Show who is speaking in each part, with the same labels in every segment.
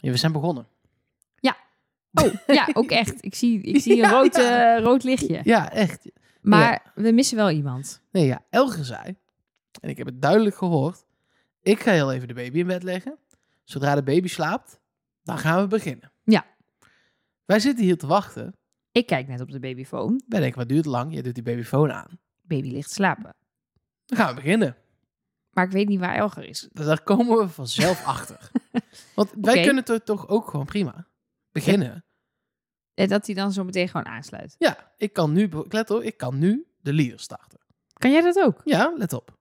Speaker 1: Ja, we zijn begonnen.
Speaker 2: Oh, ja, ook echt. Ik zie, ik zie een rood, eh, rood lichtje.
Speaker 1: Ja, echt.
Speaker 2: Maar we missen wel iemand.
Speaker 1: Nee, ja, Elger zei, en ik heb het duidelijk gehoord, ik ga heel even de baby in bed leggen. Zodra de baby slaapt, dan gaan we beginnen.
Speaker 2: Ja.
Speaker 1: Wij zitten hier te wachten.
Speaker 2: Ik kijk net op de babyfoon.
Speaker 1: Wij denken, wat duurt lang? Je doet die babyfoon aan.
Speaker 2: Baby ligt slapen.
Speaker 1: Dan gaan we beginnen.
Speaker 2: Maar ik weet niet waar Elger is.
Speaker 1: Daar komen we vanzelf achter. Want wij kunnen het toch ook gewoon prima beginnen.
Speaker 2: Eh, Dat hij dan zo meteen gewoon aansluit.
Speaker 1: Ja, ik kan nu, let op, ik kan nu de leader starten.
Speaker 2: Kan jij dat ook?
Speaker 1: Ja, let op.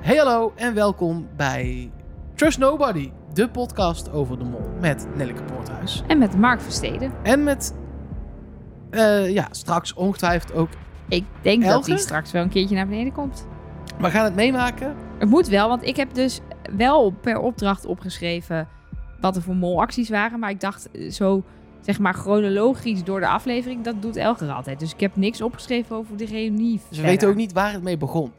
Speaker 1: Hey hallo en welkom bij Trust Nobody, de podcast over de mol met Nelleke Poorthuis.
Speaker 2: En met Mark Versteden.
Speaker 1: En met, eh, ja, straks ongetwijfeld ook,
Speaker 2: Ik denk dat hij straks wel een keertje naar beneden komt.
Speaker 1: we gaan het meemaken.
Speaker 2: Het moet wel, want ik heb dus wel per opdracht opgeschreven wat er voor molacties waren. Maar ik dacht eh, zo, zeg maar, chronologisch door de aflevering, dat doet Elger altijd. Dus ik heb niks opgeschreven over de reunie.
Speaker 1: Ze weten ook niet waar het mee begon.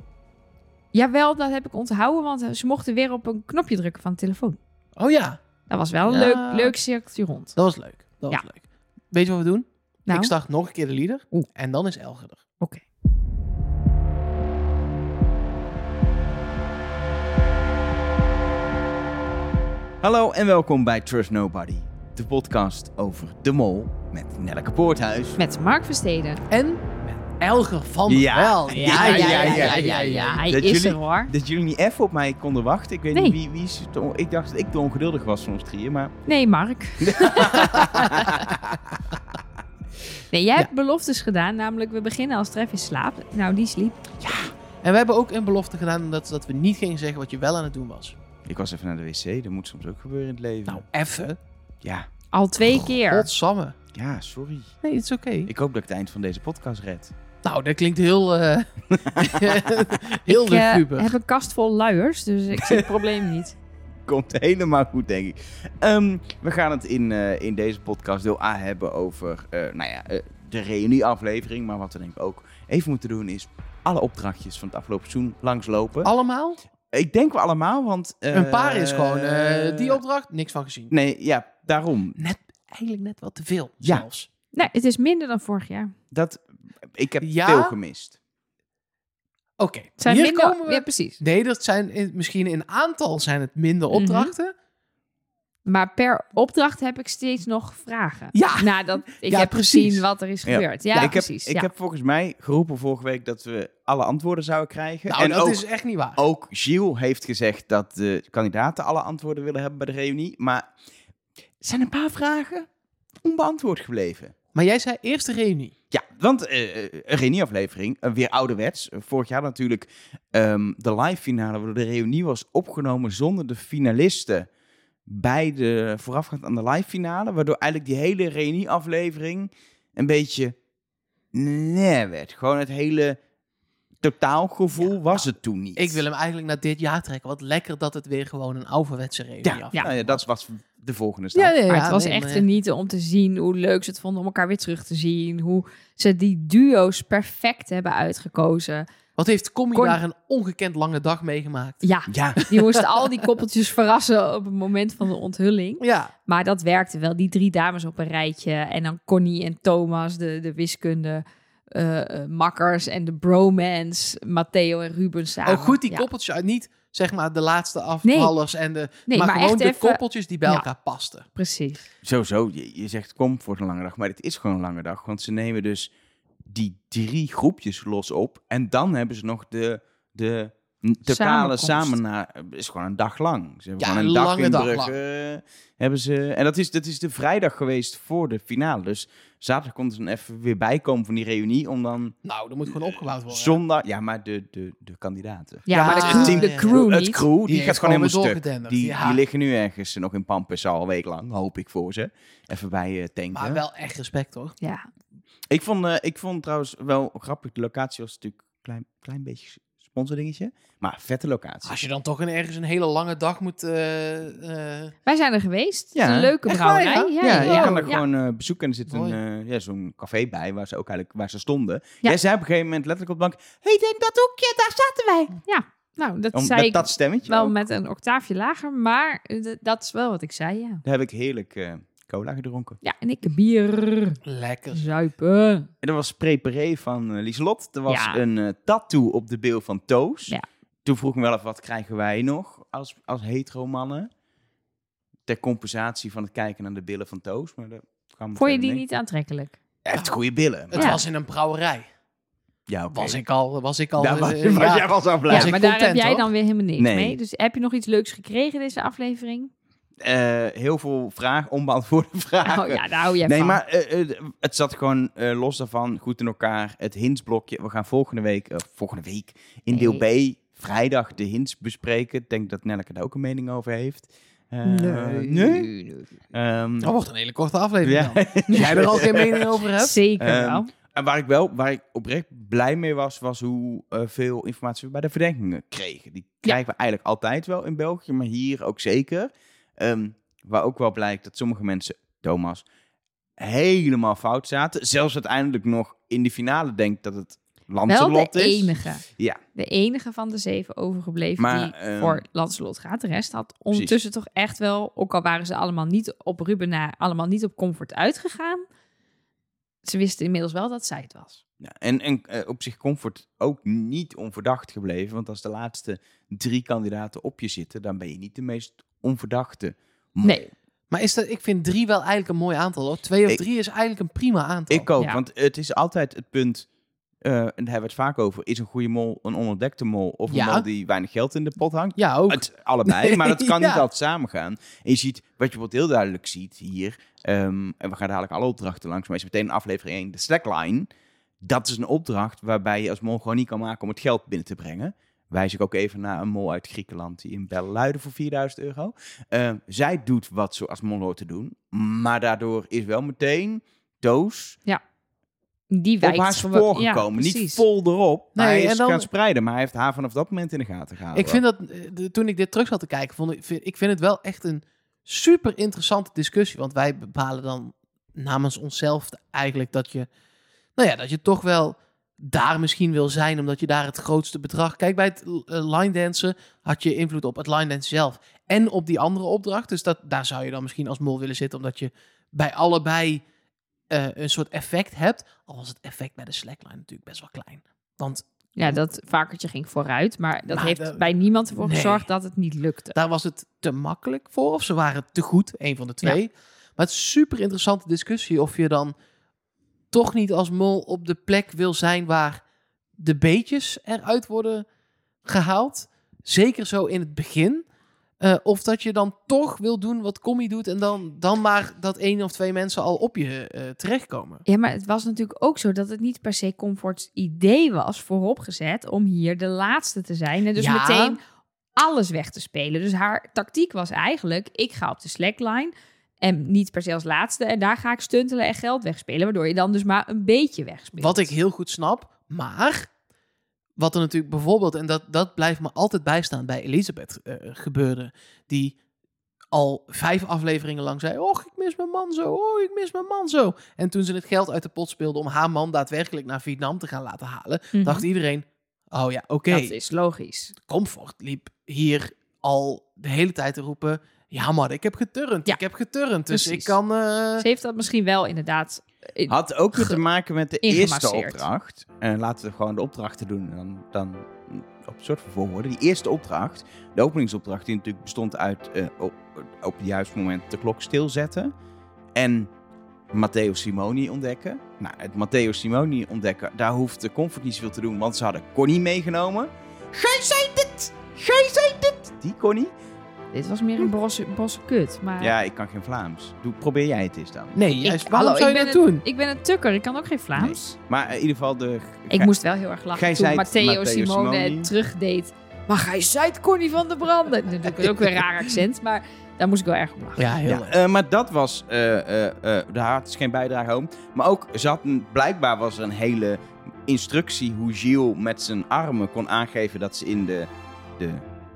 Speaker 2: Jawel, dat heb ik onthouden, want eh, ze mochten weer op een knopje drukken van de telefoon.
Speaker 1: Oh ja,
Speaker 2: Dat was wel een
Speaker 1: Ja.
Speaker 2: leuk, leuk cirkeltje rond.
Speaker 1: dat was leuk. Dat was
Speaker 2: Ja.
Speaker 1: leuk. Weet je wat we doen?
Speaker 2: Nou,
Speaker 1: Ik start nog een keer de leader
Speaker 2: Oeh.
Speaker 1: en dan is Elger er.
Speaker 2: oké.
Speaker 3: Hallo en welkom bij Trust Nobody, de podcast over de mol met Nelleke Poorthuis.
Speaker 2: Met Mark Versteden.
Speaker 1: En met Elger van der
Speaker 3: Ja.
Speaker 1: Wel.
Speaker 3: Ja, ja, ja, ja, ja,
Speaker 2: ja. Hij
Speaker 3: Dat
Speaker 2: is
Speaker 3: jullie-
Speaker 2: er hoor.
Speaker 3: Dat jullie niet even op mij konden wachten. Ik weet
Speaker 2: Nee.
Speaker 3: niet wie, wie is het. Ik dacht dat ik de ongeduldig was van ons drieën, maar...
Speaker 2: Nee, Mark. Nee, jij
Speaker 1: Ja.
Speaker 2: hebt beloftes gedaan, namelijk we beginnen als Travis slaapt. Nou, die sliep.
Speaker 1: En we hebben ook een belofte gedaan dat, dat we niet gingen zeggen wat je wel aan het doen was.
Speaker 3: Ik was even naar de wc, dat moet soms ook gebeuren in het leven.
Speaker 1: Nou, even.
Speaker 3: Ja,
Speaker 2: Al twee keer.
Speaker 1: Godsamme.
Speaker 3: ja, sorry.
Speaker 1: Nee, het is oké.
Speaker 3: Ik hoop dat ik het eind van deze podcast red.
Speaker 1: Nou, dat klinkt heel... eh heel
Speaker 2: ik eh,
Speaker 1: luguber.
Speaker 2: heb een kast vol luiers, dus ik zie het probleem niet.
Speaker 3: Komt helemaal goed, denk ik. Ehm, we gaan het in, eh, in deze podcast deel A hebben over eh, nou ja, eh, de reunieaflevering. Maar wat we denk ik ook even moeten doen is alle opdrachtjes van het afgelopen seizoen langslopen.
Speaker 1: Allemaal?
Speaker 3: Ik denk wel allemaal, want... eh,
Speaker 1: een paar is gewoon eh, die opdracht, niks van gezien.
Speaker 3: Nee, ja, daarom.
Speaker 1: Net, eigenlijk net wat te veel
Speaker 3: Ja.
Speaker 1: zelfs.
Speaker 2: Nee, het is minder dan vorig jaar.
Speaker 3: Dat, ik heb
Speaker 1: Ja?
Speaker 3: veel gemist.
Speaker 1: Oké,
Speaker 2: zijn
Speaker 1: hier
Speaker 2: minder...
Speaker 1: komen we...
Speaker 2: Ja, precies.
Speaker 1: Nee, dat zijn in- misschien in aantal zijn het minder
Speaker 2: Mhm.
Speaker 1: opdrachten.
Speaker 2: Maar per opdracht heb ik steeds nog vragen.
Speaker 1: Ja.
Speaker 2: Nadat ik
Speaker 1: Ja,
Speaker 2: heb
Speaker 1: precies.
Speaker 2: gezien wat er is
Speaker 3: Ja.
Speaker 2: gebeurd. Ja,
Speaker 3: ik heb,
Speaker 2: precies.
Speaker 3: ik
Speaker 2: ja.
Speaker 3: heb volgens mij geroepen vorige week dat we alle antwoorden zouden krijgen.
Speaker 1: Nou,
Speaker 3: en
Speaker 1: dat
Speaker 3: ook,
Speaker 1: is echt niet waar.
Speaker 3: ook Gilles heeft gezegd dat de kandidaten alle antwoorden willen hebben bij de reunie. Maar er zijn een paar vragen onbeantwoord gebleven.
Speaker 1: Maar jij zei eerste reunie.
Speaker 3: Ja, want eh, een reunieaflevering, eh, weer ouderwets. Vorig jaar natuurlijk ehm, de live finale, waar de reunie was opgenomen zonder de finalisten bij de voorafgaand aan de live finale. Waardoor eigenlijk die hele reunieaflevering een beetje nee werd. Gewoon het hele totaalgevoel was het toen niet.
Speaker 1: Ik wil hem eigenlijk naar dit jaar trekken. Wat lekker dat het weer gewoon een ouderwetse reunie
Speaker 3: ja. Nou ja, dat was de volgende stap.
Speaker 1: Ja, ja,
Speaker 2: Maar
Speaker 1: ja,
Speaker 2: het was
Speaker 1: nee,
Speaker 2: echt genieten om te zien hoe leuk ze het vonden om elkaar weer terug te zien. Hoe ze die duo's perfect hebben uitgekozen.
Speaker 1: Wat heeft Commie
Speaker 2: Cor-
Speaker 1: daar een ongekend lange dag meegemaakt?
Speaker 2: Ja,
Speaker 3: Ja,
Speaker 2: die moesten al die koppeltjes verrassen op het moment van de onthulling.
Speaker 1: Ja,
Speaker 2: Maar dat werkte wel. Die drie dames op een rijtje. En dan Connie en Thomas, de, de wiskunde eh, eh, makkers. En de bromance, Matteo en Ruben samen.
Speaker 1: ook goed die
Speaker 2: Ja.
Speaker 1: koppeltjes uit. Niet zeg maar de laatste afvallers en de...
Speaker 2: Nee,
Speaker 1: maar,
Speaker 2: maar
Speaker 1: gewoon de
Speaker 2: even-
Speaker 1: koppeltjes die bij
Speaker 2: Ja.
Speaker 1: elkaar pasten.
Speaker 2: Precies.
Speaker 3: sowieso. Je, je zegt kom voor een lange dag, maar het is gewoon een lange dag. Want ze nemen dus die drie groepjes los op. En dan hebben ze nog de, de totale samen naar is gewoon een dag lang. Ze hebben
Speaker 1: Ja,
Speaker 3: gewoon een
Speaker 1: een
Speaker 3: dag
Speaker 1: lange
Speaker 3: in
Speaker 1: dag
Speaker 3: Brugge. Hebben ze, en dat is, dat is de vrijdag geweest voor de finale. Dus zaterdag kon ze dan even weer bijkomen van die reunie. Om dan
Speaker 1: Nou, dat moet gewoon opgebouwd worden.
Speaker 3: zondag... Ja, maar de, de, de kandidaten.
Speaker 2: Ja,
Speaker 1: Ja,
Speaker 2: maar de
Speaker 1: het
Speaker 2: crew,
Speaker 1: team-
Speaker 2: de crew
Speaker 3: het crew, die,
Speaker 1: Die
Speaker 3: gaat gewoon helemaal stuk. Die,
Speaker 1: ja.
Speaker 3: die liggen nu ergens nog in Pampus al een week lang, hoop ik voor ze. Even bij eh tanken.
Speaker 1: Maar wel echt respect, hoor.
Speaker 2: Ja.
Speaker 3: Ik vond, eh, ik vond trouwens wel grappig, de locatie was natuurlijk een klein, klein beetje sponsordingetje. Maar vette locatie.
Speaker 1: Als je dan toch een, ergens een hele lange dag moet... eh, eh,
Speaker 2: Wij zijn er geweest.
Speaker 3: Ja.
Speaker 2: Het is een leuke
Speaker 1: Echt waar,
Speaker 2: brouwerij.
Speaker 1: ja?
Speaker 3: Ja, je
Speaker 2: ja,
Speaker 3: kan er
Speaker 2: ja.
Speaker 3: gewoon eh, bezoeken en er zit een,
Speaker 1: Mooi.
Speaker 3: eh, ja, zo'n café bij waar ze ook eigenlijk waar ze stonden.
Speaker 2: Ja.
Speaker 3: Jij zei op een gegeven moment letterlijk op de bank, hey, denk dat hoekje, daar zaten wij.
Speaker 2: Nou, dat
Speaker 3: Om,
Speaker 2: zei
Speaker 3: met
Speaker 2: ik
Speaker 3: dat stemmetje
Speaker 2: wel
Speaker 3: ook.
Speaker 2: met een octaafje lager, maar dat is wel wat ik zei, ja.
Speaker 3: Daar heb ik heerlijk eh, cola gedronken.
Speaker 2: Ja, en ik bier.
Speaker 1: lekker.
Speaker 2: Zuipen.
Speaker 3: En er was preparé van eh, Lieselot. Er was
Speaker 2: Ja.
Speaker 3: een eh, tattoo op de bil van Toos.
Speaker 2: Ja.
Speaker 3: Toen vroeg ik me wel even, wat krijgen wij nog als, als hetero mannen? Ter compensatie van het kijken naar de billen van Toos. Maar dat kwam
Speaker 2: Vond je die niet aantrekkelijk?
Speaker 3: Hij heeft goede billen.
Speaker 1: Het
Speaker 2: Ja.
Speaker 1: was in een brouwerij.
Speaker 3: Ja, oké.
Speaker 1: Was ik al, was ik al...
Speaker 3: Daar was,
Speaker 1: eh,
Speaker 3: was
Speaker 1: ja.
Speaker 3: jij was al blij.
Speaker 2: Ja, maar daar
Speaker 1: content,
Speaker 2: heb jij
Speaker 1: hoor.
Speaker 2: dan weer helemaal niks
Speaker 3: Nee.
Speaker 2: mee. Dus heb je nog iets leuks gekregen deze aflevering?
Speaker 3: Eh, heel veel vragen, onbeantwoorde vragen.
Speaker 2: Oh ja, daar hou jij
Speaker 3: Nee,
Speaker 2: van.
Speaker 3: maar eh, eh, het zat gewoon eh, los daarvan, goed in elkaar. Het hintsblokje. We gaan volgende week, volgende week in deel B, vrijdag de hints bespreken. Ik denk dat Nelleke daar ook een mening over heeft. Eh, nee? Ehm,
Speaker 1: Dat wordt een hele korte aflevering
Speaker 3: ja.
Speaker 1: jij er al geen mening over hebt.
Speaker 2: Zeker
Speaker 3: Ehm,
Speaker 2: wel.
Speaker 3: En waar ik wel, waar ik oprecht blij mee was, was hoe eh, veel informatie we bij de verdenkingen kregen. Die krijgen we eigenlijk altijd wel in België, maar hier ook zeker. Ehm, waar ook wel blijkt dat sommige mensen, Thomas, helemaal fout zaten. Zelfs uiteindelijk nog in de finale denkt dat het
Speaker 2: Wel
Speaker 3: Lancelot
Speaker 2: de
Speaker 3: is.
Speaker 2: enige.
Speaker 3: Ja.
Speaker 2: De enige van de zeven overgebleven
Speaker 3: Maar,
Speaker 2: die
Speaker 3: ehm,
Speaker 2: voor Lancelot gaat. De rest had ondertussen toch echt wel, ook al waren ze allemaal niet op Ruben na, allemaal niet op comfort uitgegaan. Ze wisten inmiddels wel dat zij het was.
Speaker 3: Ja, en en eh, op zich Comfort ook niet onverdacht gebleven. Want als de laatste drie kandidaten op je zitten, dan ben je niet de meest onverdachte. mol.
Speaker 2: Nee.
Speaker 1: Maar is dat, ik vind drie wel eigenlijk een mooi aantal. Hoor. Twee of
Speaker 3: Ik-
Speaker 1: drie is eigenlijk een prima aantal.
Speaker 3: Ik ook,
Speaker 2: Ja.
Speaker 3: want het is altijd het punt, eh, en daar hebben we het vaak over, is een goede mol een onondekte mol of een
Speaker 1: Ja.
Speaker 3: mol die weinig geld in de pot hangt?
Speaker 1: Ja, ook.
Speaker 3: Het, allebei, maar dat kan
Speaker 1: Ja.
Speaker 3: niet altijd samengaan. En je ziet, wat je bijvoorbeeld heel duidelijk ziet hier, ehm, en we gaan dadelijk alle opdrachten langs, maar is meteen in aflevering 1, de slackline. Dat is een opdracht waarbij je als mol gewoon niet kan maken om het geld binnen te brengen. Wijs ik ook even naar een mol uit Griekenland die in Belluiden voor 4000 euro. Eh, zij doet wat ze als mol hoort te doen, maar daardoor is wel meteen Doos
Speaker 2: Die
Speaker 3: op
Speaker 2: wijkt
Speaker 3: haar spoor
Speaker 2: ja,
Speaker 3: gekomen. niet vol erop,
Speaker 1: Nee,
Speaker 3: hij is
Speaker 1: dan-
Speaker 3: gaan spreiden. Maar hij heeft haar vanaf dat moment in de gaten gehouden.
Speaker 1: Ik vind dat, eh, toen ik dit terug zat te kijken, vond ik, vind, ik vind het wel echt een super interessante discussie. Want wij bepalen dan namens onszelf eigenlijk dat je, nou ja, dat je toch wel daar misschien wil zijn, omdat je daar het grootste bedrag... Kijk, bij het eh, line dansen had je invloed op het line dansen zelf en op die andere opdracht. Dus dat, daar zou je dan misschien als mol willen zitten, omdat je bij allebei eh, een soort effect hebt. Al was het effect bij de slackline natuurlijk best wel klein. Want
Speaker 2: Ja, dat vakertje ging vooruit, maar dat
Speaker 1: Maar
Speaker 2: heeft bij niemand ervoor
Speaker 1: Nee.
Speaker 2: gezorgd dat het niet lukte.
Speaker 1: Daar was het te makkelijk voor, of ze waren te goed, een van de twee. Maar het is super interessante discussie of je dan toch niet als mol op de plek wil zijn waar de beetjes eruit worden gehaald. Zeker zo in het begin. Eh, of dat je dan toch wil doen wat Commie doet en dan, dan maar dat één of twee mensen al op je eh, terechtkomen.
Speaker 2: Ja, maar het was natuurlijk ook zo dat het niet per se Comfort's idee was vooropgezet om hier de laatste te zijn. En dus
Speaker 1: Ja.
Speaker 2: meteen alles weg te spelen. Dus haar tactiek was eigenlijk, ik ga op de slackline en niet per se als laatste. En daar ga ik stuntelen en geld wegspelen, waardoor je dan dus maar een beetje wegspeelt.
Speaker 1: Wat ik heel goed snap, maar wat er natuurlijk bijvoorbeeld, en dat, dat blijft me altijd bijstaan bij Elisabeth eh, gebeurde, die al vijf afleveringen lang zei, oh, ik mis mijn man zo, oh, ik mis mijn man zo. En toen ze het geld uit de pot speelde om haar man daadwerkelijk naar Vietnam te gaan laten halen,
Speaker 2: Mhm.
Speaker 1: dacht iedereen, oh ja, oké,
Speaker 2: Dat is logisch.
Speaker 1: Comfort liep hier al de hele tijd te roepen, ja maar ik heb geturnd,
Speaker 2: Ja,
Speaker 1: ik heb geturnd, dus
Speaker 2: precies.
Speaker 1: ik kan... eh,
Speaker 2: Ze heeft dat misschien wel inderdaad... eh,
Speaker 3: Had ook weer te maken met de eerste opdracht. En laten we gewoon de opdrachten doen. En dan, dan op een soort van volgorde. Die eerste opdracht, de openingsopdracht, die natuurlijk bestond uit eh, op, op het juiste moment de klok stilzetten. En Matteo Simoni ontdekken. Nou, het Matteo Simoni ontdekken, daar hoeft de Comfort niet zoveel te doen, want ze hadden Connie meegenomen. Gij zei dit! Gij zei dit! Die Connie?
Speaker 2: Dit was meer een brosse, brosse kut. Maar
Speaker 3: Ja, ik kan geen Vlaams. Doe, probeer jij het eens dan.
Speaker 1: nee,
Speaker 2: ik,
Speaker 1: juist, waarom
Speaker 2: hallo,
Speaker 1: zou
Speaker 2: ik
Speaker 1: je
Speaker 2: ben
Speaker 1: dat
Speaker 2: een-
Speaker 1: doen?
Speaker 2: Ik ben een tukker, ik kan ook geen Vlaams.
Speaker 3: Maar in ieder geval de...
Speaker 2: Ik moest wel heel erg lachen toen Matteo
Speaker 3: Matteo
Speaker 2: Simone terugdeed. Maar gij zei het Connie van de Branden. Dat is ook weer een raar accent, maar daar moest ik wel erg om lachen.
Speaker 1: Ja, heel
Speaker 3: Ja, eh, maar dat was, eh, eh, eh, daar had ze geen bijdrage om. Maar ook, ze had een, blijkbaar was er een hele instructie hoe Gilles met zijn armen kon aangeven dat ze in de, de,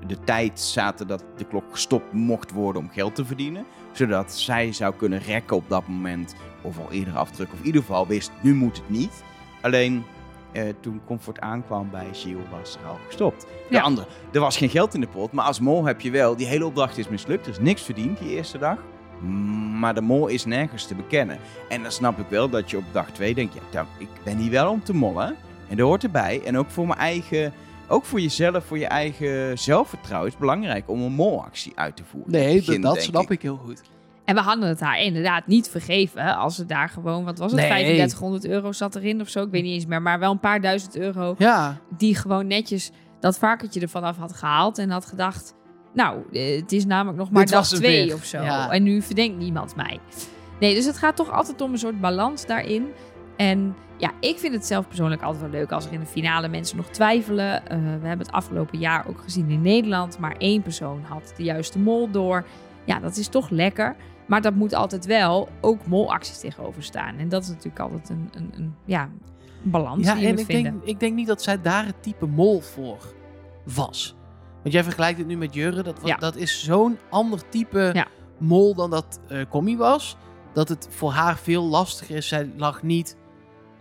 Speaker 3: de tijd zaten dat de klok gestopt mocht worden om geld te verdienen. Zodat zij zou kunnen rekken op dat moment, of al eerder afdrukken, of in ieder geval wist, nu moet het niet. Alleen eh, toen Comfort aankwam bij Gilles was er al gestopt. De
Speaker 2: Ja.
Speaker 3: andere, er was geen geld in de pot, maar als mol heb je wel, die hele opdracht is mislukt, er is niks verdiend die eerste dag. Maar de mol is nergens te bekennen. En dan snap ik wel dat je op dag 2 denkt, ja, ik ben hier wel om te mollen. En dat hoort erbij. En ook voor mijn eigen, ook voor jezelf, voor je eigen zelfvertrouwen is het belangrijk om een molactie uit te voeren.
Speaker 1: Nee,
Speaker 3: begin,
Speaker 1: dat snap ik heel goed.
Speaker 2: En we hadden het haar inderdaad niet vergeven als ze daar gewoon, wat was het,
Speaker 1: Nee.
Speaker 2: 3500 euro zat erin of zo, ik weet niet eens meer, maar wel een paar duizend euro
Speaker 1: Ja,
Speaker 2: die gewoon netjes dat varkentje ervan af had gehaald en had gedacht, nou, eh, het is namelijk nog maar
Speaker 1: Dit
Speaker 2: dag twee
Speaker 1: weer.
Speaker 2: of zo.
Speaker 1: Ja.
Speaker 2: En nu verdenkt niemand mij. Nee, dus het gaat toch altijd om een soort balans daarin. En ja, ik vind het zelf persoonlijk altijd wel leuk als er in de finale mensen nog twijfelen. Eh, we hebben het afgelopen jaar ook gezien in Nederland, maar één persoon had de juiste mol door. Ja, dat is toch lekker. Maar dat moet altijd wel ook molacties tegenover staan. En dat is natuurlijk altijd een, een, een ja, balans
Speaker 1: ja
Speaker 2: die je
Speaker 1: en ik
Speaker 2: vinden.
Speaker 1: denk, ik denk niet dat zij daar het type mol voor was. Want jij vergelijkt het nu met Jurre. Dat,
Speaker 2: Ja.
Speaker 1: dat is zo'n ander type
Speaker 2: Ja.
Speaker 1: mol dan dat eh Commie was. Dat het voor haar veel lastiger is. Zij lag niet...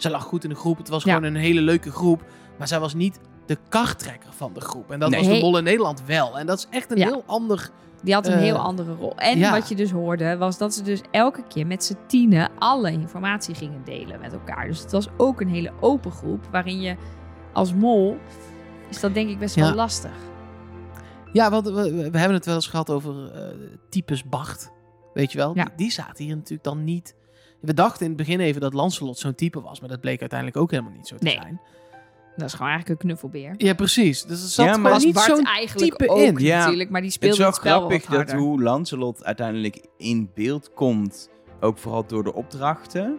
Speaker 1: Zij lag goed in de groep. Het was
Speaker 2: Ja.
Speaker 1: gewoon een hele leuke groep. Maar zij was niet de karttrekker van de groep. En dat
Speaker 3: Nee.
Speaker 1: was de mol in Nederland wel. En dat is echt een
Speaker 2: Ja.
Speaker 1: heel ander...
Speaker 2: Die had een
Speaker 1: Eh,
Speaker 2: heel andere rol. En
Speaker 1: ja.
Speaker 2: wat je dus hoorde, was dat ze dus elke keer met z'n tienen alle informatie gingen delen met elkaar. Dus het was ook een hele open groep, waarin je als mol, is dat denk ik best wel lastig.
Speaker 1: Ja, want we, we hebben het wel eens gehad over eh, types Bacht. Weet je wel?
Speaker 2: Ja.
Speaker 1: Die, die zaten hier natuurlijk dan niet... We dachten in het begin even dat Lancelot zo'n type was. Maar dat bleek uiteindelijk ook helemaal niet zo te
Speaker 2: Nee.
Speaker 1: zijn.
Speaker 2: Dat is gewoon eigenlijk een knuffelbeer.
Speaker 1: Ja, precies. Dus er zat
Speaker 3: Ja, maar
Speaker 1: niet zo'n
Speaker 2: eigenlijk
Speaker 1: type
Speaker 2: ook
Speaker 1: in.
Speaker 3: Ja.
Speaker 2: natuurlijk, maar die
Speaker 3: Het
Speaker 2: speelde
Speaker 3: is wel
Speaker 2: het, spel
Speaker 3: grappig dat
Speaker 2: harder.
Speaker 3: hoe Lancelot uiteindelijk in beeld komt, ook vooral door de opdrachten,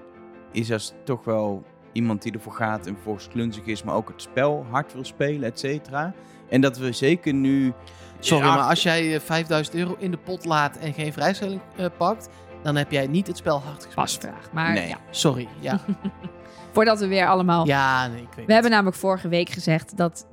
Speaker 3: is als toch wel iemand die ervoor gaat en volgens klunzig is, maar ook het spel hard wil spelen, et cetera. En dat we zeker nu...
Speaker 1: Sorry,
Speaker 3: Ja,
Speaker 1: maar als jij eh, 5000 euro in de pot laat en geen vrijstelling eh, pakt... dan heb jij niet het spel hard gespeeld.
Speaker 2: Pasvraag. Maar
Speaker 3: Nee.
Speaker 2: ja,
Speaker 1: Sorry, ja.
Speaker 2: voordat we weer allemaal...
Speaker 1: ja, nee, ik weet
Speaker 2: We hebben namelijk vorige week gezegd dat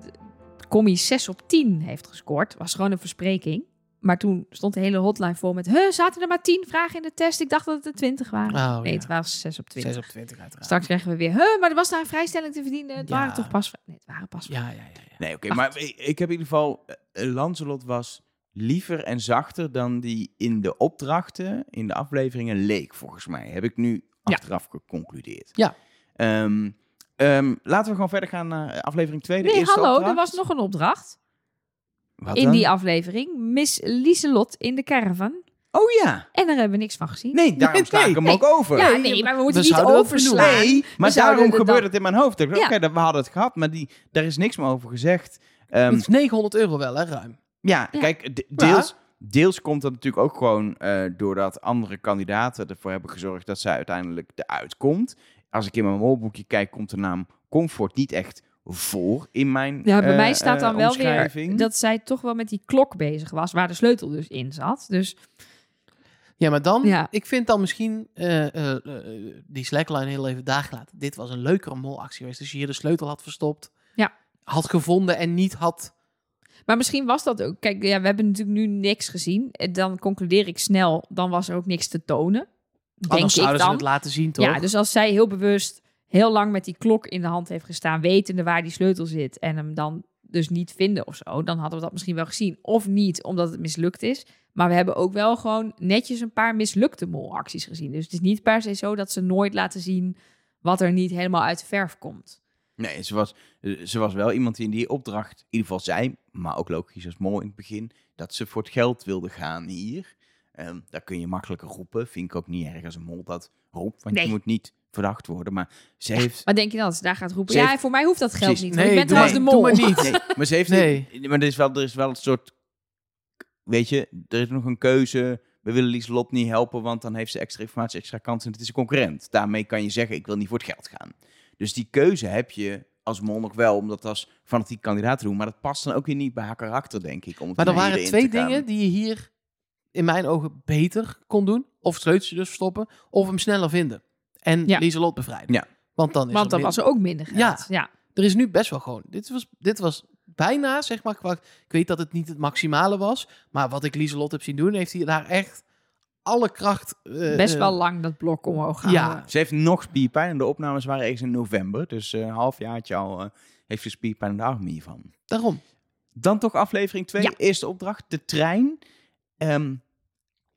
Speaker 2: Commie 6 op 10 heeft gescoord. Was gewoon een verspreking. Maar toen stond de hele hotline vol met... Huh, zaten er maar 10 vragen in de test? Ik dacht dat het er 20 waren.
Speaker 1: Oh,
Speaker 2: nee,
Speaker 1: ja.
Speaker 2: het was 6 op 20.
Speaker 1: 6 op 20 uiteraard.
Speaker 2: Straks krijgen we weer... Huh, maar er was daar een vrijstelling te verdienen. Het
Speaker 1: Ja.
Speaker 2: waren toch pas... Nee, het waren pas...
Speaker 1: Ja, ja, ja. ja.
Speaker 3: Nee, oké, maar ik ik heb in ieder geval... eh, Lancelot was liever en zachter dan die in de opdrachten, in de afleveringen leek, volgens mij. Heb ik nu
Speaker 2: Ja.
Speaker 3: achteraf geconcludeerd.
Speaker 1: Ja.
Speaker 3: Ehm, ehm, laten we gewoon verder gaan naar aflevering 2. De
Speaker 2: Nee,
Speaker 3: eerste
Speaker 2: hallo,
Speaker 3: opdracht.
Speaker 2: er was nog een opdracht
Speaker 3: Wat
Speaker 2: in
Speaker 3: dan?
Speaker 2: die aflevering. Miss Lieselot in de caravan.
Speaker 3: Oh ja.
Speaker 2: En daar hebben we niks van gezien.
Speaker 3: Nee, daarom sla ik hem
Speaker 2: nee.
Speaker 3: ook over.
Speaker 2: Ja, nee, maar we moeten
Speaker 1: we
Speaker 2: niet overslaan.
Speaker 3: Nee, maar daarom gebeurt
Speaker 2: dan-
Speaker 3: het in mijn hoofd.
Speaker 2: Ja.
Speaker 3: Oké, dat we hadden het gehad, maar die, daar is niks meer over gezegd. Ehm,
Speaker 1: Het is 900 euro wel, hè, ruim.
Speaker 3: Ja,
Speaker 2: Ja.
Speaker 3: kijk, de- deels, deels komt dat natuurlijk ook gewoon eh, doordat andere kandidaten ervoor hebben gezorgd dat zij uiteindelijk eruit komt. Als ik in mijn molboekje kijk, komt de naam Comfort niet echt voor in mijn
Speaker 2: Ja, bij
Speaker 3: eh,
Speaker 2: mij staat dan
Speaker 3: eh,
Speaker 2: wel weer dat zij toch wel met die klok bezig was, waar de sleutel dus in zat. Dus
Speaker 1: Ja, maar dan,
Speaker 2: Ja.
Speaker 1: ik vind dan misschien eh, eh, eh, die slackline heel even daar gelaten. Dit was een leukere molactie geweest. Dus je hier de sleutel had verstopt.
Speaker 2: Ja.
Speaker 1: Had gevonden en niet had...
Speaker 2: Maar misschien was dat ook. Kijk, ja, we hebben natuurlijk nu niks gezien. En Dan concludeer ik snel, dan was er ook niks te tonen. Denk
Speaker 1: Anders
Speaker 2: ik
Speaker 1: zouden ze
Speaker 2: dan.
Speaker 1: het laten zien, toch?
Speaker 2: Ja, dus als zij heel bewust heel lang met die klok in de hand heeft gestaan, wetende waar die sleutel zit en hem dan dus niet vinden of zo, dan hadden we dat misschien wel gezien. Of niet, omdat het mislukt is. Maar we hebben ook wel gewoon netjes een paar mislukte molacties gezien. Dus het is niet per se zo dat ze nooit laten zien wat er niet helemaal uit de verf komt.
Speaker 3: Nee, ze was, eh, ze was wel iemand die in die opdracht in ieder geval zei, maar ook logisch als mol in het begin, dat ze voor het geld wilde gaan hier. Ehm dat kun je makkelijker roepen. Vind ik ook niet erg als een mol dat roept, want
Speaker 2: Nee.
Speaker 3: je moet niet verdacht worden. Maar ze heeft...
Speaker 2: Wat denk je dan? Als ze daar gaat roepen.
Speaker 3: Ze
Speaker 2: ja,
Speaker 3: heeft-
Speaker 2: voor mij hoeft dat geld
Speaker 3: Precies.
Speaker 2: niet.
Speaker 1: Nee,
Speaker 2: bent
Speaker 1: doe
Speaker 2: trouwens de
Speaker 1: maar-
Speaker 2: mol.
Speaker 1: doe maar niet.
Speaker 3: Nee, maar ze heeft
Speaker 1: Nee.
Speaker 3: niet- maar er is, wel, er is wel een soort... Weet je, er is nog een keuze. We willen Lieselot niet helpen, want dan heeft ze extra informatie, extra kansen en het is een concurrent. Daarmee kan je zeggen, ik wil niet voor het geld gaan. Dus die keuze heb je als mol nog wel, om dat als fanatiek kandidaat te doen. Maar dat past dan ook weer niet bij haar karakter, denk ik. Om
Speaker 1: Maar er waren twee dingen die je hier in mijn ogen beter kon doen. Of het sleuteltje dus verstoppen, of hem sneller vinden. En
Speaker 2: Ja.
Speaker 1: Lieselot bevrijden.
Speaker 3: Ja.
Speaker 1: Want dan is
Speaker 2: Want
Speaker 1: er
Speaker 2: dan was er ook minder geld.
Speaker 1: Ja.
Speaker 2: ja.
Speaker 1: er is nu best wel gewoon. Dit was, dit was bijna, zeg maar. Qua, ik weet dat het niet het maximale was. Maar wat ik Lieselot heb zien doen, heeft hij daar echt alle kracht. eh,
Speaker 2: Best
Speaker 1: eh,
Speaker 2: wel lang dat blok omhoog
Speaker 1: ja.
Speaker 2: gehouden.
Speaker 3: Ze heeft nog spierpijn en de opnames waren ergens in november. Dus eh, een halfjaartje al eh, heeft ze spierpijn en de arm hiervan.
Speaker 1: Daarom.
Speaker 3: Dan toch aflevering 2,
Speaker 2: Ja.
Speaker 3: eerste opdracht, de trein. Ehm,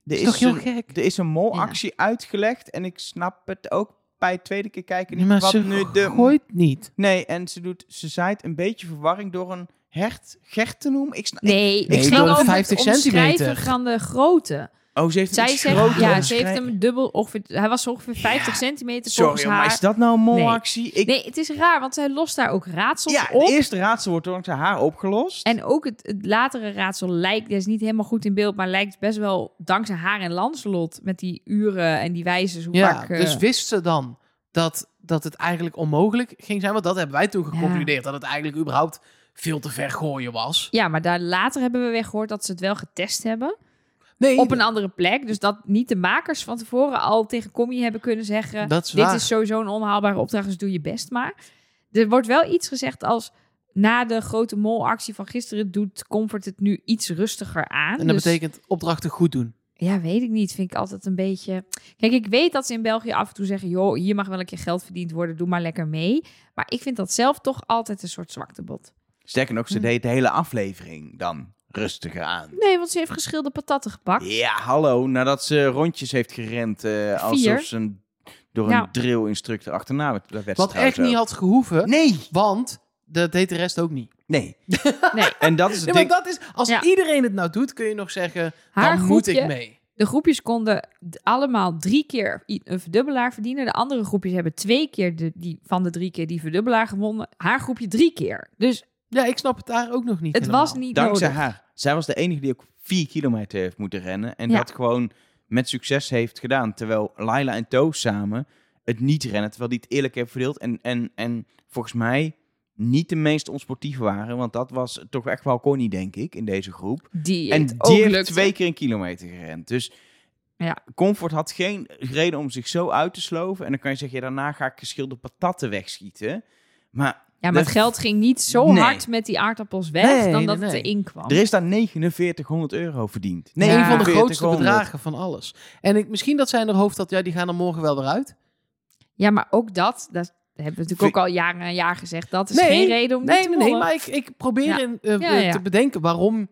Speaker 3: er,
Speaker 1: Is toch heel
Speaker 3: een,
Speaker 1: gek?
Speaker 3: er is een molactie uitgelegd en ik snap het ook bij het tweede keer kijken niet
Speaker 1: maar
Speaker 3: wat
Speaker 1: ze
Speaker 3: nu de...
Speaker 1: gooit niet.
Speaker 3: Nee, en ze, doet, ze zaait een beetje verwarring door een hert, gert te noemen. Ik snap,
Speaker 2: Nee,
Speaker 1: Nee,
Speaker 2: ging
Speaker 1: door de
Speaker 2: over
Speaker 1: 50
Speaker 2: het omschrijven
Speaker 1: centimeter.
Speaker 2: van de grootte.
Speaker 3: Oh, ze heeft
Speaker 2: Zij zegt,
Speaker 3: groter
Speaker 2: ja, ze heeft hem dubbel, ongeveer, hij was ongeveer 50 centimeter
Speaker 3: Sorry,
Speaker 2: volgens
Speaker 3: maar
Speaker 2: haar.
Speaker 3: is dat nou een molactie? Ik,
Speaker 2: Nee, het is raar, want zij lost daar ook raadsels
Speaker 3: ja,
Speaker 2: op.
Speaker 3: het eerste raadsel wordt dankzij haar opgelost.
Speaker 2: En ook het, het latere raadsel lijkt, dat is niet helemaal goed in beeld, maar lijkt best wel dankzij haar en Lancelot met die uren en die wijzes hoe
Speaker 1: Ja,
Speaker 2: vaak... eh,
Speaker 1: dus wist ze dan dat, dat het eigenlijk onmogelijk ging zijn? Want dat hebben wij toen
Speaker 2: Ja.
Speaker 1: geconcludeerd. Dat het eigenlijk überhaupt veel te ver gooien was.
Speaker 2: Ja, maar daar later hebben we weer gehoord dat ze het wel getest hebben.
Speaker 1: Nee,
Speaker 2: Op een andere plek. Dus dat niet de makers van tevoren al tegen Commie hebben kunnen zeggen...
Speaker 1: Dat is
Speaker 2: dit is sowieso een onhaalbare opdracht, dus doe je best maar. Er wordt wel iets gezegd als... Na de grote molactie van gisteren doet Comfort het nu iets rustiger aan.
Speaker 1: en dat
Speaker 2: Dus-
Speaker 1: betekent opdrachten goed doen.
Speaker 2: Ja, weet ik niet. Vind ik altijd een beetje. Kijk, ik weet dat ze in België af en toe zeggen: joh, hier mag wel een keer geld verdiend worden, doe maar lekker mee. Maar ik vind dat zelf toch altijd een soort zwaktebod.
Speaker 3: Sterker nog, ze
Speaker 2: Hm.
Speaker 3: deed de hele aflevering dan rustiger aan.
Speaker 2: Nee, want ze heeft geschilde patatten gepakt.
Speaker 3: Ja, hallo. Nadat ze rondjes heeft gerend eh alsof ze een, door een
Speaker 2: Ja.
Speaker 3: drill-instructor achterna werd. werd
Speaker 1: Wat echt niet had gehoeven.
Speaker 3: Nee,
Speaker 1: Want dat deed de rest ook niet.
Speaker 3: nee.
Speaker 2: Nee.
Speaker 3: En dat is het
Speaker 1: Nee,
Speaker 3: ding.
Speaker 1: dat is, als
Speaker 2: Ja.
Speaker 1: iedereen het nou doet, kun je nog zeggen,
Speaker 2: Haar
Speaker 1: dan moet ik
Speaker 2: groepje-
Speaker 1: mee.
Speaker 2: De groepjes konden d- allemaal drie keer i- een verdubbelaar verdienen. De andere groepjes hebben twee keer de, die, van de drie keer die verdubbelaar gewonnen. Haar groepje drie keer. Dus
Speaker 1: Ja, ik snap het daar ook nog niet
Speaker 2: het
Speaker 1: helemaal.
Speaker 2: was niet
Speaker 3: Dankzij
Speaker 2: nodig.
Speaker 3: haar. Zij was de enige die ook vier kilometer heeft moeten rennen. En
Speaker 2: Ja.
Speaker 3: dat gewoon met succes heeft gedaan. Terwijl Laila en Toos samen het niet rennen. Terwijl die het eerlijk hebben verdeeld. En, en, en volgens mij niet de meest onsportieve waren. Want dat was toch echt wel Connie, denk ik, in deze groep.
Speaker 2: Die
Speaker 3: En die heeft
Speaker 2: lukte.
Speaker 3: twee keer een kilometer gerend. Dus
Speaker 2: Ja.
Speaker 3: Comfort had geen reden om zich zo uit te sloven. En dan kan je zeggen, ja, daarna ga ik geschilde patatten wegschieten. Maar
Speaker 2: Ja, maar
Speaker 3: de-
Speaker 2: het geld ging niet zo
Speaker 3: Nee.
Speaker 2: hard met die aardappels weg
Speaker 1: Nee,
Speaker 2: dan dat
Speaker 1: nee,
Speaker 2: het erin kwam.
Speaker 3: er is daar 4900 euro verdiend.
Speaker 1: Nee, een van de
Speaker 3: 4900.
Speaker 1: grootste bedragen van alles. En ik, misschien dat zij in haar hoofd had, ja, die gaan er morgen wel weer uit.
Speaker 2: Ja, maar ook dat, dat hebben we natuurlijk ook al jaren en jaar gezegd. Dat is
Speaker 1: Nee,
Speaker 2: geen reden om
Speaker 1: Nee,
Speaker 2: niet te
Speaker 1: nee, maar ik, ik probeer
Speaker 2: Ja.
Speaker 1: in, eh,
Speaker 2: Ja, ja.
Speaker 1: te bedenken waarom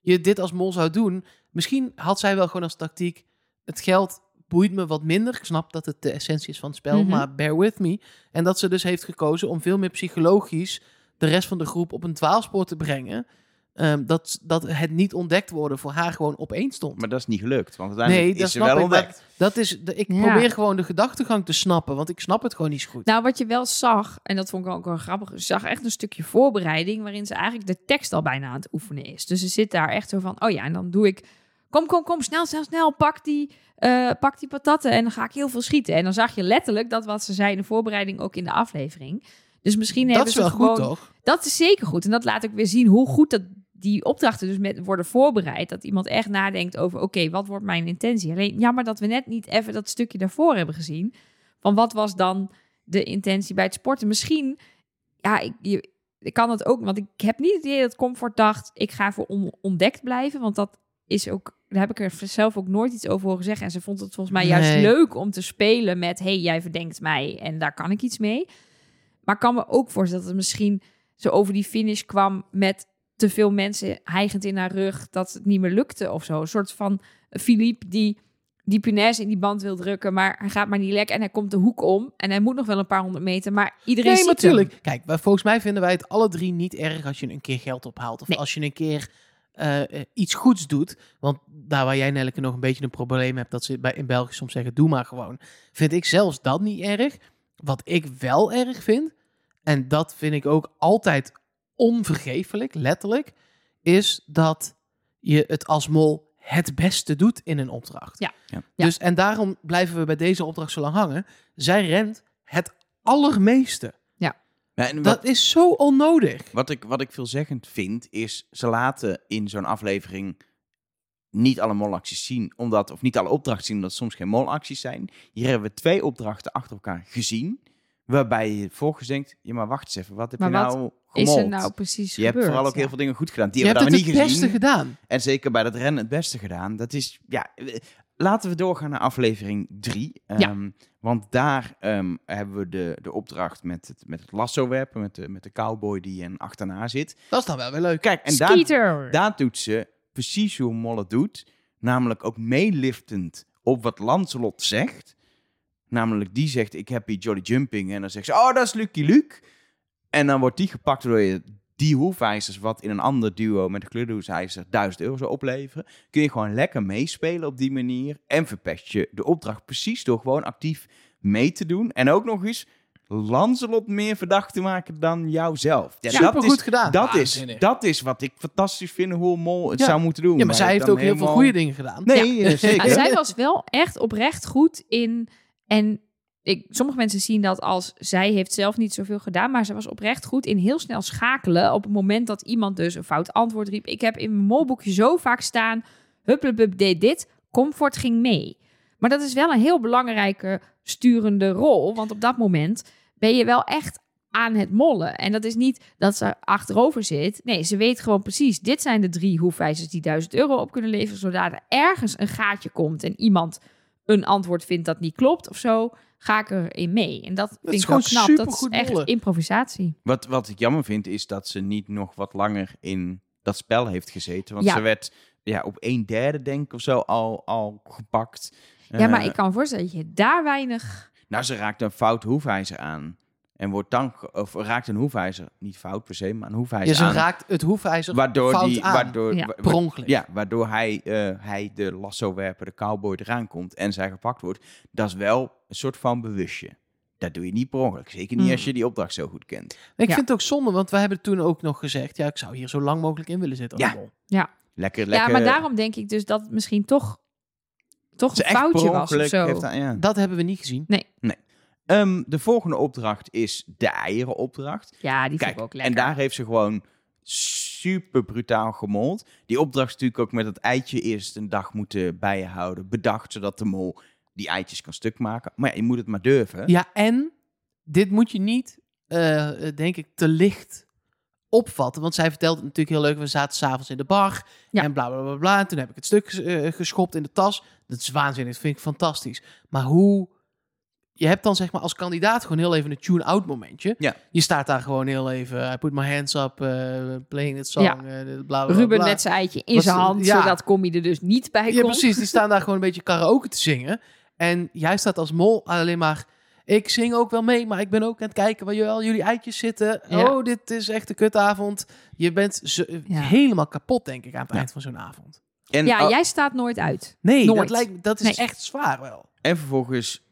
Speaker 1: je dit als mol zou doen. Misschien had zij wel gewoon als tactiek, het geld boeit me wat minder. Ik snap dat het de essentie is van het spel,
Speaker 2: Mhm.
Speaker 1: maar bear with me. En dat ze dus heeft gekozen om veel meer psychologisch de rest van de groep op een dwaalspoor te brengen. Ehm, dat, dat het niet ontdekt worden voor haar gewoon op één stond.
Speaker 3: Maar dat is niet gelukt, want uiteindelijk
Speaker 1: Nee, dat
Speaker 3: is ze wel
Speaker 1: ik,
Speaker 3: ontdekt.
Speaker 1: Dat is, de, ik
Speaker 2: Ja.
Speaker 1: probeer gewoon de gedachtegang te snappen, want ik snap het gewoon niet zo goed.
Speaker 2: Nou, wat je wel zag, en dat vond ik ook wel grappig, je zag echt een stukje voorbereiding waarin ze eigenlijk de tekst al bijna aan het oefenen is. Dus ze zit daar echt zo van, oh ja, en dan doe ik, kom, kom, kom, snel, snel, snel, pak die, pak die patatten en dan ga ik heel veel schieten. En dan zag je letterlijk dat wat ze zei in de voorbereiding ook in de aflevering. Dus misschien
Speaker 1: dat
Speaker 2: hebben
Speaker 1: is
Speaker 2: ze
Speaker 1: wel
Speaker 2: gewoon...
Speaker 1: goed, toch?
Speaker 2: Dat is zeker goed. En dat laat ook weer zien hoe goed dat die opdrachten dus met worden voorbereid. Dat iemand echt nadenkt over, oké, wat wordt mijn intentie? Alleen jammer dat we net niet even dat stukje daarvoor hebben gezien. Van wat was dan de intentie bij het sporten? Misschien, ja, ik, je, ik kan het ook, want ik heb niet het idee dat Comfort dacht, ik ga voor on- ontdekt blijven. Want dat is ook, daar heb ik er zelf ook nooit iets over horen zeggen. En ze vond het volgens mij juist
Speaker 1: Nee.
Speaker 2: leuk om te spelen met, hey, jij verdenkt mij en daar kan ik iets mee. Maar ik kan me ook voorstellen dat het misschien zo over die finish kwam met te veel mensen hijgend in haar rug, dat het niet meer lukte of zo. Een soort van Philippe die die punaise in die band wil drukken, maar hij gaat maar niet lekker en hij komt de hoek om en hij moet nog wel een paar honderd meter, maar iedereen
Speaker 1: Nee, natuurlijk.
Speaker 2: hem.
Speaker 1: Kijk, volgens mij vinden wij het alle drie niet erg als je een keer geld ophaalt. Of
Speaker 2: Nee.
Speaker 1: als je een keer eh, eh, iets goeds doet. Want daar waar jij, Nelleke, nog een beetje een probleem hebt... dat ze bij, in België soms zeggen, doe maar gewoon. Vind ik zelfs dat niet erg. Wat ik wel erg vind... en dat vind ik ook altijd onvergeeflijk, letterlijk... is dat je het als mol het beste doet in een opdracht.
Speaker 2: Ja.
Speaker 3: Ja.
Speaker 1: Dus, en daarom blijven we bij deze opdracht zo lang hangen. Zij rent het allermeeste.
Speaker 3: Ja, en wat,
Speaker 1: Dat is zo onnodig.
Speaker 3: wat, ik, wat ik veelzeggend vind, is ze laten in zo'n aflevering niet alle molacties zien, omdat, of niet alle opdrachten zien, omdat het soms geen molacties zijn. Hier hebben we twee opdrachten achter elkaar gezien, Waarbij je volgens denkt, ja maar wacht eens even, wat heb
Speaker 2: Maar
Speaker 3: je
Speaker 2: wat
Speaker 3: nou
Speaker 2: Is
Speaker 3: gemold?
Speaker 2: er nou precies
Speaker 3: je hebt vooral ook
Speaker 2: Ja.
Speaker 3: heel veel dingen goed gedaan. Die
Speaker 1: Je hebt
Speaker 3: hebben
Speaker 1: het
Speaker 3: we
Speaker 1: het
Speaker 3: dan niet
Speaker 1: beste
Speaker 3: gezien.
Speaker 1: gedaan.
Speaker 3: En zeker bij dat rennen het beste gedaan. Dat is, ja, laten we doorgaan naar aflevering 3.
Speaker 2: Ja.
Speaker 3: Want daar ehm, hebben we de, de opdracht met het, met het lasso werpen, met de, met de cowboy die en achterna zit.
Speaker 1: Dat is dan wel weer leuk.
Speaker 3: Kijk, en daar, daar doet ze precies hoe Molle doet. Namelijk ook meeliftend op wat Lancelot zegt. Namelijk, die zegt, ik heb hier Jolly Jumping. En dan zegt ze, oh, dat is Lucky Luke. En dan wordt die gepakt door je die hoefijzers, wat in een ander duo met de kleurhoefijzer 1000 euro zou opleveren. Kun je gewoon lekker meespelen op die manier. En verpest je de opdracht precies door gewoon actief mee te doen. En ook nog eens Lancelot meer verdacht te maken dan jouzelf. Ja, dat
Speaker 1: Supergoed
Speaker 3: is,
Speaker 1: gedaan.
Speaker 3: Dat is, dat is wat ik fantastisch vind hoe een mol het
Speaker 1: Ja.
Speaker 3: zou moeten doen.
Speaker 1: Ja, maar zij heeft ook heel veel goede dingen gedaan.
Speaker 3: Nee,
Speaker 2: Ja.
Speaker 3: eh, zeker.
Speaker 2: Ja, zij was wel echt oprecht goed in. En ik, sommige mensen zien dat als zij heeft zelf niet zoveel gedaan, maar ze was oprecht goed in heel snel schakelen op het moment dat iemand dus een fout antwoord riep. Ik heb in mijn molboekje zo vaak staan, hupplepup deed dit, comfort ging mee. Maar dat is wel een heel belangrijke sturende rol, want op dat moment ben je wel echt aan het mollen. En dat is niet dat ze achterover zit. Nee, ze weet gewoon precies, dit zijn de drie hoefijzers die 1000 euro op kunnen leveren, zodra er ergens een gaatje komt en iemand een antwoord vindt dat niet klopt of zo, ga ik erin mee. En dat vind
Speaker 1: is
Speaker 2: ik
Speaker 1: gewoon
Speaker 2: knap. Dat is echt improvisatie.
Speaker 3: Wat, wat ik jammer vind, is dat ze niet nog wat langer in dat spel heeft gezeten. Want
Speaker 2: Ja.
Speaker 3: ze werd ja, op een derde, denk ik, of zo, al, al gepakt.
Speaker 2: ja, maar
Speaker 3: Eh,
Speaker 2: ik kan me voorstellen dat je daar weinig...
Speaker 3: Nou, ze raakt een fout hoefijzer aan. En wordt dan, of raakt een hoefijzer, niet fout per se, maar een hoefijzer
Speaker 1: Ja, ze
Speaker 3: aan.
Speaker 1: raakt het hoefijzer
Speaker 3: waardoor,
Speaker 1: fout
Speaker 3: die,
Speaker 1: aan.
Speaker 3: waardoor,
Speaker 2: Ja.
Speaker 3: wa- wa-
Speaker 1: per ongeluk.
Speaker 3: ja, waardoor hij, eh, hij de lasso-werper, de cowboy, eraan komt en zij gepakt wordt. Dat is wel een soort van bewustje. Dat doe je niet per ongeluk. Zeker niet
Speaker 2: Hmm.
Speaker 3: als je die opdracht zo goed kent.
Speaker 1: Ik
Speaker 2: Ja.
Speaker 1: vind het ook zonde, want wij hebben toen ook nog gezegd... ja, ik zou hier zo lang mogelijk in willen zitten.
Speaker 3: Ja.
Speaker 1: mol.
Speaker 3: Lekker, lekker.
Speaker 2: Ja, maar daarom denk ik dus dat het misschien toch, toch een foutje was of zo.
Speaker 3: dat- ja.
Speaker 1: Dat hebben we niet gezien.
Speaker 3: Ehm, de volgende opdracht is de eierenopdracht.
Speaker 2: Ja, die vind ik ook lekker.
Speaker 3: en daar heeft ze gewoon super brutaal gemold. Die opdracht is natuurlijk ook met het eitje eerst een dag moeten bijhouden. Bedacht, zodat de mol die eitjes kan stuk maken. Maar ja, je moet het maar durven.
Speaker 1: Ja, en dit moet je niet, eh, eh, denk ik, te licht opvatten. Want zij vertelt het natuurlijk heel leuk. We zaten s'avonds in de bar
Speaker 2: Ja.
Speaker 1: en bla bla bla bla. En toen heb ik het stuk eh, geschopt in de tas. Dat is waanzinnig, dat vind ik fantastisch. Maar hoe... Je hebt dan zeg maar als kandidaat gewoon heel even een tune-out momentje.
Speaker 3: Ja.
Speaker 1: Je staat daar gewoon heel even... I put my hands up, eh, playing it song,
Speaker 2: Ja.
Speaker 1: eh, bla bla bla.
Speaker 2: Ruben
Speaker 1: bla.
Speaker 2: met zijn eitje in zijn hand,
Speaker 1: ja.
Speaker 2: zodat Commie er dus niet bij
Speaker 1: Ja,
Speaker 2: komt.
Speaker 1: precies. Die staan daar gewoon een beetje karaoke te zingen. En jij staat als mol alleen maar... Ik zing ook wel mee, maar ik ben ook aan het kijken waar jullie, jullie eitjes zitten.
Speaker 2: Ja.
Speaker 1: Oh, dit is echt een kutavond. Je bent zo-
Speaker 2: Ja.
Speaker 1: helemaal kapot, denk ik, aan het
Speaker 3: Ja.
Speaker 1: eind van zo'n avond.
Speaker 3: En,
Speaker 2: Ja, jij staat nooit uit.
Speaker 1: Nee,
Speaker 2: Nooit.
Speaker 1: dat, lijkt, dat is
Speaker 2: Nee.
Speaker 1: echt zwaar wel.
Speaker 3: en vervolgens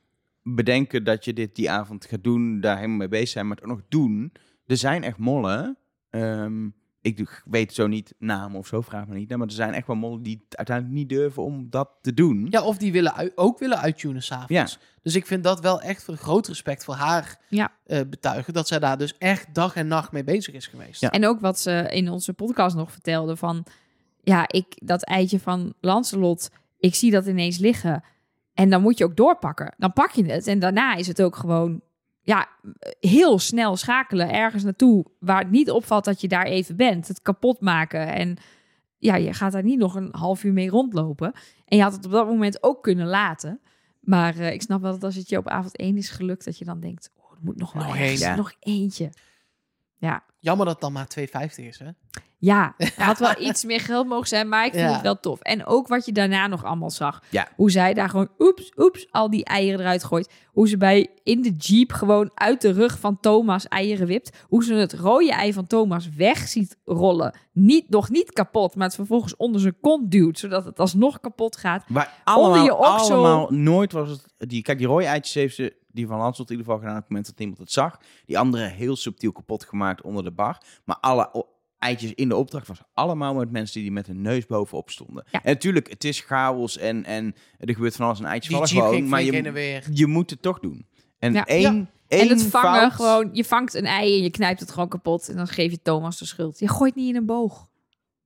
Speaker 3: bedenken dat je dit die avond gaat doen. Daar helemaal mee bezig zijn, maar het ook nog doen. Er zijn echt mollen. Ehm, ik weet zo niet namen of zo, vraag me niet. naar, Maar er zijn echt wel mollen die het uiteindelijk niet durven om dat te doen.
Speaker 1: Ja, of die willen ook willen uittunen s'avonds. Dus ik vind dat wel echt voor groot respect voor haar
Speaker 2: Ja.
Speaker 1: eh, betuigen. Dat zij daar dus echt dag en nacht mee bezig is geweest.
Speaker 3: Ja.
Speaker 2: En ook wat ze in onze podcast nog vertelde van... Ja, ik, dat eitje van Lancelot, ik zie dat ineens liggen. En dan moet je ook doorpakken. Dan pak je het. En daarna is het ook gewoon... Ja, heel snel schakelen ergens naartoe... waar het niet opvalt dat je daar even bent. Het kapot maken. En ja, je gaat daar niet nog een half uur mee rondlopen. En je had het op dat moment ook kunnen laten. Maar eh, ik snap wel dat als het je op avond één is gelukt... dat je dan denkt, oh, er moet nog wel
Speaker 1: Nog
Speaker 2: ergens- nog eentje. Ja,
Speaker 1: Jammer dat het dan maar 2,50 is, hè?
Speaker 2: ja, er had wel iets meer geld mogen zijn, maar ik vind
Speaker 1: Ja.
Speaker 2: het wel tof. En ook wat je daarna nog allemaal zag.
Speaker 3: Ja.
Speaker 2: Hoe zij daar gewoon, oeps, oeps, al die eieren eruit gooit. Hoe ze bij in de jeep gewoon uit de rug van Thomas eieren wipt. Hoe ze het rode ei van Thomas weg ziet rollen. Niet, nog niet kapot, maar het vervolgens onder zijn kont duwt. Zodat het alsnog kapot gaat.
Speaker 3: Waar allemaal,
Speaker 2: je oksel-
Speaker 3: allemaal nooit was het... Die, kijk, die rode eitjes heeft ze, die van Lancelot in ieder geval gedaan op het moment dat niemand het zag. Die andere heel subtiel kapot gemaakt onder de bar. Maar alle eitjes in de opdracht was allemaal met mensen die met hun neus bovenop stonden.
Speaker 2: Ja.
Speaker 3: En natuurlijk, het is chaos en, en er gebeurt van alles en eitjes
Speaker 1: Die
Speaker 3: vallen gewoon. Maar je, je moet het toch doen. En
Speaker 2: Ja.
Speaker 3: één,
Speaker 1: Ja.
Speaker 2: en het vangen
Speaker 3: fout-
Speaker 2: gewoon, je vangt een ei en je knijpt het gewoon kapot. En dan geef je Thomas de schuld. Je gooit niet in een boog.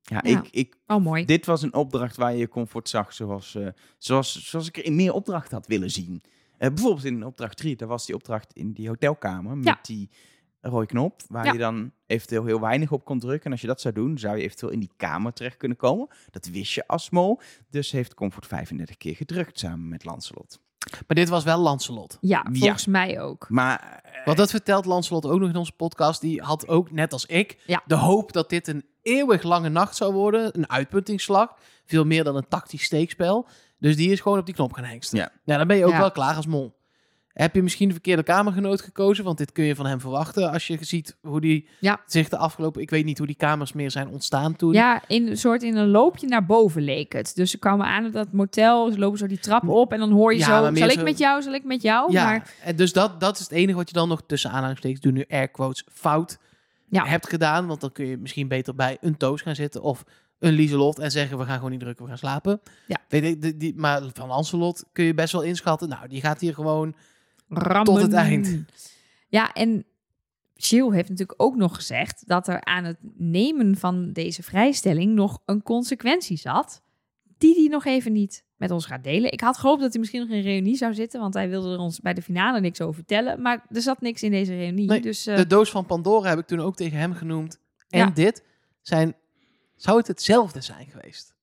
Speaker 3: Ja,
Speaker 2: Ja.
Speaker 3: Ik, ik,
Speaker 2: Oh, mooi.
Speaker 3: dit was een opdracht waar je comfort zag zoals, eh, zoals, zoals ik er in meer opdrachten had willen zien. Eh, bijvoorbeeld in opdracht 3, daar was die opdracht in die hotelkamer met
Speaker 2: Ja.
Speaker 3: die rode knop, waar
Speaker 2: Ja.
Speaker 3: je dan eventueel heel weinig op kon drukken. En als je dat zou doen, zou je eventueel in die kamer terecht kunnen komen. Dat wist je als mol. Dus heeft Comfort 35 keer gedrukt samen met Lancelot.
Speaker 1: Maar dit was wel Lancelot.
Speaker 2: Ja,
Speaker 3: Ja.
Speaker 2: volgens mij ook.
Speaker 3: Maar eh,
Speaker 1: Want dat vertelt Lancelot ook nog in onze podcast. Die had ook, net als ik,
Speaker 2: Ja.
Speaker 1: de hoop dat dit een eeuwig lange nacht zou worden. Een uitputtingsslag. Veel meer dan een tactisch steekspel. Dus die is gewoon op die knop gaan hengsten.
Speaker 3: Ja.
Speaker 1: Nou, dan ben je ook
Speaker 2: Ja.
Speaker 1: wel klaar als mol. Heb je misschien de verkeerde kamergenoot gekozen? Want dit kun je van hem verwachten als je ziet hoe die
Speaker 2: Ja.
Speaker 1: zich de afgelopen... Ik weet niet hoe die kamers meer zijn ontstaan toen.
Speaker 2: Ja, in een soort in een loopje naar boven leek het. Dus ze kwamen aan op dat motel, ze lopen zo die trap op en dan hoor je
Speaker 1: Ja,
Speaker 2: zo, zal ik
Speaker 1: zo-
Speaker 2: met jou, zal ik met jou?
Speaker 1: Ja,
Speaker 2: Maar
Speaker 1: en dus dat, dat is het enige wat je dan nog tussen aanhalingstekens, doe nu air quotes, fout
Speaker 2: Ja.
Speaker 1: hebt gedaan. Want dan kun je misschien beter bij een Toos gaan zitten of een Lieselot en zeggen we gaan gewoon niet drukken, we gaan slapen.
Speaker 2: Ja.
Speaker 1: Weet ik, die, die, maar van Anselot kun je best wel inschatten. Nou, die gaat hier gewoon...
Speaker 2: rammen.
Speaker 1: Tot het eind.
Speaker 2: Ja, en Chill heeft natuurlijk ook nog gezegd dat er aan het nemen van deze vrijstelling nog een consequentie zat, die hij nog even niet met ons gaat delen. Ik had gehoopt dat hij misschien nog in een reunie zou zitten, want hij wilde er ons bij de finale niks over vertellen. Maar er zat niks in deze reunie.
Speaker 1: Nee,
Speaker 2: dus eh,
Speaker 1: De doos van Pandora heb ik toen ook tegen hem genoemd. En
Speaker 2: Ja.
Speaker 1: dit zijn... Zou het hetzelfde zijn geweest?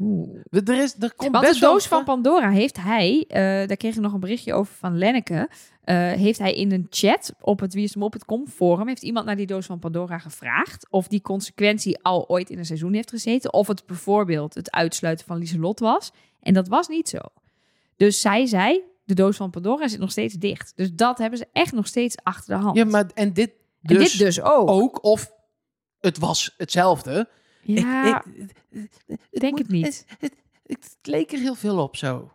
Speaker 2: oeh.
Speaker 1: Er, is, er komt
Speaker 2: Want
Speaker 1: best
Speaker 2: de doos van
Speaker 1: va-
Speaker 2: Pandora heeft hij, eh, daar kreeg ik nog een berichtje over van Lenneke, eh, heeft hij in een chat op het wieisdemop.com forum, heeft iemand naar die doos van Pandora gevraagd of die consequentie al ooit in een seizoen heeft gezeten, of het bijvoorbeeld het uitsluiten van Lieselot was. En dat was niet zo. Dus zij zei, de doos van Pandora zit nog steeds dicht. Dus dat hebben ze echt nog steeds achter de hand.
Speaker 1: Ja, maar en dit
Speaker 2: en
Speaker 1: dus,
Speaker 2: dit dus ook.
Speaker 1: ook, of het was hetzelfde.
Speaker 2: ja,
Speaker 1: ik,
Speaker 2: denk het niet.
Speaker 1: Het, het, het leek er heel veel op zo.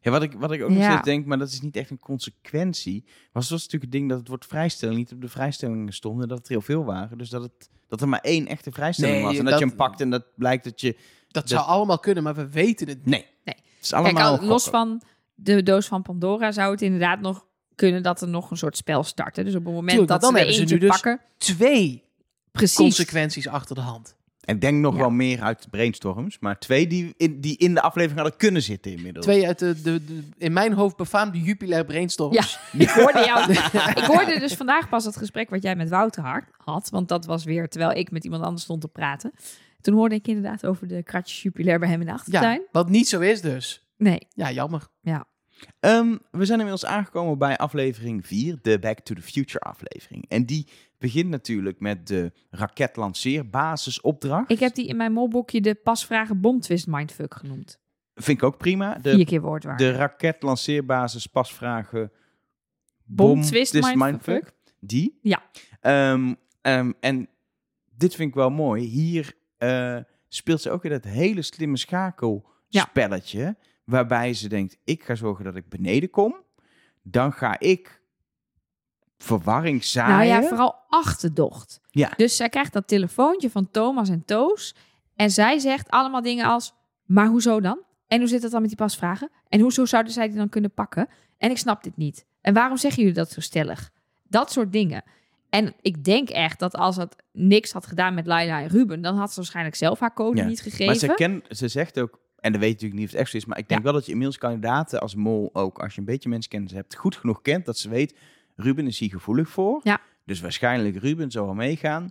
Speaker 3: ja, wat, ik, wat ik ook nog
Speaker 2: Ja.
Speaker 3: steeds denk, maar dat is niet echt een consequentie. Was was natuurlijk het ding dat het woord vrijstelling niet op de vrijstellingen stond. En dat het er heel veel waren. Dus dat, het, dat er maar één echte vrijstelling
Speaker 1: Nee,
Speaker 3: was. En dat,
Speaker 1: dat-
Speaker 3: je hem pakt en dat blijkt dat je...
Speaker 1: Dat,
Speaker 3: Dat-
Speaker 1: zou allemaal kunnen, maar we weten het niet.
Speaker 3: Nee.
Speaker 2: Nee.
Speaker 3: Het is
Speaker 2: Kijk,
Speaker 3: allemaal
Speaker 2: al- los van de doos van Pandora zou het inderdaad nog kunnen dat er nog een soort spel starten. Dus op het moment
Speaker 1: Tuurlijk,
Speaker 2: dat ze
Speaker 1: dan
Speaker 2: er
Speaker 1: hebben ze
Speaker 2: eentje
Speaker 1: nu dus
Speaker 2: pakken,
Speaker 1: Twee
Speaker 2: precies.
Speaker 1: consequenties achter de hand.
Speaker 3: En denk nog
Speaker 2: Ja.
Speaker 3: wel meer uit brainstorms. Maar twee die in, die in de aflevering hadden kunnen zitten inmiddels.
Speaker 1: Twee uit de, de, de in mijn hoofd befaamde Jupiler brainstorms.
Speaker 2: Ja, ik hoorde jou. ik hoorde dus vandaag pas het gesprek wat jij met Wouter Hart had. Want dat was weer terwijl ik met iemand anders stond te praten. Toen hoorde ik inderdaad over de kratjes Jupiler bij hem in de achtertuin.
Speaker 1: Ja, wat niet zo is dus.
Speaker 2: Nee,
Speaker 1: Ja, jammer.
Speaker 3: Ehm, we zijn inmiddels aangekomen bij aflevering 4, de Back to the Future aflevering. En die begint natuurlijk met de raketlanceerbasisopdracht.
Speaker 2: ik heb die in mijn molboekje de pasvragen bomtwist mindfuck genoemd.
Speaker 3: Vind ik ook prima.
Speaker 2: Vier
Speaker 3: De,
Speaker 2: keer woordwaard.
Speaker 3: de raketlanceerbasis pasvragen
Speaker 2: Bomtwist
Speaker 3: Bom- Twist
Speaker 2: mindfuck.
Speaker 3: Die.
Speaker 2: Ja.
Speaker 3: Ehm, ehm, en dit vind ik wel mooi. Hier eh, speelt ze ook weer dat hele slimme schakelspelletje. Waarbij ze denkt, ik ga zorgen dat ik beneden kom. Dan ga ik verwarring zaaien.
Speaker 2: Nou ja, vooral achterdocht.
Speaker 3: Ja.
Speaker 2: Dus zij krijgt dat telefoontje van Thomas en Toos. En zij zegt allemaal dingen als... Maar hoezo dan? En hoe zit het dan met die pasvragen? En hoezo zouden zij die dan kunnen pakken? En ik snap dit niet. En waarom zeggen jullie dat zo stellig? Dat soort dingen. En ik denk echt dat als het niks had gedaan met Laila en Ruben... dan had ze waarschijnlijk zelf haar code
Speaker 3: Ja.
Speaker 2: niet gegeven.
Speaker 3: Maar ze, ken, ze zegt ook, en dat weet je natuurlijk niet of het echt zo is, maar ik denk
Speaker 2: Ja.
Speaker 3: wel dat je inmiddels kandidaten als mol ook, als je een beetje mensenkennis hebt, goed genoeg kent dat ze weet, Ruben is hier gevoelig voor.
Speaker 2: Ja.
Speaker 3: Dus waarschijnlijk Ruben zal wel meegaan.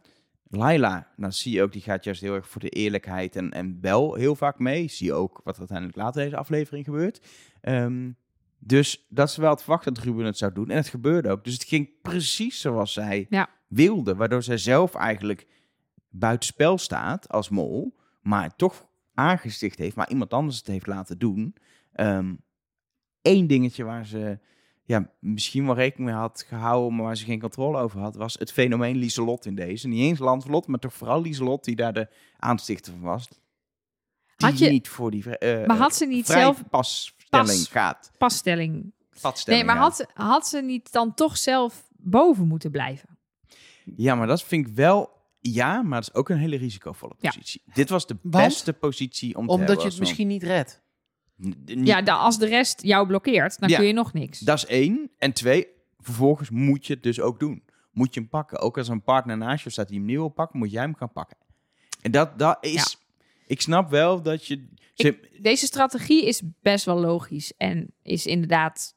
Speaker 3: Laila, nou zie je ook, die gaat juist heel erg voor de eerlijkheid en, en wel heel vaak mee. Zie je ook wat er uiteindelijk later deze aflevering gebeurt. Ehm, dus dat is wel te verwachten dat Ruben het zou doen. En het gebeurde ook. Dus het ging precies zoals zij
Speaker 2: Ja.
Speaker 3: wilde. Waardoor zij zelf eigenlijk buitenspel staat als mol. Maar het toch aangesticht heeft. Maar iemand anders het heeft laten doen. Eén dingetje waar ze ja, misschien wel rekening mee had gehouden. Maar waar ze geen controle over had. Was het fenomeen Lieselot in deze. Niet eens Lancelot. Maar toch vooral Lieselot die daar de aanstichter van was. Die
Speaker 2: Had je-
Speaker 3: niet voor die eh,
Speaker 2: Maar had ze niet zelf
Speaker 3: passtelling
Speaker 2: pas-
Speaker 3: gaat.
Speaker 2: passtelling...
Speaker 3: Padstelling
Speaker 2: Nee, maar had, had ze niet dan toch zelf boven moeten blijven?
Speaker 3: Ja, maar dat vind ik wel... Ja, maar dat is ook een hele risicovolle
Speaker 2: Ja.
Speaker 3: positie. Dit was de
Speaker 1: Want?
Speaker 3: beste positie om te
Speaker 1: Omdat je het misschien niet redt.
Speaker 2: Ja, dan, als de rest jou blokkeert, dan
Speaker 3: Ja.
Speaker 2: kun je nog niks.
Speaker 3: Dat is één. En twee, vervolgens moet je het dus ook doen. Moet je hem pakken. Ook als een partner naast je staat die hem niet wil pakken, moet jij hem gaan pakken. En dat, dat is... Ik snap wel dat je... Ze,
Speaker 2: Deze strategie is best wel logisch en is inderdaad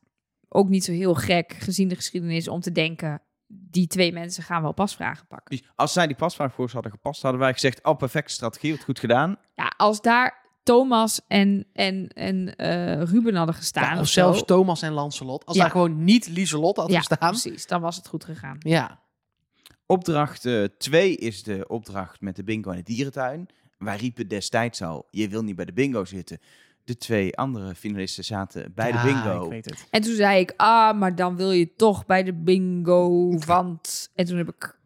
Speaker 2: ook niet zo heel gek, gezien de geschiedenis, om te denken... die twee mensen gaan wel pasvragen pakken.
Speaker 3: Dus als zij die pasvraag voor ze hadden gepast, hadden wij gezegd, oh, perfecte strategie, wat goed gedaan.
Speaker 2: Ja, als daar Thomas en, en, en eh, Ruben hadden gestaan
Speaker 1: Ja,
Speaker 2: of
Speaker 1: of
Speaker 2: zo...
Speaker 1: zelfs Thomas en Lancelot. Als
Speaker 2: Ja.
Speaker 1: daar gewoon niet Lieselot had
Speaker 2: ja,
Speaker 1: gestaan.
Speaker 2: precies. Dan was het goed gegaan.
Speaker 1: Ja.
Speaker 3: Opdracht 2 is de opdracht met de bingo in de dierentuin. Wij riepen destijds al, je wil niet bij de bingo zitten. De twee andere finalisten zaten bij
Speaker 1: Ja,
Speaker 3: de bingo.
Speaker 1: ik weet het.
Speaker 2: En toen zei ik, ah, maar dan wil je toch bij de bingo, want... En toen heb ik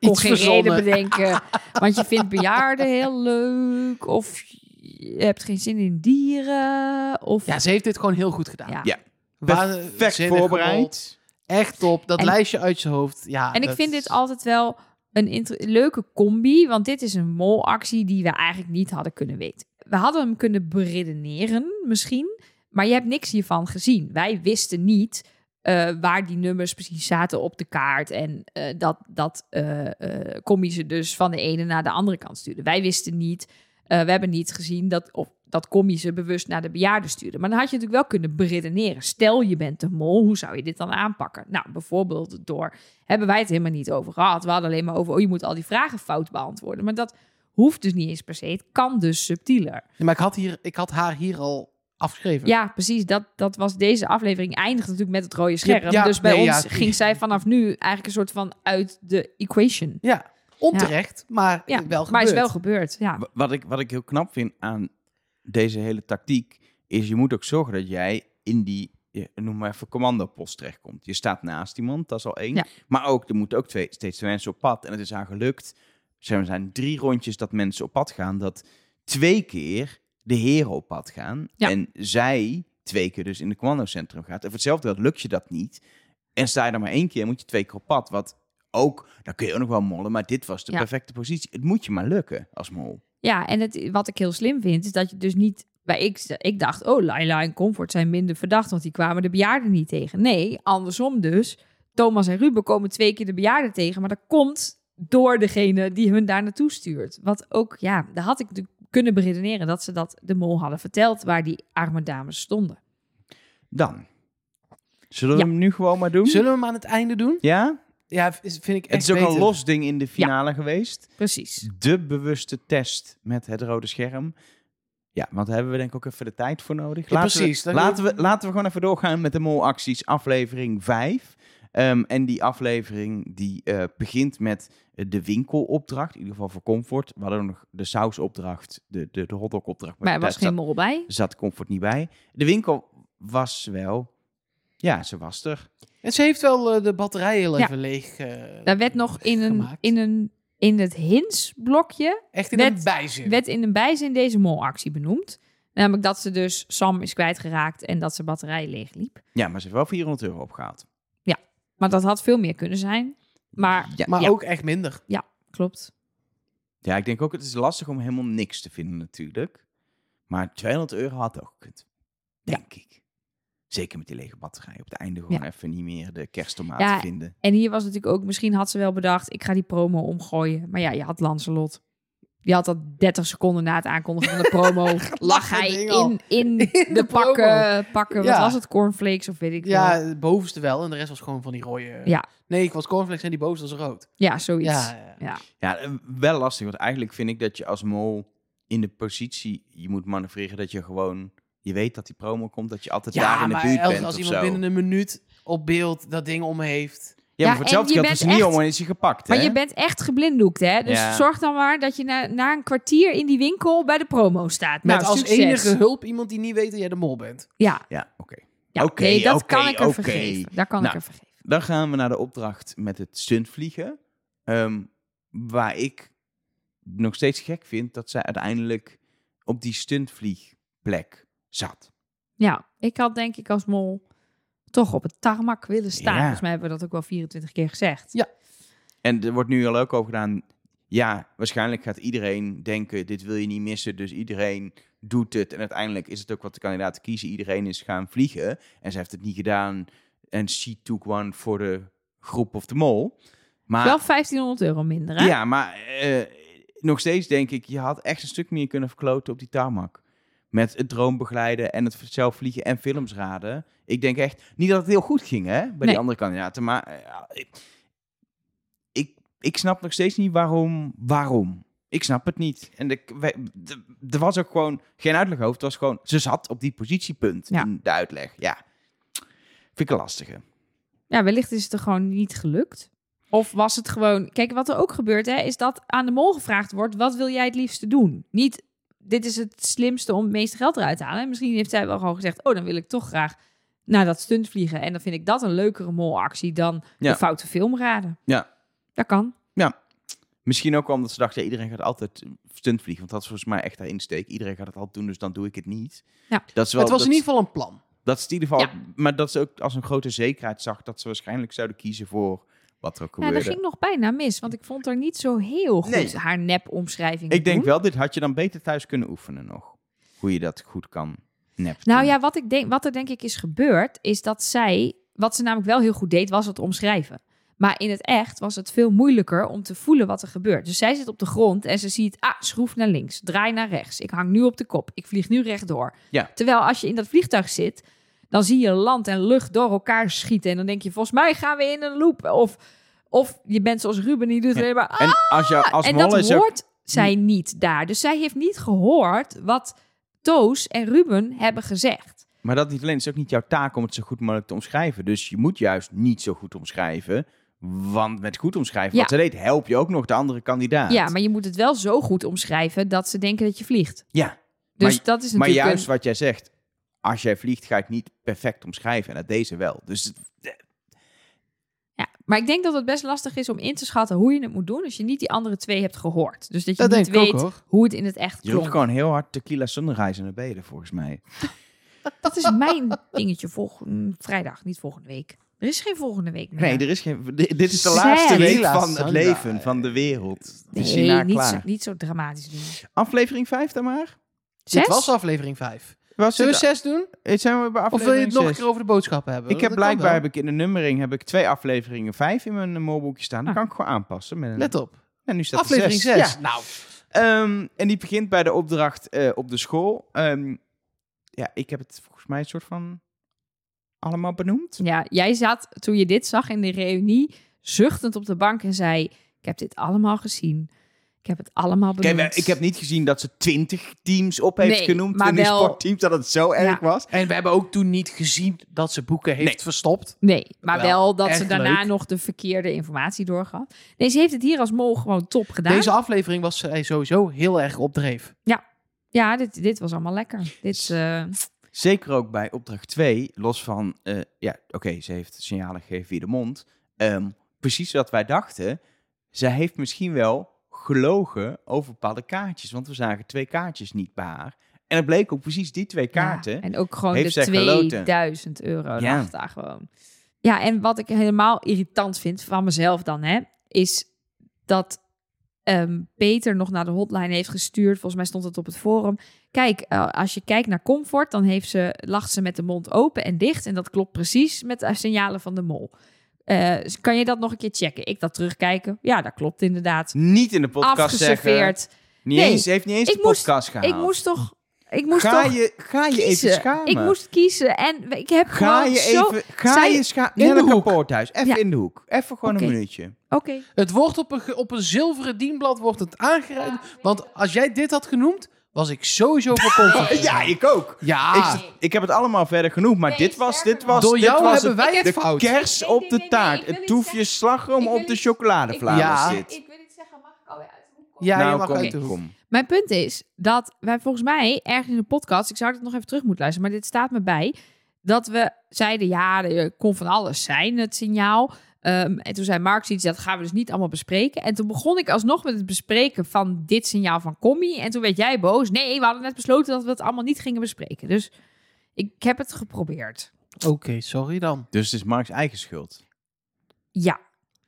Speaker 2: kon
Speaker 1: Iets
Speaker 2: geen
Speaker 1: verzonnen.
Speaker 2: reden bedenken, want je vindt bejaarden heel leuk, of je hebt geen zin in dieren, of...
Speaker 1: Ja, ze heeft dit gewoon heel goed gedaan.
Speaker 2: Ja.
Speaker 3: Ja. Perfect voorbereid.
Speaker 1: Echt top. Dat
Speaker 2: En-
Speaker 1: lijstje uit je hoofd. Ja,
Speaker 2: En ik vind dit altijd wel een leuke combi, want dit is een molactie die we eigenlijk niet hadden kunnen weten. We hadden hem kunnen beredeneren misschien, maar je hebt niks hiervan gezien. Wij wisten niet eh, waar die nummers precies zaten op de kaart en eh, dat, dat Combi ze dus van de ene naar de andere kant stuurde. Wij wisten niet, we hebben niet gezien dat, of, dat Combi ze bewust naar de bejaarden stuurde. Maar dan had je natuurlijk wel kunnen beredeneren. Stel je bent de mol, hoe zou je dit dan aanpakken? Nou, bijvoorbeeld door hebben wij het helemaal niet over gehad. We hadden alleen maar over, oh, je moet al die vragen fout beantwoorden. Maar dat hoeft dus niet eens per se. Het kan dus subtieler.
Speaker 1: Ja, maar ik had, hier, ik had haar hier al afgeschreven.
Speaker 2: Ja, precies. Dat, dat was deze aflevering eindigt natuurlijk met het rode scherm.
Speaker 1: Ja, ja,
Speaker 2: dus bij
Speaker 1: nee,
Speaker 2: ons
Speaker 1: ja.
Speaker 2: ging zij vanaf nu eigenlijk een soort van uit de equation.
Speaker 1: Ja, onterecht, maar
Speaker 2: Ja,
Speaker 1: wel gebeurd.
Speaker 2: maar is wel gebeurd. Ja.
Speaker 3: Wa- Wat ik, wat ik heel knap vind aan deze hele tactiek, is je moet ook zorgen dat jij in die, noem maar even, commandopost terechtkomt. Je staat naast iemand, dat is al één.
Speaker 2: Ja.
Speaker 3: Maar ook, er moeten ook twee, steeds twee mensen op pad. En het is haar gelukt. Er zijn drie rondjes dat mensen op pad gaan, dat twee keer de heren op pad gaan.
Speaker 2: Ja.
Speaker 3: En zij twee keer dus in de commandocentrum gaat. En voor hetzelfde geld lukt je dat niet. En sta je dan maar één keer, moet je twee keer op pad. Wat ook, dan kun je ook nog wel mollen, maar dit was de
Speaker 2: Ja.
Speaker 3: perfecte positie. Het moet je maar lukken als mol.
Speaker 2: Ja, en het, wat ik heel slim vind, is dat je dus niet... Bij ik, ik dacht, oh, Laila en Comfort zijn minder verdacht, want die kwamen de bejaarden niet tegen. Nee, andersom dus. Thomas en Ruben komen twee keer de bejaarden tegen, maar dat komt door degene die hun daar naartoe stuurt. Wat ook, ja, daar had ik natuurlijk kunnen beredeneren dat ze dat de mol hadden verteld, waar die arme dames stonden.
Speaker 3: Dan. Zullen we
Speaker 2: Ja.
Speaker 3: hem nu gewoon maar doen?
Speaker 1: Zullen we hem aan het einde doen?
Speaker 3: Ja?
Speaker 1: Ja, is- vind ik echt
Speaker 3: Het is ook
Speaker 1: beter.
Speaker 3: een los ding in de finale geweest.
Speaker 2: Precies.
Speaker 3: De bewuste test met het rode scherm. Ja, want daar hebben we denk ik ook even de tijd voor nodig.
Speaker 1: Ja, precies.
Speaker 3: We, laten, we, laten we gewoon even doorgaan met de molacties aflevering 5. Ehm, en die aflevering die eh, begint met eh, de winkelopdracht. In ieder geval voor Comfort. We hadden nog de sausopdracht, de, de, de hotdogopdracht.
Speaker 2: Maar er was geen mol bij.
Speaker 3: zat, zat Comfort niet bij. De winkel was wel... Ja, ze was er.
Speaker 1: En ze heeft wel eh, de batterij heel
Speaker 2: Ja.
Speaker 1: even leeg eh,
Speaker 2: Daar werd nog in, een, in, een, in het hints-blokje
Speaker 1: Echt in
Speaker 2: werd-
Speaker 1: een bijzin.
Speaker 2: werd in een bijzin deze molactie benoemd. Namelijk dat ze dus Sam is kwijtgeraakt en dat zijn batterij leeg liep.
Speaker 3: Ja, maar ze heeft wel 400 euro opgehaald.
Speaker 2: Maar dat had veel meer kunnen zijn. Maar
Speaker 3: Ja,
Speaker 1: maar
Speaker 2: ja.
Speaker 1: ook echt minder.
Speaker 2: klopt.
Speaker 3: Ja, ik denk ook, het is lastig om helemaal niks te vinden natuurlijk. Maar 200 euro had ook gekund. Denk ik. Zeker met die lege batterij. Op het einde gewoon
Speaker 2: Ja.
Speaker 3: even niet meer de kersttomaat
Speaker 2: Ja,
Speaker 3: vinden.
Speaker 2: En hier was natuurlijk ook, misschien had ze wel bedacht, ik ga die promo omgooien. Maar ja, je had Lancelot. Die had dat 30 seconden na het aankondigen van de promo. lag hij in, in,
Speaker 1: In
Speaker 2: de, pakken, pakken wat was het, cornflakes of weet ik.
Speaker 1: Ja, het bovenste wel. En de rest was gewoon van die rode...
Speaker 2: Ja.
Speaker 1: Nee, ik was cornflakes en die bovenste was rood.
Speaker 2: Ja, zoiets.
Speaker 1: Ja, ja.
Speaker 2: Ja.
Speaker 3: Ja, wel lastig. Want eigenlijk vind ik dat je als mol in de positie je moet manoeuvreren dat je gewoon... Je weet dat die promo komt, dat je altijd daar in de buurt
Speaker 1: als,
Speaker 3: bent
Speaker 1: als iemand
Speaker 3: zo.
Speaker 1: binnen een minuut op beeld dat ding om heeft...
Speaker 3: Ja, maar voor
Speaker 2: en
Speaker 3: hetzelfde
Speaker 2: je
Speaker 3: geld was hij niet
Speaker 2: echt-
Speaker 3: om en is hij gepakt,
Speaker 2: Maar
Speaker 3: hè?
Speaker 2: je bent echt geblinddoekt, hè? Dus
Speaker 3: Ja.
Speaker 2: zorg dan maar dat je na, na een kwartier in die winkel bij de promo staat.
Speaker 1: Met
Speaker 2: nou,
Speaker 1: als
Speaker 2: succes.
Speaker 1: enige hulp iemand die niet weet dat jij de mol bent.
Speaker 2: Ja,
Speaker 3: Ja, oké.
Speaker 2: ja
Speaker 3: Oké,
Speaker 2: dat
Speaker 3: oké,
Speaker 2: kan ik er
Speaker 3: oké.
Speaker 2: vergeven. Daar kan
Speaker 3: Nou.
Speaker 2: ik er vergeven.
Speaker 3: Dan gaan we naar de opdracht met het stuntvliegen. Ehm, waar ik nog steeds gek vind dat zij uiteindelijk op die stuntvliegplek zat.
Speaker 2: Ja, ik had denk ik als mol toch op het tarmac willen staan.
Speaker 3: Ja.
Speaker 2: Volgens mij hebben we dat ook wel 24 keer gezegd.
Speaker 3: En er wordt nu al ook over gedaan. Ja, waarschijnlijk gaat iedereen denken: dit wil je niet missen. Dus iedereen doet het. En uiteindelijk is het ook wat de kandidaten kiezen. Iedereen is gaan vliegen. En ze heeft het niet gedaan. En she took one voor de groep of de mol. Maar
Speaker 2: Wel 1500 euro minder, hè?
Speaker 3: Ja, maar eh, nog steeds denk ik, je had echt een stuk meer kunnen verkloten op die tarmac. Met het droombegeleiden en het zelf vliegen en films raden. Ik denk echt, niet dat het heel goed ging hè, bij
Speaker 2: Nee.
Speaker 3: die andere kandidaten. Maar eh, ja, ik, ik, ik snap nog steeds niet waarom. Waarom? Ik snap het niet. En er was ook gewoon geen uitleg over. Het was gewoon, ze zat op die positiepunt
Speaker 2: Ja.
Speaker 3: in de uitleg. Ja, vind ik een lastige.
Speaker 2: Ja, wellicht is het er gewoon niet gelukt. Of was het gewoon... Kijk, wat er ook gebeurt, hè, is dat aan de mol gevraagd wordt... wat wil jij het liefste doen? Niet, dit is het slimste om het meeste geld eruit te halen. En misschien heeft zij wel gewoon gezegd... oh, dan wil ik toch graag naar dat stunt vliegen. En dan vind ik dat een leukere molactie dan
Speaker 3: Ja.
Speaker 2: de foute film raden.
Speaker 3: Ja.
Speaker 2: Dat kan.
Speaker 3: Misschien ook omdat ze dachten, ja, iedereen gaat altijd stunt vliegen. Want dat is volgens mij echt haar insteek. Iedereen gaat het altijd doen, dus dan doe ik het niet.
Speaker 2: Ja.
Speaker 3: Dat is wel,
Speaker 1: het was
Speaker 3: dat,
Speaker 1: in ieder geval een plan.
Speaker 3: dat is in ieder geval,
Speaker 2: Ja.
Speaker 3: maar dat ze ook als een grote zekerheid zag dat ze waarschijnlijk zouden kiezen voor wat er ook
Speaker 2: Ja,
Speaker 3: gebeurde.
Speaker 2: dat ging nog bijna mis. Want ik vond er niet zo heel goed
Speaker 3: Nee.
Speaker 2: haar nep-omschrijving
Speaker 3: ik denk
Speaker 2: doen.
Speaker 3: wel, dit had je dan beter thuis kunnen oefenen nog. Hoe je dat goed kan nep
Speaker 2: Nou ja, wat, ik denk, wat er denk ik is gebeurd, is dat zij, wat ze namelijk wel heel goed deed, was het omschrijven. Maar in het echt was het veel moeilijker om te voelen wat er gebeurt. Dus zij zit op de grond en ze ziet, ah, schroef naar links, draai naar rechts. Ik hang nu op de kop, ik vlieg nu rechtdoor.
Speaker 3: Ja.
Speaker 2: Terwijl als je in dat vliegtuig zit, dan zie je land en lucht door elkaar schieten. En dan denk je, volgens mij gaan we in een loop. Of, of je bent zoals Ruben, die doet
Speaker 3: Ja.
Speaker 2: alleen maar, ah,
Speaker 3: En als je als
Speaker 2: en dat
Speaker 3: ook-
Speaker 2: hoort zij niet daar. Dus zij heeft niet gehoord wat Toos en Ruben hebben gezegd.
Speaker 3: Maar dat niet alleen, het is ook niet jouw taak om het zo goed mogelijk te omschrijven. Dus je moet juist niet zo goed omschrijven. Want met goed omschrijven
Speaker 2: Ja.
Speaker 3: wat ze deed, help je ook nog de andere kandidaat.
Speaker 2: Ja, maar je moet het wel zo goed omschrijven dat ze denken dat je vliegt.
Speaker 3: Ja,
Speaker 2: Dus
Speaker 3: Maar-
Speaker 2: dat is
Speaker 3: maar
Speaker 2: natuurlijk
Speaker 3: juist
Speaker 2: een-
Speaker 3: wat jij zegt. Als jij vliegt, ga het niet perfect omschrijven. En dat deze wel. Dus
Speaker 2: maar ik denk dat het best lastig is om in te schatten hoe je het moet doen als je niet die andere twee hebt gehoord. Dus dat je
Speaker 1: Dat
Speaker 2: niet
Speaker 1: ook
Speaker 2: weet
Speaker 1: hoor.
Speaker 2: hoe het in het echt
Speaker 3: je roept
Speaker 2: klonk.
Speaker 3: gewoon heel hard tequila sunrise naar beneden, volgens mij.
Speaker 2: Dat is mijn dingetje volgende vrijdag, niet volgende week. Er is geen volgende week meer.
Speaker 3: Nee, er is geen, dit is de laatste week van het leven, van de wereld. Is
Speaker 2: Nee,
Speaker 3: hierna
Speaker 2: niet,
Speaker 3: klaar.
Speaker 2: zo, niet zo dramatisch doen.
Speaker 3: Aflevering 5 dan maar?
Speaker 2: Zes?
Speaker 1: Dit was aflevering 5.
Speaker 3: Was
Speaker 1: Zullen we zes doen?
Speaker 3: eh, Zijn we bij
Speaker 1: Of wil je
Speaker 3: aflevering
Speaker 1: het nog een
Speaker 3: zes?
Speaker 1: keer over de boodschappen hebben?
Speaker 3: Ik heb
Speaker 1: Dat
Speaker 3: blijkbaar heb ik in de nummering heb ik twee afleveringen 5 in mijn molboekje staan. Dat
Speaker 2: Ah.
Speaker 3: kan ik gewoon aanpassen. Met een...
Speaker 1: Let op.
Speaker 3: En nu staat er
Speaker 1: Aflevering
Speaker 3: zes.
Speaker 1: 6.
Speaker 3: Ja.
Speaker 1: Nou,
Speaker 3: Ehm, en die begint bij de opdracht eh, op de school. Ehm, ja, ik heb het volgens mij een soort van allemaal benoemd.
Speaker 2: Ja, jij zat toen je dit zag in de reunie zuchtend op de bank en zei: Ik heb dit allemaal gezien. Ik heb het allemaal
Speaker 3: Kijk,
Speaker 2: benoemd.
Speaker 3: ik heb niet gezien dat ze twintig teams op heeft
Speaker 2: Nee,
Speaker 3: genoemd
Speaker 2: maar
Speaker 3: in die
Speaker 2: wel-
Speaker 3: sportteams, dat het zo erg
Speaker 2: Ja.
Speaker 3: was.
Speaker 1: en we hebben ook toen niet gezien dat ze boeken heeft
Speaker 3: Nee.
Speaker 1: verstopt.
Speaker 2: Nee, maar wel,
Speaker 1: Wel
Speaker 2: dat ze daarna
Speaker 1: leuk.
Speaker 2: nog de verkeerde informatie doorgaf. Nee, ze heeft het hier als mol gewoon top gedaan.
Speaker 1: Deze aflevering was zij sowieso heel erg op dreef.
Speaker 2: Ja, dit, dit was allemaal lekker. Dit, eh,
Speaker 3: Zeker ook bij opdracht 2, los van, eh, ja, oké, ze heeft signalen gegeven via de mond. Ehm, precies wat wij dachten, zij heeft misschien wel gelogen over bepaalde kaartjes. Want we zagen twee kaartjes niet bij haar. En het bleek ook precies die twee kaarten.
Speaker 2: Ja, en ook gewoon de
Speaker 3: zij geloten.
Speaker 2: 2000 euro
Speaker 3: Ja.
Speaker 2: daar gewoon. Ja, en wat ik helemaal irritant vind van mezelf dan, hè, is dat ehm, Peter nog naar de hotline heeft gestuurd. Volgens mij stond het op het forum. Kijk, eh, als je kijkt naar Comfort, dan heeft ze, lacht ze met de mond open en dicht. En dat klopt precies met de signalen van de mol. Eh, kan je dat nog een keer checken? Ik dat terugkijken. Ja, dat klopt inderdaad.
Speaker 3: Niet in de podcast zeggen.
Speaker 2: Afgeserveerd.
Speaker 3: Niet
Speaker 2: Nee,
Speaker 3: eens, heeft niet eens
Speaker 2: ik
Speaker 3: de
Speaker 2: moest-
Speaker 3: podcast gehaald.
Speaker 2: Ik moest toch... Ik moest
Speaker 3: ga
Speaker 2: toch
Speaker 3: je, ga je even
Speaker 2: kiezen.
Speaker 3: schamen.
Speaker 2: Ik moest kiezen en ik heb
Speaker 3: Ga
Speaker 2: gewoon
Speaker 3: je
Speaker 2: zo...
Speaker 3: even, ga
Speaker 2: zij-
Speaker 3: je schamen.
Speaker 1: in de
Speaker 3: Nelle
Speaker 1: hoek.
Speaker 3: Kapoorthuis, even
Speaker 2: Ja.
Speaker 3: in de hoek. Even gewoon een minuutje.
Speaker 2: Oké.
Speaker 1: Het wordt op een, op een zilveren dienblad wordt het aangereikt. Want als jij dit had genoemd, was ik sowieso voor comfort.
Speaker 3: Ja, ik ook.
Speaker 1: Ja,
Speaker 3: Ik, heb het allemaal verder genoeg, maar
Speaker 2: Nee,
Speaker 3: dit was, dit was,
Speaker 1: door
Speaker 3: dit
Speaker 1: jou
Speaker 3: was
Speaker 1: hebben
Speaker 3: het-
Speaker 1: wij het
Speaker 3: de
Speaker 1: fout.
Speaker 3: kers op de
Speaker 2: nee, nee,
Speaker 3: taart. het toefje slagroom op de chocoladevlaam
Speaker 1: Ja.
Speaker 2: Ik wil iets zeggen, mag ik alweer uit de hoek komen?
Speaker 1: ja je
Speaker 3: nou,
Speaker 1: mag
Speaker 3: kom,
Speaker 1: uit de hoek.
Speaker 3: kom.
Speaker 2: Mijn punt is dat wij volgens mij ergens in de podcast, ik zou het nog even terug moeten luisteren, maar dit staat me bij, dat we zeiden, ja, er kon van alles zijn, het signaal. Ehm, en toen zei Mark iets, dat gaan we dus niet allemaal bespreken. En toen begon ik alsnog met het bespreken van dit signaal van Commie. En toen werd jij boos. Nee, we hadden net besloten dat we het allemaal niet gingen bespreken. Dus ik heb het geprobeerd.
Speaker 1: Oké, sorry dan.
Speaker 3: Dus het is Mark's eigen schuld.
Speaker 2: Ja,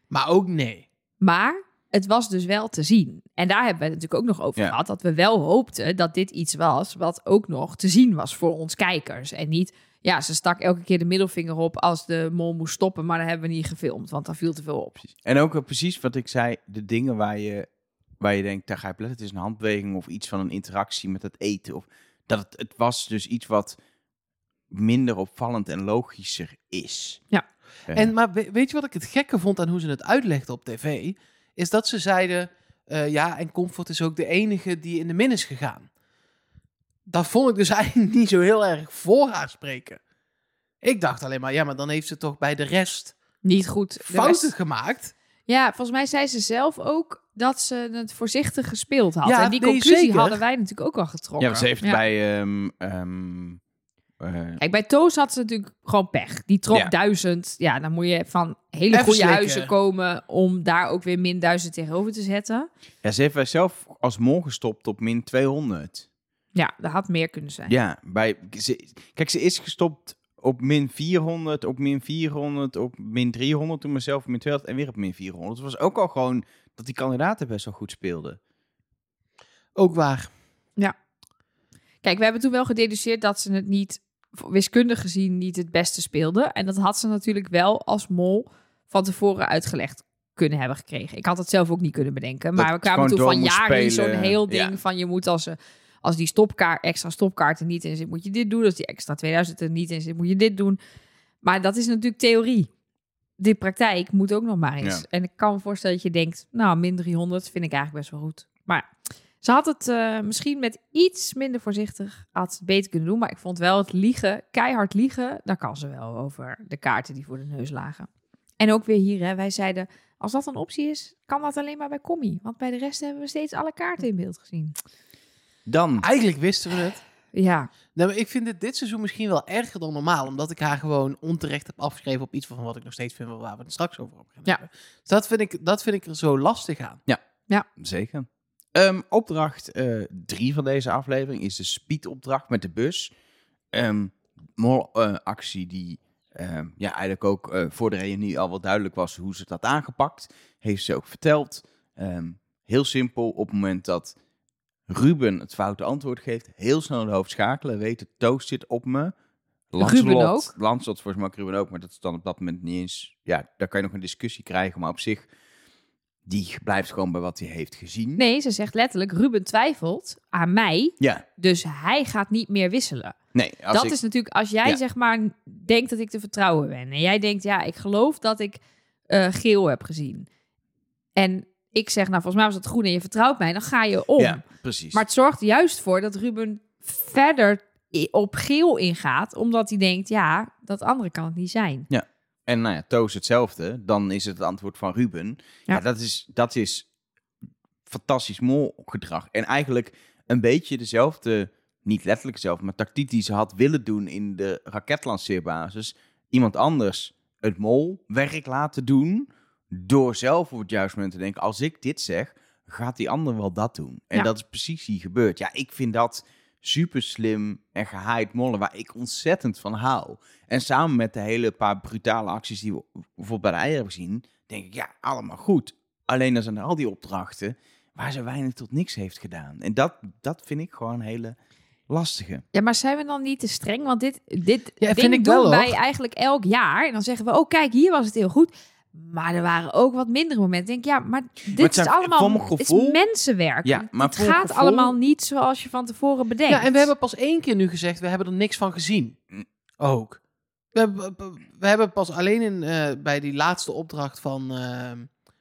Speaker 1: Maar ook nee.
Speaker 2: Maar het was dus wel te zien. En daar hebben we het natuurlijk ook nog over
Speaker 3: Ja.
Speaker 2: gehad. Dat we wel hoopten dat dit iets was wat ook nog te zien was voor ons kijkers. En niet, ja, ze stak elke keer de middelvinger op als de mol moest stoppen. Maar dat hebben we niet gefilmd, want daar viel te veel op.
Speaker 3: En ook precies wat ik zei, de dingen waar je, waar je denkt, daar ga je letten. Het is een handbeweging of iets van een interactie met het eten. Of, dat het, het was dus iets wat minder opvallend en logischer is.
Speaker 2: Ja.
Speaker 3: Eh,
Speaker 1: En, maar we- weet je wat ik het gekke vond aan hoe ze het uitlegden op tv? Is dat ze zeiden, eh, ja, en Comfort is ook de enige die in de min is gegaan. Dat vond ik dus eigenlijk niet zo heel erg voor haar spreken. Ik dacht alleen maar, ja, maar dan heeft ze toch bij de rest
Speaker 2: Niet goed. De
Speaker 1: fouten
Speaker 2: rest-
Speaker 1: gemaakt.
Speaker 2: Ja, volgens mij zei ze zelf ook dat ze het voorzichtig gespeeld had.
Speaker 1: Ja,
Speaker 2: en die
Speaker 1: nee,
Speaker 2: conclusie
Speaker 1: zeker.
Speaker 2: hadden wij natuurlijk ook al getrokken.
Speaker 3: ja, ze heeft
Speaker 2: Ja.
Speaker 3: bij... ehm, ehm, eh,
Speaker 2: Kijk, bij Toos had ze natuurlijk gewoon pech. Die trok
Speaker 3: Ja.
Speaker 2: duizend. Ja, dan moet je van hele
Speaker 1: Even
Speaker 2: goede
Speaker 1: slikken.
Speaker 2: huizen komen om daar ook weer min duizend tegenover te zetten.
Speaker 3: ja, ze heeft zelf als mol gestopt op min 200.
Speaker 2: Ja, dat had meer kunnen zijn.
Speaker 3: Ja, bij, ze, kijk, ze is gestopt op min 400, op min 400, op min 300, toen mezelf op min 200 en weer op min 400. Het was ook al gewoon dat die kandidaten best wel goed speelden.
Speaker 1: Ook waar.
Speaker 2: Kijk, we hebben toen wel gededuceerd dat ze het niet, wiskundig gezien, niet het beste speelde. En dat had ze natuurlijk wel als mol van tevoren uitgelegd kunnen hebben gekregen. Ik had het zelf ook niet kunnen bedenken. Maar
Speaker 3: Dat
Speaker 2: we kwamen toen van jaren in zo'n heel ding
Speaker 3: Ja.
Speaker 2: van je moet als, ze als die stopkaart, extra stopkaart er niet in zit, moet je dit doen. Als die extra 2000 er niet in zit, moet je dit doen. Maar dat is natuurlijk theorie. De praktijk moet ook nog maar eens.
Speaker 3: Ja.
Speaker 2: En ik kan me voorstellen dat je denkt, nou, min 300 vind ik eigenlijk best wel goed. Maar ze had het eh, misschien met iets minder voorzichtig had het beter kunnen doen. Maar ik vond wel het liegen, keihard liegen, daar kan ze wel over de kaarten die voor de neus lagen. En ook weer hier, hè, wij zeiden, als dat een optie is, kan dat alleen maar bij Commie. Want bij de rest hebben we steeds alle kaarten in beeld gezien.
Speaker 3: Dan,
Speaker 1: Eigenlijk wisten we het.
Speaker 2: Ja,
Speaker 1: Nee, maar ik vind dit dit seizoen misschien wel erger dan normaal. Omdat ik haar gewoon onterecht heb afgeschreven op iets van wat ik nog steeds vind waar we het straks over gaan
Speaker 2: Ja.
Speaker 1: hebben. Dus dat vind, ik, dat vind ik er zo lastig aan.
Speaker 3: zeker. Ehm, opdracht eh, drie van deze aflevering is de speedopdracht met de bus. Mol, eh, actie die ehm, ja, eigenlijk ook eh, voor de reunie al wel duidelijk was hoe ze het had aangepakt. Heeft ze ook verteld. Heel simpel, op het moment dat Ruben het foute antwoord geeft, heel snel de hoofd schakelen. Weten, Toast zit op me.
Speaker 2: Ruben ook?
Speaker 3: Lancelot volgens mij Ruben ook, maar dat is dan op dat moment niet eens... Ja, daar kan je nog een discussie krijgen, maar op zich... Die blijft gewoon bij wat hij heeft gezien.
Speaker 2: nee, ze zegt letterlijk, Ruben twijfelt aan mij,
Speaker 3: Ja,
Speaker 2: dus hij gaat niet meer wisselen.
Speaker 3: nee. Als
Speaker 2: dat
Speaker 3: ik,
Speaker 2: is natuurlijk, als jij
Speaker 3: Ja.
Speaker 2: zeg maar denkt dat ik te vertrouwen ben. En jij denkt, ja, ik geloof dat ik eh, geel heb gezien. En ik zeg, nou, volgens mij was het groen en je vertrouwt mij, dan ga je om.
Speaker 3: Ja, precies.
Speaker 2: Maar het zorgt juist voor dat Ruben verder op geel ingaat, omdat hij denkt, ja, dat andere kan het niet zijn.
Speaker 3: En nou ja, Toos hetzelfde. Dan is het het antwoord van Ruben. Ja,
Speaker 2: Ja.
Speaker 3: dat, is, dat is fantastisch molgedrag. En eigenlijk een beetje dezelfde, niet letterlijk zelf, maar tactiek die ze had willen doen in de raketlanceerbasis. Iemand anders het molwerk laten doen. Door zelf op het juiste moment te denken, als ik dit zeg, gaat die ander wel dat doen. En
Speaker 2: Ja.
Speaker 3: dat is precies hier gebeurd. Ja, ik vind dat super slim en gehaaid mollen, waar ik ontzettend van hou. En samen met de hele paar brutale acties die we bijvoorbeeld bij de eieren hebben gezien, denk ik, ja, allemaal goed. Alleen dan zijn er al die opdrachten waar ze weinig tot niks heeft gedaan. En dat, dat vind ik gewoon een hele lastige.
Speaker 2: Ja, maar zijn we dan niet te streng? Want dit, dit
Speaker 1: Ja, vind ik
Speaker 2: doen
Speaker 1: wel,
Speaker 2: wij eigenlijk elk jaar. En dan zeggen we, oh kijk, hier was het heel goed. Maar er waren ook wat mindere momenten. Ik denk, ja, maar dit
Speaker 3: zijn
Speaker 2: is allemaal
Speaker 3: voor mijn
Speaker 2: het
Speaker 3: gevoel-
Speaker 2: is mensenwerk.
Speaker 3: Ja, maar
Speaker 2: het gaat
Speaker 3: gevoel-
Speaker 2: allemaal niet zoals je van tevoren bedenkt.
Speaker 1: Ja, en we hebben pas één keer nu gezegd, we hebben er niks van gezien. Ook. We hebben, we hebben pas alleen in, eh, bij die laatste opdracht van eh,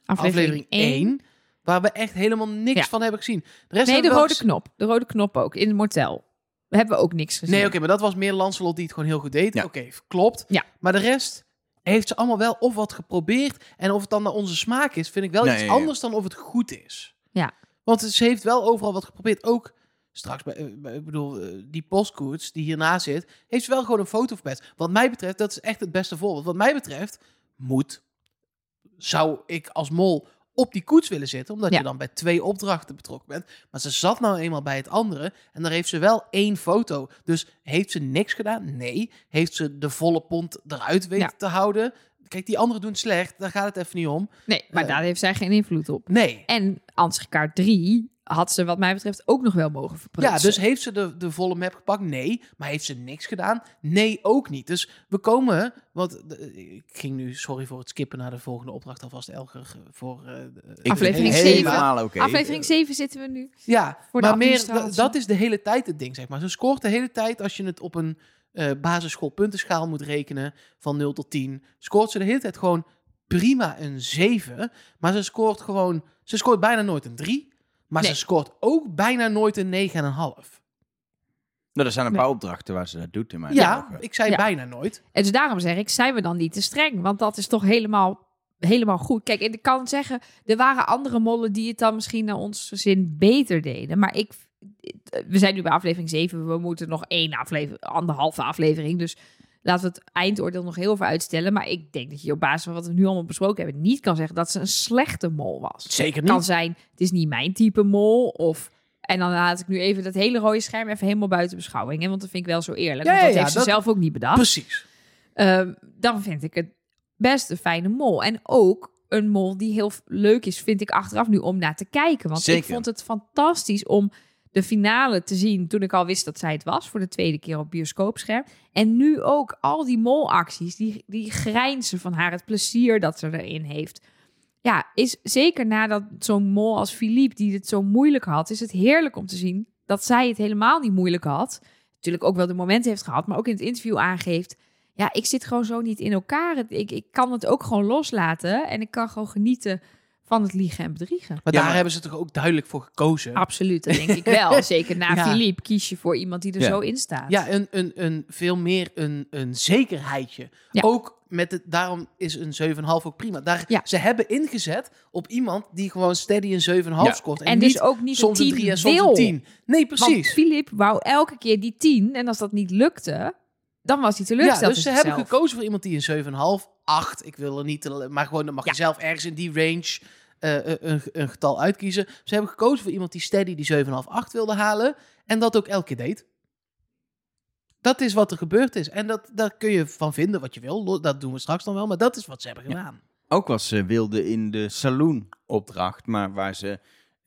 Speaker 1: aflevering 1, waar we echt helemaal niks
Speaker 2: Ja.
Speaker 1: van hebben gezien. De rest
Speaker 2: Nee, de rode knop. De rode knop ook, in het motel. We hebben ook niks gezien.
Speaker 1: Nee, oké, maar dat was meer Lancelot die het gewoon heel goed deed.
Speaker 3: Ja.
Speaker 1: Oké, klopt.
Speaker 2: Ja.
Speaker 1: Maar de rest heeft ze allemaal wel of wat geprobeerd. En of het dan naar onze smaak is, vind ik wel
Speaker 3: Nee,
Speaker 1: iets
Speaker 3: ja, ja.
Speaker 1: anders dan of het goed is.
Speaker 2: Ja.
Speaker 1: Want ze heeft wel overal wat geprobeerd. Ook straks, bij, eh, bij- ik bedoel, eh, die postkoets die hierna zit, heeft ze wel gewoon een foto verpest. Wat mij betreft, dat is echt het beste voorbeeld. Wat mij betreft, moet, zou ik als mol op die koets willen zitten, omdat
Speaker 2: Ja.
Speaker 1: je dan bij twee opdrachten betrokken bent. Maar ze zat nou eenmaal bij het andere en daar heeft ze wel één foto. Dus heeft ze niks gedaan? Nee. Heeft ze de volle pond eruit weten
Speaker 2: Ja.
Speaker 1: te houden? Kijk, die anderen doen slecht, daar gaat het even niet om.
Speaker 2: Nee, maar
Speaker 1: Eh.
Speaker 2: daar heeft zij geen invloed op.
Speaker 1: Nee.
Speaker 2: En ansichtkaart 3 had ze wat mij betreft ook nog wel mogen verprutsen.
Speaker 1: Ja, dus heeft ze de, de volle map gepakt? Nee. Maar heeft ze niks gedaan? Nee, ook niet. Dus we komen, want de- ik ging nu, sorry voor het skippen naar de volgende opdracht alvast, Elger, voor... eh, de-
Speaker 3: Ik
Speaker 2: Aflevering
Speaker 3: vind het
Speaker 2: zeven.
Speaker 3: Helemaal oké.
Speaker 2: Aflevering 7 zitten we nu.
Speaker 1: Ja,
Speaker 2: Voor de
Speaker 1: maar meer, dat is de hele tijd het ding, zeg maar. Ze scoort de hele tijd, als je het op een eh basisschoolpuntenschaal moet rekenen, van 0 tot 10, scoort ze de hele tijd gewoon prima een 7. Maar ze scoort gewoon, ze scoort bijna nooit een 3. Maar
Speaker 2: Nee.
Speaker 1: ze scoort ook bijna nooit een 9,5.
Speaker 3: Nou, er zijn een
Speaker 2: Nee.
Speaker 3: paar opdrachten waar ze dat doet in mijn
Speaker 1: Ja,
Speaker 3: ogen.
Speaker 1: ik zei
Speaker 2: Ja.
Speaker 1: bijna nooit.
Speaker 2: En dus daarom zeg ik, zijn we dan niet te streng? Want dat is toch helemaal, helemaal goed. Kijk, en ik kan zeggen, er waren andere mollen die het dan misschien naar ons zin beter deden. Maar ik, we zijn nu bij aflevering 7. We moeten nog één aflevering, anderhalve aflevering. Dus laten we het eindoordeel nog heel veel uitstellen. Maar ik denk dat je op basis van wat we nu allemaal besproken hebben, niet kan zeggen dat ze een slechte mol was.
Speaker 1: Zeker
Speaker 2: Het kan zijn, het is niet mijn type mol. Of, en dan laat ik nu even dat hele rode scherm even helemaal buiten beschouwing. Hè, want dat vind ik wel zo eerlijk.
Speaker 1: Ja,
Speaker 2: want dat
Speaker 1: ja,
Speaker 2: heeft ze
Speaker 1: dat-
Speaker 2: zelf ook niet bedacht.
Speaker 1: Precies.
Speaker 2: Ehm, dan vind ik het best een fijne mol. En ook een mol die heel leuk is, vind ik achteraf nu om naar te kijken. Want ik vond het fantastisch om de finale te zien toen ik al wist dat zij het was. Voor de tweede keer op bioscoopscherm. En nu ook al die molacties, die, die grijnzen van haar, het plezier dat ze erin heeft. Ja, is zeker nadat zo'n mol als Philippe, die het zo moeilijk had, is het heerlijk om te zien dat zij het helemaal niet moeilijk had. Natuurlijk ook wel de momenten heeft gehad, maar ook in het interview aangeeft ja, ik zit gewoon zo niet in elkaar. Ik, ik kan het ook gewoon loslaten en ik kan gewoon genieten van het liegen en bedriegen.
Speaker 1: Maar
Speaker 3: Ja,
Speaker 1: daar
Speaker 3: maar-
Speaker 1: hebben ze toch ook duidelijk voor gekozen.
Speaker 2: Absoluut, dat denk ik wel. Zeker na
Speaker 1: Ja.
Speaker 2: Philippe kies je voor iemand die er
Speaker 3: Ja.
Speaker 2: zo in staat.
Speaker 1: Ja, een, een, een veel meer een, een zekerheidje.
Speaker 2: Ja.
Speaker 1: Ook met het, daarom is een 7,5 ook prima. Daar,
Speaker 2: Ja.
Speaker 1: Ze hebben ingezet op iemand die gewoon steady een 7,5
Speaker 3: Ja.
Speaker 1: scoort. En,
Speaker 2: dus ook niet
Speaker 1: soms
Speaker 2: een
Speaker 1: een
Speaker 2: 10
Speaker 1: 3 en soms
Speaker 2: wil.
Speaker 1: een 10. Nee,
Speaker 2: Want
Speaker 1: precies.
Speaker 2: Philippe wou elke keer die 10 en als dat niet lukte, dan was hij
Speaker 1: Ja,
Speaker 2: teleurgesteld
Speaker 1: dus
Speaker 2: in
Speaker 1: ze hebben gekozen voor iemand die een 7,5, 8. Ik wil er niet, te- maar gewoon dan mag
Speaker 2: Ja.
Speaker 1: je zelf ergens in die range eh, een, een getal uitkiezen. Ze hebben gekozen voor iemand die steady die 7,5, 8 wilde halen. En dat ook elke keer deed. Dat is wat er gebeurd is. En dat, daar kun je van vinden wat je wil. Dat doen we straks dan wel. Maar dat is wat ze hebben
Speaker 3: Ja.
Speaker 1: gedaan.
Speaker 3: Ook wat ze wilde in de saloon-opdracht, maar waar ze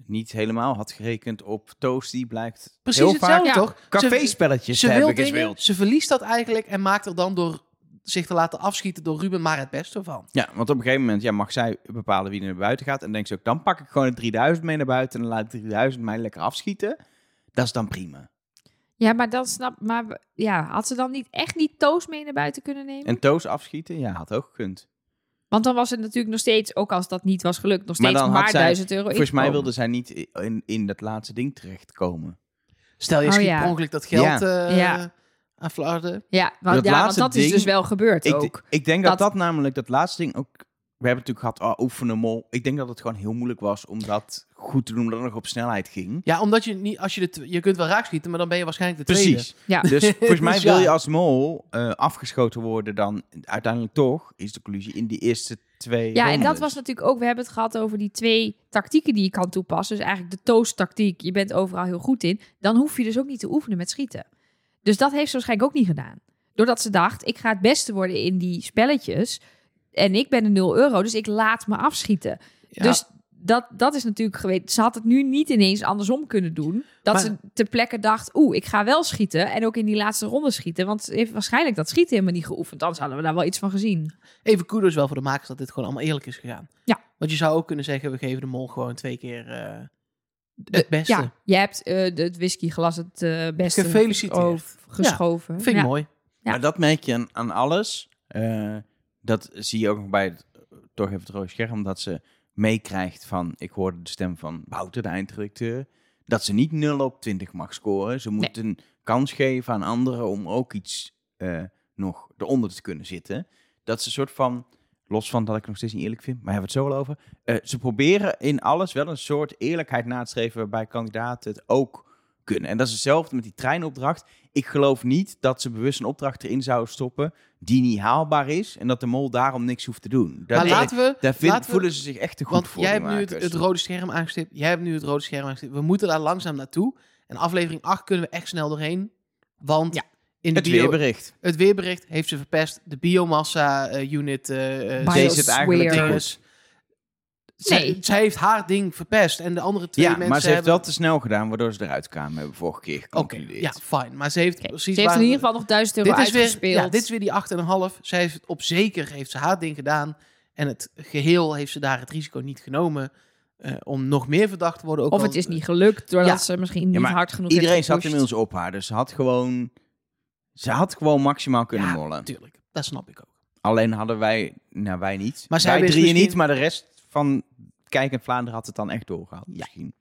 Speaker 3: niet helemaal had gerekend op Toast, die blijkt
Speaker 1: Precies
Speaker 3: heel
Speaker 1: hetzelfde,
Speaker 3: vaak
Speaker 1: toch? Ze,
Speaker 3: café-spelletjes
Speaker 1: ze wil
Speaker 3: hebben
Speaker 1: dingen,
Speaker 3: gespeeld.
Speaker 1: ze verliest dat eigenlijk en maakt er dan door zich te laten afschieten door Ruben maar het beste van.
Speaker 3: Ja, want op een gegeven moment ja, mag zij bepalen wie er naar buiten gaat. En denkt ze ook, dan pak ik gewoon het 3000 mee naar buiten en dan laat ik 3000 mij lekker afschieten. Dat is dan prima.
Speaker 2: Ja, maar dan snap maar ja, had ze dan niet echt niet toast mee naar buiten kunnen nemen?
Speaker 3: En Toos afschieten, ja, had ook gekund.
Speaker 2: Want dan was het natuurlijk nog steeds, ook als dat niet was gelukt, nog
Speaker 3: Maar
Speaker 2: steeds maar,
Speaker 3: had zij-
Speaker 2: 1000 euro
Speaker 3: Volgens mij wilde zij niet in, in dat laatste ding terechtkomen.
Speaker 1: Stel je
Speaker 2: Oh,
Speaker 1: schiet
Speaker 2: ja.
Speaker 1: per ongeluk dat geld
Speaker 3: Ja.
Speaker 1: eh,
Speaker 2: Ja.
Speaker 1: Aan Flarden.
Speaker 2: Ja, want,
Speaker 3: Dat
Speaker 2: ja, want dat is dus wel gebeurd
Speaker 3: Ik,
Speaker 2: ook.
Speaker 3: ik denk dat,
Speaker 2: Dat-
Speaker 3: dat namelijk, dat laatste ding ook... We hebben natuurlijk gehad, oh, oefenen mol. Ik denk dat het gewoon heel moeilijk was om dat goed te doen, omdat het nog op snelheid ging.
Speaker 1: Ja, omdat je niet, als je de, je kunt wel raakschieten, maar dan ben je waarschijnlijk de tweede.
Speaker 3: Precies.
Speaker 2: Ja.
Speaker 3: Dus volgens mij
Speaker 1: Dus
Speaker 3: wil je als mol eh, afgeschoten worden dan uiteindelijk toch, is de conclusie, in die eerste twee
Speaker 2: Ja, en dat was natuurlijk ook, we hebben het gehad over die twee tactieken die je kan toepassen. Dus eigenlijk de toast-tactiek, je bent overal heel goed in. Dan hoef je dus ook niet te oefenen met schieten. Dus dat heeft ze waarschijnlijk ook niet gedaan. Doordat ze dacht, ik ga het beste worden in die spelletjes. En ik ben een 0 euro, dus ik laat me afschieten.
Speaker 1: Ja.
Speaker 2: Dus dat, dat is natuurlijk geweest. Ze had het nu niet ineens andersom kunnen doen. Dat
Speaker 1: Maar-
Speaker 2: ze ter plekke dacht, oeh, ik ga wel schieten. En ook in die laatste ronde schieten. Want ze heeft waarschijnlijk dat schieten helemaal niet geoefend. Anders hadden we daar wel iets van gezien.
Speaker 1: Even kudos wel voor de makers dat dit gewoon allemaal eerlijk is gegaan.
Speaker 2: Ja.
Speaker 1: Want je zou ook kunnen zeggen, we geven de mol gewoon twee keer eh, het beste.
Speaker 2: Ja, je hebt eh, de- het whiskyglas het eh, beste
Speaker 1: Gefeliciteerd.
Speaker 2: geschoven.
Speaker 1: Vind ik
Speaker 2: Ja.
Speaker 1: mooi.
Speaker 2: Ja.
Speaker 3: Maar dat merk je aan, aan alles. Eh, dat zie je ook nog bij het, toch even het rode scherm, dat ze meekrijgt van, ik hoorde de stem van Wouter, de eindredacteur, dat ze niet 0 op 20 mag scoren. Ze moet een kans geven aan anderen om ook iets eh, nog eronder te kunnen zitten. Dat ze een soort van, los van dat ik het nog steeds niet eerlijk vind, maar hebben we het zo wel over. eh, ze proberen in alles wel een soort eerlijkheid na te streven waarbij kandidaten het ook kunnen. En dat is hetzelfde met die treinopdracht. Ik geloof niet dat ze bewust een opdracht erin zouden stoppen die niet haalbaar is en dat de mol daarom niks hoeft te doen. Daar,
Speaker 1: maar laten we...
Speaker 3: daar vind-
Speaker 1: laten we-
Speaker 3: voelen ze zich echt te goed
Speaker 1: want
Speaker 3: voor.
Speaker 1: jij hebt nu het, het rode scherm aangestipt. Jij hebt nu het rode scherm aangestipt. We moeten daar langzaam naartoe. En aflevering 8 kunnen we echt snel doorheen. Want
Speaker 2: Ja.
Speaker 1: In de
Speaker 3: het
Speaker 1: bio-
Speaker 3: weerbericht.
Speaker 1: het weerbericht heeft ze verpest. De biomassa eh, unit... eh, eh,
Speaker 3: Deze het eigenlijk dinges.
Speaker 1: zij,
Speaker 2: Nee.
Speaker 1: zij heeft haar ding verpest. En de andere twee
Speaker 3: Ja,
Speaker 1: mensen
Speaker 3: maar ze heeft
Speaker 1: hebben...
Speaker 3: wel te snel gedaan, waardoor ze eruit kwamen. Hebben we vorige keer
Speaker 1: Oké,
Speaker 3: geconcludeerd.
Speaker 1: ja, fijn. Maar ze heeft precies...
Speaker 2: Ze heeft
Speaker 1: waar-
Speaker 2: in ieder geval nog 1000 euro
Speaker 1: dit is weer,
Speaker 2: uitgespeeld.
Speaker 1: ja, dit is weer die 8,5. Zij heeft op zeker heeft ze haar ding gedaan. En het geheel heeft ze daar het risico niet genomen eh, om nog meer verdacht te worden. Ook
Speaker 2: of
Speaker 1: al-
Speaker 2: het is niet gelukt, doordat
Speaker 1: Ja.
Speaker 2: ze misschien niet
Speaker 3: maar
Speaker 2: hard genoeg
Speaker 3: Iedereen
Speaker 2: heeft
Speaker 3: zat inmiddels op haar, dus ze had gewoon... Ze had gewoon maximaal kunnen
Speaker 1: Ja,
Speaker 3: mollen.
Speaker 1: Natuurlijk, dat snap ik ook.
Speaker 3: Alleen hadden wij... Nou, wij niet.
Speaker 1: Maar zij
Speaker 3: wij drieën
Speaker 1: misschien-
Speaker 3: niet, maar de rest van Kijk en Vlaanderen had het dan echt doorgehaald.
Speaker 1: Ja.
Speaker 3: Misschien.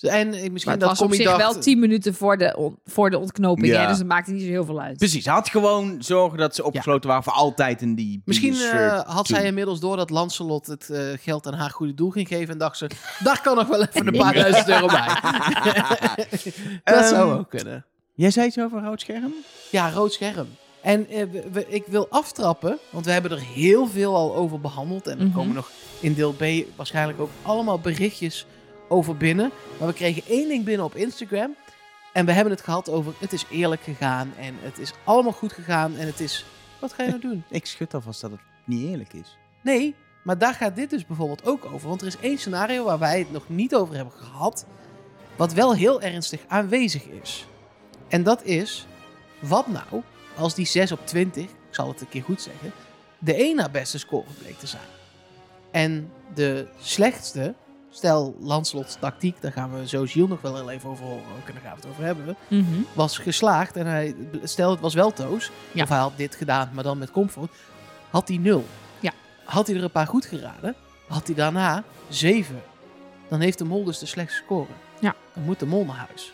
Speaker 1: En eh, misschien
Speaker 2: Maar het
Speaker 1: dat
Speaker 2: was op zich
Speaker 1: dacht...
Speaker 2: wel 10 minuten voor de, on- voor de ontknoping.
Speaker 3: Ja.
Speaker 2: Hè? Dus dat maakte niet zo heel veel uit.
Speaker 3: Precies, ze had gewoon zorgen dat ze opgesloten waren voor altijd in die
Speaker 1: Misschien eh, had zij inmiddels door dat Lancelot het eh, geld aan haar goede doel ging geven. En dacht ze, daar kan nog wel even een paar duizend euro bij. dat zou
Speaker 3: Ehm,
Speaker 1: ook kunnen.
Speaker 3: Jij zei iets over rood scherm?
Speaker 1: Ja, rood scherm. En eh, we- we- ik wil aftrappen, want we hebben er heel veel al over behandeld. En er
Speaker 2: Mhm.
Speaker 1: komen nog in deel B waarschijnlijk ook allemaal berichtjes over binnen. Maar we kregen één ding binnen op Instagram. En we hebben het gehad over het is eerlijk gegaan. En het is allemaal goed gegaan. En het is... Wat ga je nou doen?
Speaker 3: Ik schud alvast dat het niet eerlijk is.
Speaker 1: Nee, maar daar gaat dit dus bijvoorbeeld ook over. Want er is één scenario waar wij het nog niet over hebben gehad. Wat wel heel ernstig aanwezig is. En dat is, wat nou als die 6 op 20, ik zal het een keer goed zeggen, de één na beste score bleek te zijn. En de slechtste, stel Lanslot's tactiek, daar gaan we zo Gilles nog wel heel even over horen ook, en daar gaan we het over hebben,
Speaker 2: Mhm.
Speaker 1: was geslaagd. En hij, stel het was wel Toos,
Speaker 2: Ja.
Speaker 1: of hij had dit gedaan, maar dan met comfort, had hij 0.
Speaker 2: Ja.
Speaker 1: Had hij er een paar goed geraden, had hij daarna 7. Dan heeft de mol dus de slechtste score.
Speaker 2: Ja.
Speaker 1: Dan moet de mol naar huis.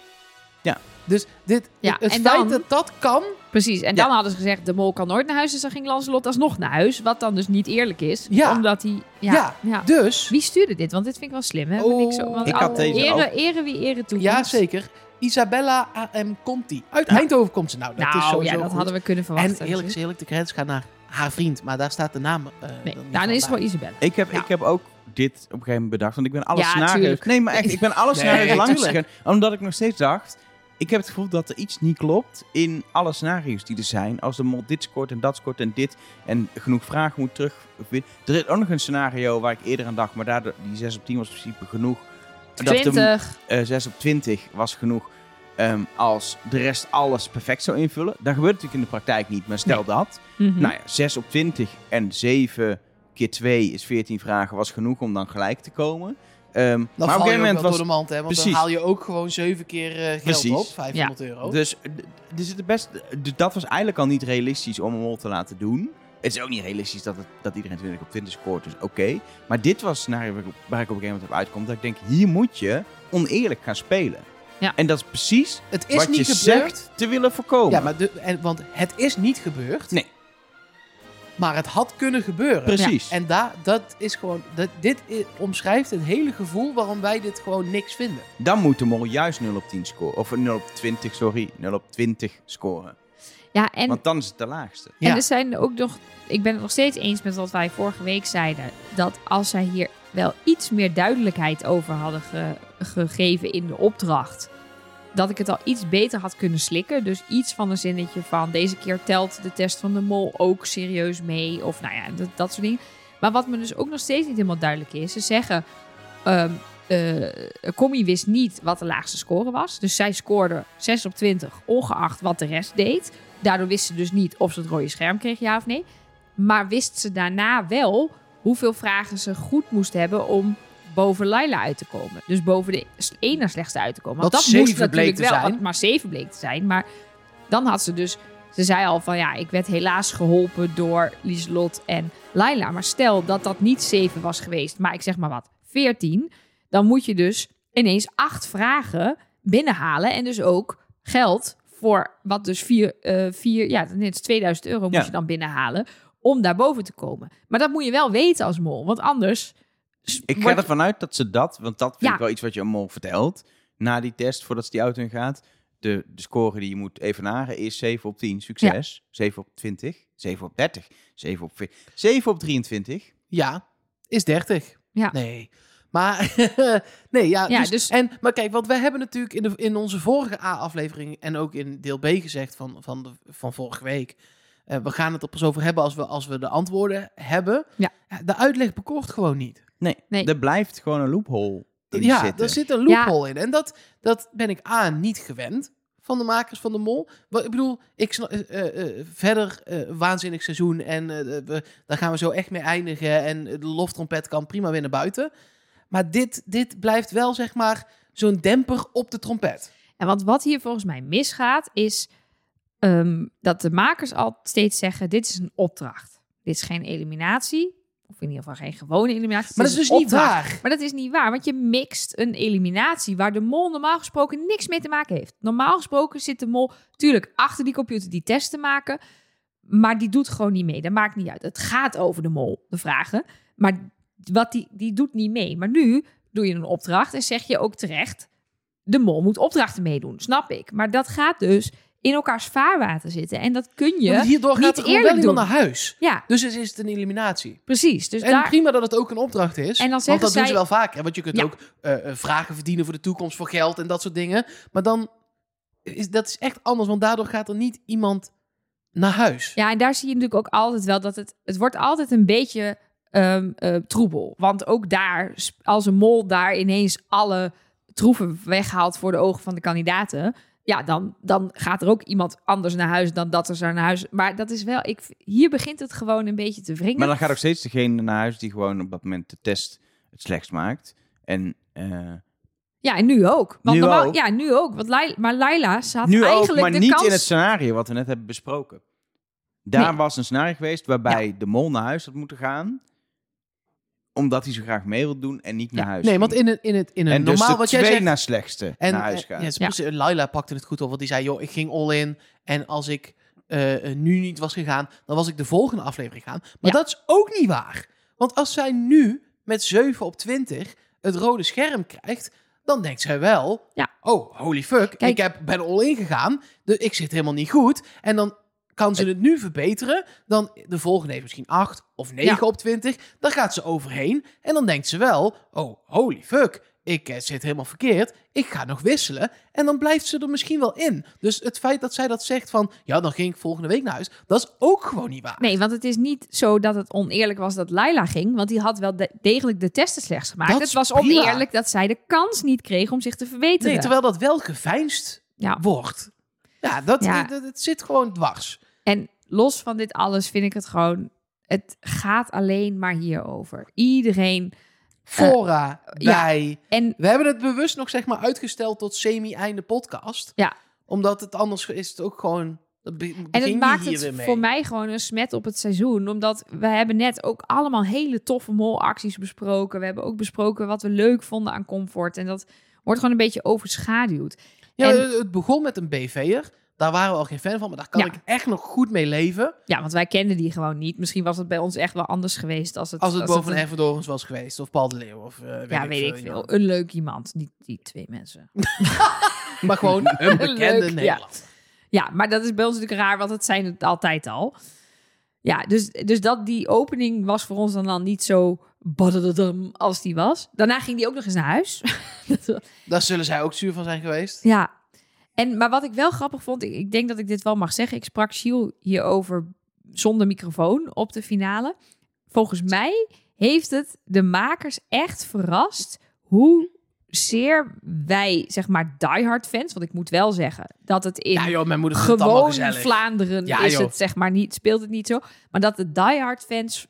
Speaker 3: Ja.
Speaker 1: Dus dit,
Speaker 2: Ja,
Speaker 1: het, feit
Speaker 2: dan-
Speaker 1: dat dat kan,
Speaker 2: Precies. En dan hadden ze gezegd, de mol kan nooit naar huis. Dus dan ging Lancelot alsnog naar huis. Wat dan dus niet eerlijk is.
Speaker 1: Ja.
Speaker 2: Omdat hij... Ja,
Speaker 1: Ja.
Speaker 2: ja.
Speaker 1: dus...
Speaker 2: Wie stuurde dit? Want dit vind ik wel slim. Hè?
Speaker 1: Oh,
Speaker 2: ik zo, want
Speaker 3: Ik had
Speaker 2: al-
Speaker 3: deze
Speaker 2: ere,
Speaker 3: ook.
Speaker 2: ere wie ere toe.
Speaker 1: Ja, zeker. Isabella A.M. Conti. Uit Eindhoven komt ze nou. Dat is
Speaker 2: Nou
Speaker 1: sowieso
Speaker 2: ja, dat
Speaker 1: goed.
Speaker 2: hadden we kunnen verwachten.
Speaker 1: En eerlijk is eerlijk, de credits gaan naar haar vriend. Maar daar staat de naam eh,
Speaker 2: Nee,
Speaker 1: dan
Speaker 2: is het
Speaker 1: bij.
Speaker 2: gewoon Isabel.
Speaker 3: Ik heb,
Speaker 2: Ja.
Speaker 3: ik heb ook dit op een gegeven moment bedacht. Want ik ben alle
Speaker 2: Ja.
Speaker 3: Nee, maar echt, ik ben alle
Speaker 1: Nee,
Speaker 3: scenario's langs gegaan. Omdat ik nog steeds dacht... Ik heb het gevoel dat er iets niet klopt in alle scenario's die er zijn. Als de mol dit scoort en dat scoort en dit. En genoeg vragen moet terug. Er is ook nog een scenario waar ik eerder aan dacht. Maar daar, die 6 op 10 was in principe genoeg. Dat de
Speaker 2: 20.
Speaker 3: eh 6 op 20 was genoeg ehm, als de rest alles perfect zou invullen. Dat gebeurt natuurlijk in de praktijk niet, maar stel dat.
Speaker 2: Mhm.
Speaker 3: Nou ja, 6 op 20 en 7 keer 2 is 14 vragen was genoeg om dan gelijk te komen. Ehm,
Speaker 1: Dan
Speaker 3: maar op
Speaker 1: val
Speaker 3: een
Speaker 1: je
Speaker 3: gegeven
Speaker 1: ook
Speaker 3: moment
Speaker 1: wel
Speaker 3: was...
Speaker 1: door de mand, hè? Want
Speaker 3: Precies.
Speaker 1: dan haal je ook gewoon zeven keer eh, geld
Speaker 3: Precies.
Speaker 1: op. 500 euro.
Speaker 3: Dus, d- dus het best, dat was eigenlijk al niet realistisch om een mol te laten doen. Het is ook niet realistisch dat, het, dat iedereen 20 op 20 scoort, dus oké. Maar dit was scenario waar ik, op- waar ik op een gegeven moment op uitkom. Dat ik denk, hier moet je oneerlijk gaan spelen.
Speaker 2: Ja.
Speaker 3: En dat is precies
Speaker 1: het is
Speaker 3: wat
Speaker 1: niet
Speaker 3: je
Speaker 1: gebeurd.
Speaker 3: zegt te willen voorkomen.
Speaker 1: Ja, maar de, en, want het is niet gebeurd.
Speaker 3: Nee.
Speaker 1: Maar het had kunnen gebeuren.
Speaker 3: Precies.
Speaker 1: En daar, dat is gewoon, dat, dit i- omschrijft het hele gevoel waarom wij dit gewoon niks vinden.
Speaker 3: Dan moet de mol juist 0 op 10 scoren. Of 0 op 20, sorry. 0 op 20 scoren.
Speaker 2: Ja, en,
Speaker 3: Want dan is het de laagste.
Speaker 1: Ja.
Speaker 2: en er zijn ook nog... Ik ben het nog steeds eens met wat wij vorige week zeiden. Dat als zij hier wel iets meer duidelijkheid over hadden ge- gegeven in de opdracht... Dat ik het al iets beter had kunnen slikken. Dus iets van een zinnetje van... Deze keer telt de test van de mol ook serieus mee. Of nou ja, dat, dat soort dingen. Maar wat me dus ook nog steeds niet helemaal duidelijk is... Ze zeggen... Commie wist niet wat de laagste score was. Dus zij scoorde 6 op 20, ongeacht wat de rest deed. Daardoor wist ze dus niet of ze het rode scherm kreeg, ja of nee. Maar wist ze daarna wel hoeveel vragen ze goed moest hebben om boven Laila uit te komen. Dus boven de na slechtste uit te komen. Want
Speaker 1: Wat
Speaker 2: dat moest natuurlijk wel,
Speaker 1: zijn.
Speaker 2: maar zeven bleek te zijn. Maar dan had ze dus, ze zei al van ja, ik werd helaas geholpen door Lieslot en Laila. Maar stel dat dat niet zeven was geweest, maar ik zeg maar wat, veertien. Dan moet je dus ineens acht vragen binnenhalen en dus ook geld voor wat dus vier, eh vier ja, net is 2000 euro moet
Speaker 3: Ja.
Speaker 2: je dan binnenhalen om daar boven te komen. Maar dat moet je wel weten als mol, want anders...
Speaker 3: Ik ga
Speaker 2: wordt-
Speaker 3: ervan uit dat ze dat, want dat vind
Speaker 2: Ja.
Speaker 3: ik wel iets wat je mol vertelt. Na die test, voordat ze die auto in gaat. De, de score die je moet evenaren is 7 op 10, succes. 7 op 20, 7 op 30, 7 op 40, 7 op 23.
Speaker 1: Ja, is 30.
Speaker 2: Ja.
Speaker 1: Nee. Maar, nee, ja.
Speaker 2: Ja,
Speaker 1: dus,
Speaker 2: dus-
Speaker 1: En, maar kijk, want wij hebben natuurlijk in, de, in onze vorige A-aflevering en ook in deel B gezegd van, van, de, van vorige week. Eh, we gaan het er pas over hebben als we, als we de antwoorden hebben.
Speaker 2: Ja.
Speaker 1: de uitleg bekoort gewoon niet.
Speaker 3: Nee,
Speaker 2: Nee.
Speaker 3: er blijft gewoon een loophole in
Speaker 1: ja,
Speaker 3: zitten.
Speaker 1: er zit een loophole in. En dat, dat ben ik A, niet gewend van de makers van de Mol. Ik bedoel, ik eh, eh, verder eh, waanzinnig seizoen en eh, we, daar gaan we zo echt mee eindigen. En de loftrompet kan prima weer naar buiten. Maar dit, dit blijft wel, zeg maar, zo'n demper op de trompet.
Speaker 2: En want wat hier volgens mij misgaat, is ehm, dat de makers al steeds zeggen: dit is een opdracht. Dit is geen eliminatie. Of in ieder geval geen gewone eliminatie.
Speaker 1: Maar dat is dus niet
Speaker 2: opdracht.
Speaker 1: waar.
Speaker 2: Maar dat is niet waar, want je mixt een eliminatie waar de mol normaal gesproken niks mee te maken heeft. Normaal gesproken zit de mol natuurlijk achter die computer die tests te maken, maar die doet gewoon niet mee. Dat maakt niet uit. Het gaat over de mol, de vragen. Maar wat die, die doet niet mee. Maar nu doe je een opdracht en zeg je ook terecht, de mol moet opdrachten meedoen, snap ik. Maar dat gaat dus in elkaars vaarwater zitten en dat kun je
Speaker 1: Want hierdoor
Speaker 2: niet
Speaker 1: gaat er wel iemand
Speaker 2: doen.
Speaker 1: naar huis.
Speaker 2: Ja,
Speaker 1: Dus is is het een eliminatie.
Speaker 2: precies. Dus
Speaker 1: en
Speaker 2: daar,
Speaker 1: prima dat het ook een opdracht is.
Speaker 2: En dan
Speaker 1: want dat doen ze wel vaker. Want je kunt
Speaker 2: Ja.
Speaker 1: ook eh, eh, vragen verdienen voor de toekomst, voor geld en dat soort dingen. Maar dan is dat is echt anders, want daardoor gaat er niet iemand naar huis.
Speaker 2: Ja, en daar zie je natuurlijk ook altijd wel dat het... Het wordt altijd een beetje ehm, eh, troebel. Want ook daar, als een mol daar ineens alle troeven weghaalt voor de ogen van de kandidaten... Ja, dan, dan gaat er ook iemand anders naar huis dan dat er naar huis... Maar dat is wel... Ik, hier begint het gewoon een beetje te wringen.
Speaker 3: Maar dan gaat ook steeds degene naar huis die gewoon op dat moment de test het slechtst maakt. En eh,
Speaker 2: Ja, en nu ook. Want
Speaker 3: Nu
Speaker 2: normaal,
Speaker 3: ook.
Speaker 2: Ja, nu ook. Want Laila, maar Laila had
Speaker 3: nu ook,
Speaker 2: eigenlijk
Speaker 3: maar
Speaker 2: de
Speaker 3: niet
Speaker 2: kans...
Speaker 3: in het scenario wat we net hebben besproken. Daar
Speaker 2: Nee.
Speaker 3: was een scenario geweest waarbij de mol naar huis had moeten gaan. Omdat hij zo graag mee wil doen en niet naar huis.
Speaker 1: Nee,
Speaker 3: ging.
Speaker 1: want in een, in het, in een
Speaker 3: en dus
Speaker 1: normaal
Speaker 3: de
Speaker 1: wat jij
Speaker 3: twee
Speaker 1: zegt.
Speaker 3: naar slechtste
Speaker 1: en,
Speaker 3: naar huis
Speaker 1: eh,
Speaker 3: gaan.
Speaker 1: Ja, ze- precies, Laila pakte het goed op, want die zei: joh, ik ging all in. En als ik eh, eh, nu niet was gegaan, dan was ik de volgende aflevering gaan. Maar
Speaker 2: Ja.
Speaker 1: dat is ook niet waar. Want als zij nu met 7 op 20 het rode scherm krijgt, dan denkt zij wel:
Speaker 2: Ja.
Speaker 1: oh, holy fuck,
Speaker 2: Kijk.
Speaker 1: ik heb, ben all in gegaan. Dus ik zit helemaal niet goed. En dan kan ze het nu verbeteren. Dan de volgende heeft misschien 8 of 9
Speaker 2: Ja.
Speaker 1: op 20. Dan gaat ze overheen. En dan denkt ze wel: oh, holy fuck. Ik eh, zit helemaal verkeerd. Ik ga nog wisselen. En dan blijft ze er misschien wel in. Dus het feit dat zij dat zegt van... Ja, dan ging ik volgende week naar huis. Dat is ook gewoon niet waar.
Speaker 2: Nee, want het is niet zo dat het oneerlijk was dat Laila ging. Want die had wel de- degelijk de testen slechts gemaakt.
Speaker 1: Dat
Speaker 2: het was
Speaker 1: prima.
Speaker 2: oneerlijk dat zij de kans niet kreeg om zich te verbeteren.
Speaker 1: Nee, terwijl dat wel geveinsd
Speaker 2: Ja.
Speaker 1: wordt. Ja, dat,
Speaker 2: Ja.
Speaker 1: dat- het zit gewoon dwars.
Speaker 2: En los van dit alles vind ik het gewoon... Het gaat alleen maar hierover. Iedereen...
Speaker 1: Fora,
Speaker 2: ja.
Speaker 1: wij.
Speaker 2: En
Speaker 1: We hebben het bewust nog zeg maar uitgesteld tot semi-einde podcast.
Speaker 2: Ja.
Speaker 1: Omdat het anders is het ook gewoon...
Speaker 2: En het maakt het voor mij gewoon een smet op het seizoen. Omdat we hebben net ook allemaal hele toffe molacties besproken. We hebben ook besproken wat we leuk vonden aan comfort. En dat wordt gewoon een beetje overschaduwd.
Speaker 1: Ja,
Speaker 2: en-
Speaker 1: het begon met een BV'er. Daar waren we al geen fan van, maar daar kan
Speaker 2: Ja.
Speaker 1: ik echt nog goed mee leven.
Speaker 2: Ja, want wij kenden die gewoon niet. Misschien was het bij ons echt wel anders geweest als het...
Speaker 1: Als het boven
Speaker 2: een-
Speaker 1: Ervedorens was geweest. Of Paul de Leeuw. Of, eh, weet
Speaker 2: Ja,
Speaker 1: ik
Speaker 2: weet ik
Speaker 1: iemand.
Speaker 2: veel. Een leuk iemand. Niet die twee mensen.
Speaker 1: Maar gewoon een bekende
Speaker 2: Leuk, ja.
Speaker 1: Nederland.
Speaker 2: Ja, maar dat is bij ons natuurlijk raar, want het zijn het altijd al. Ja, dus, dus dat die opening was voor ons dan, dan niet zo badadadam als die was. Daarna ging die ook nog eens naar huis.
Speaker 1: Daar zullen zij ook zuur van zijn geweest.
Speaker 2: ja. En, maar wat ik wel grappig vond, ik, denk dat ik dit wel mag zeggen. Ik sprak Gilles hierover zonder microfoon op de finale. Volgens mij heeft het de makers echt verrast hoe zeer wij, zeg maar, diehard fans... Want ik moet wel zeggen dat het in
Speaker 1: Ja joh, mijn moeder
Speaker 2: gewoon. Vlaanderen
Speaker 1: Ja,
Speaker 2: is
Speaker 1: joh.
Speaker 2: het zeg maar niet, speelt het niet zo. Maar dat de diehard fans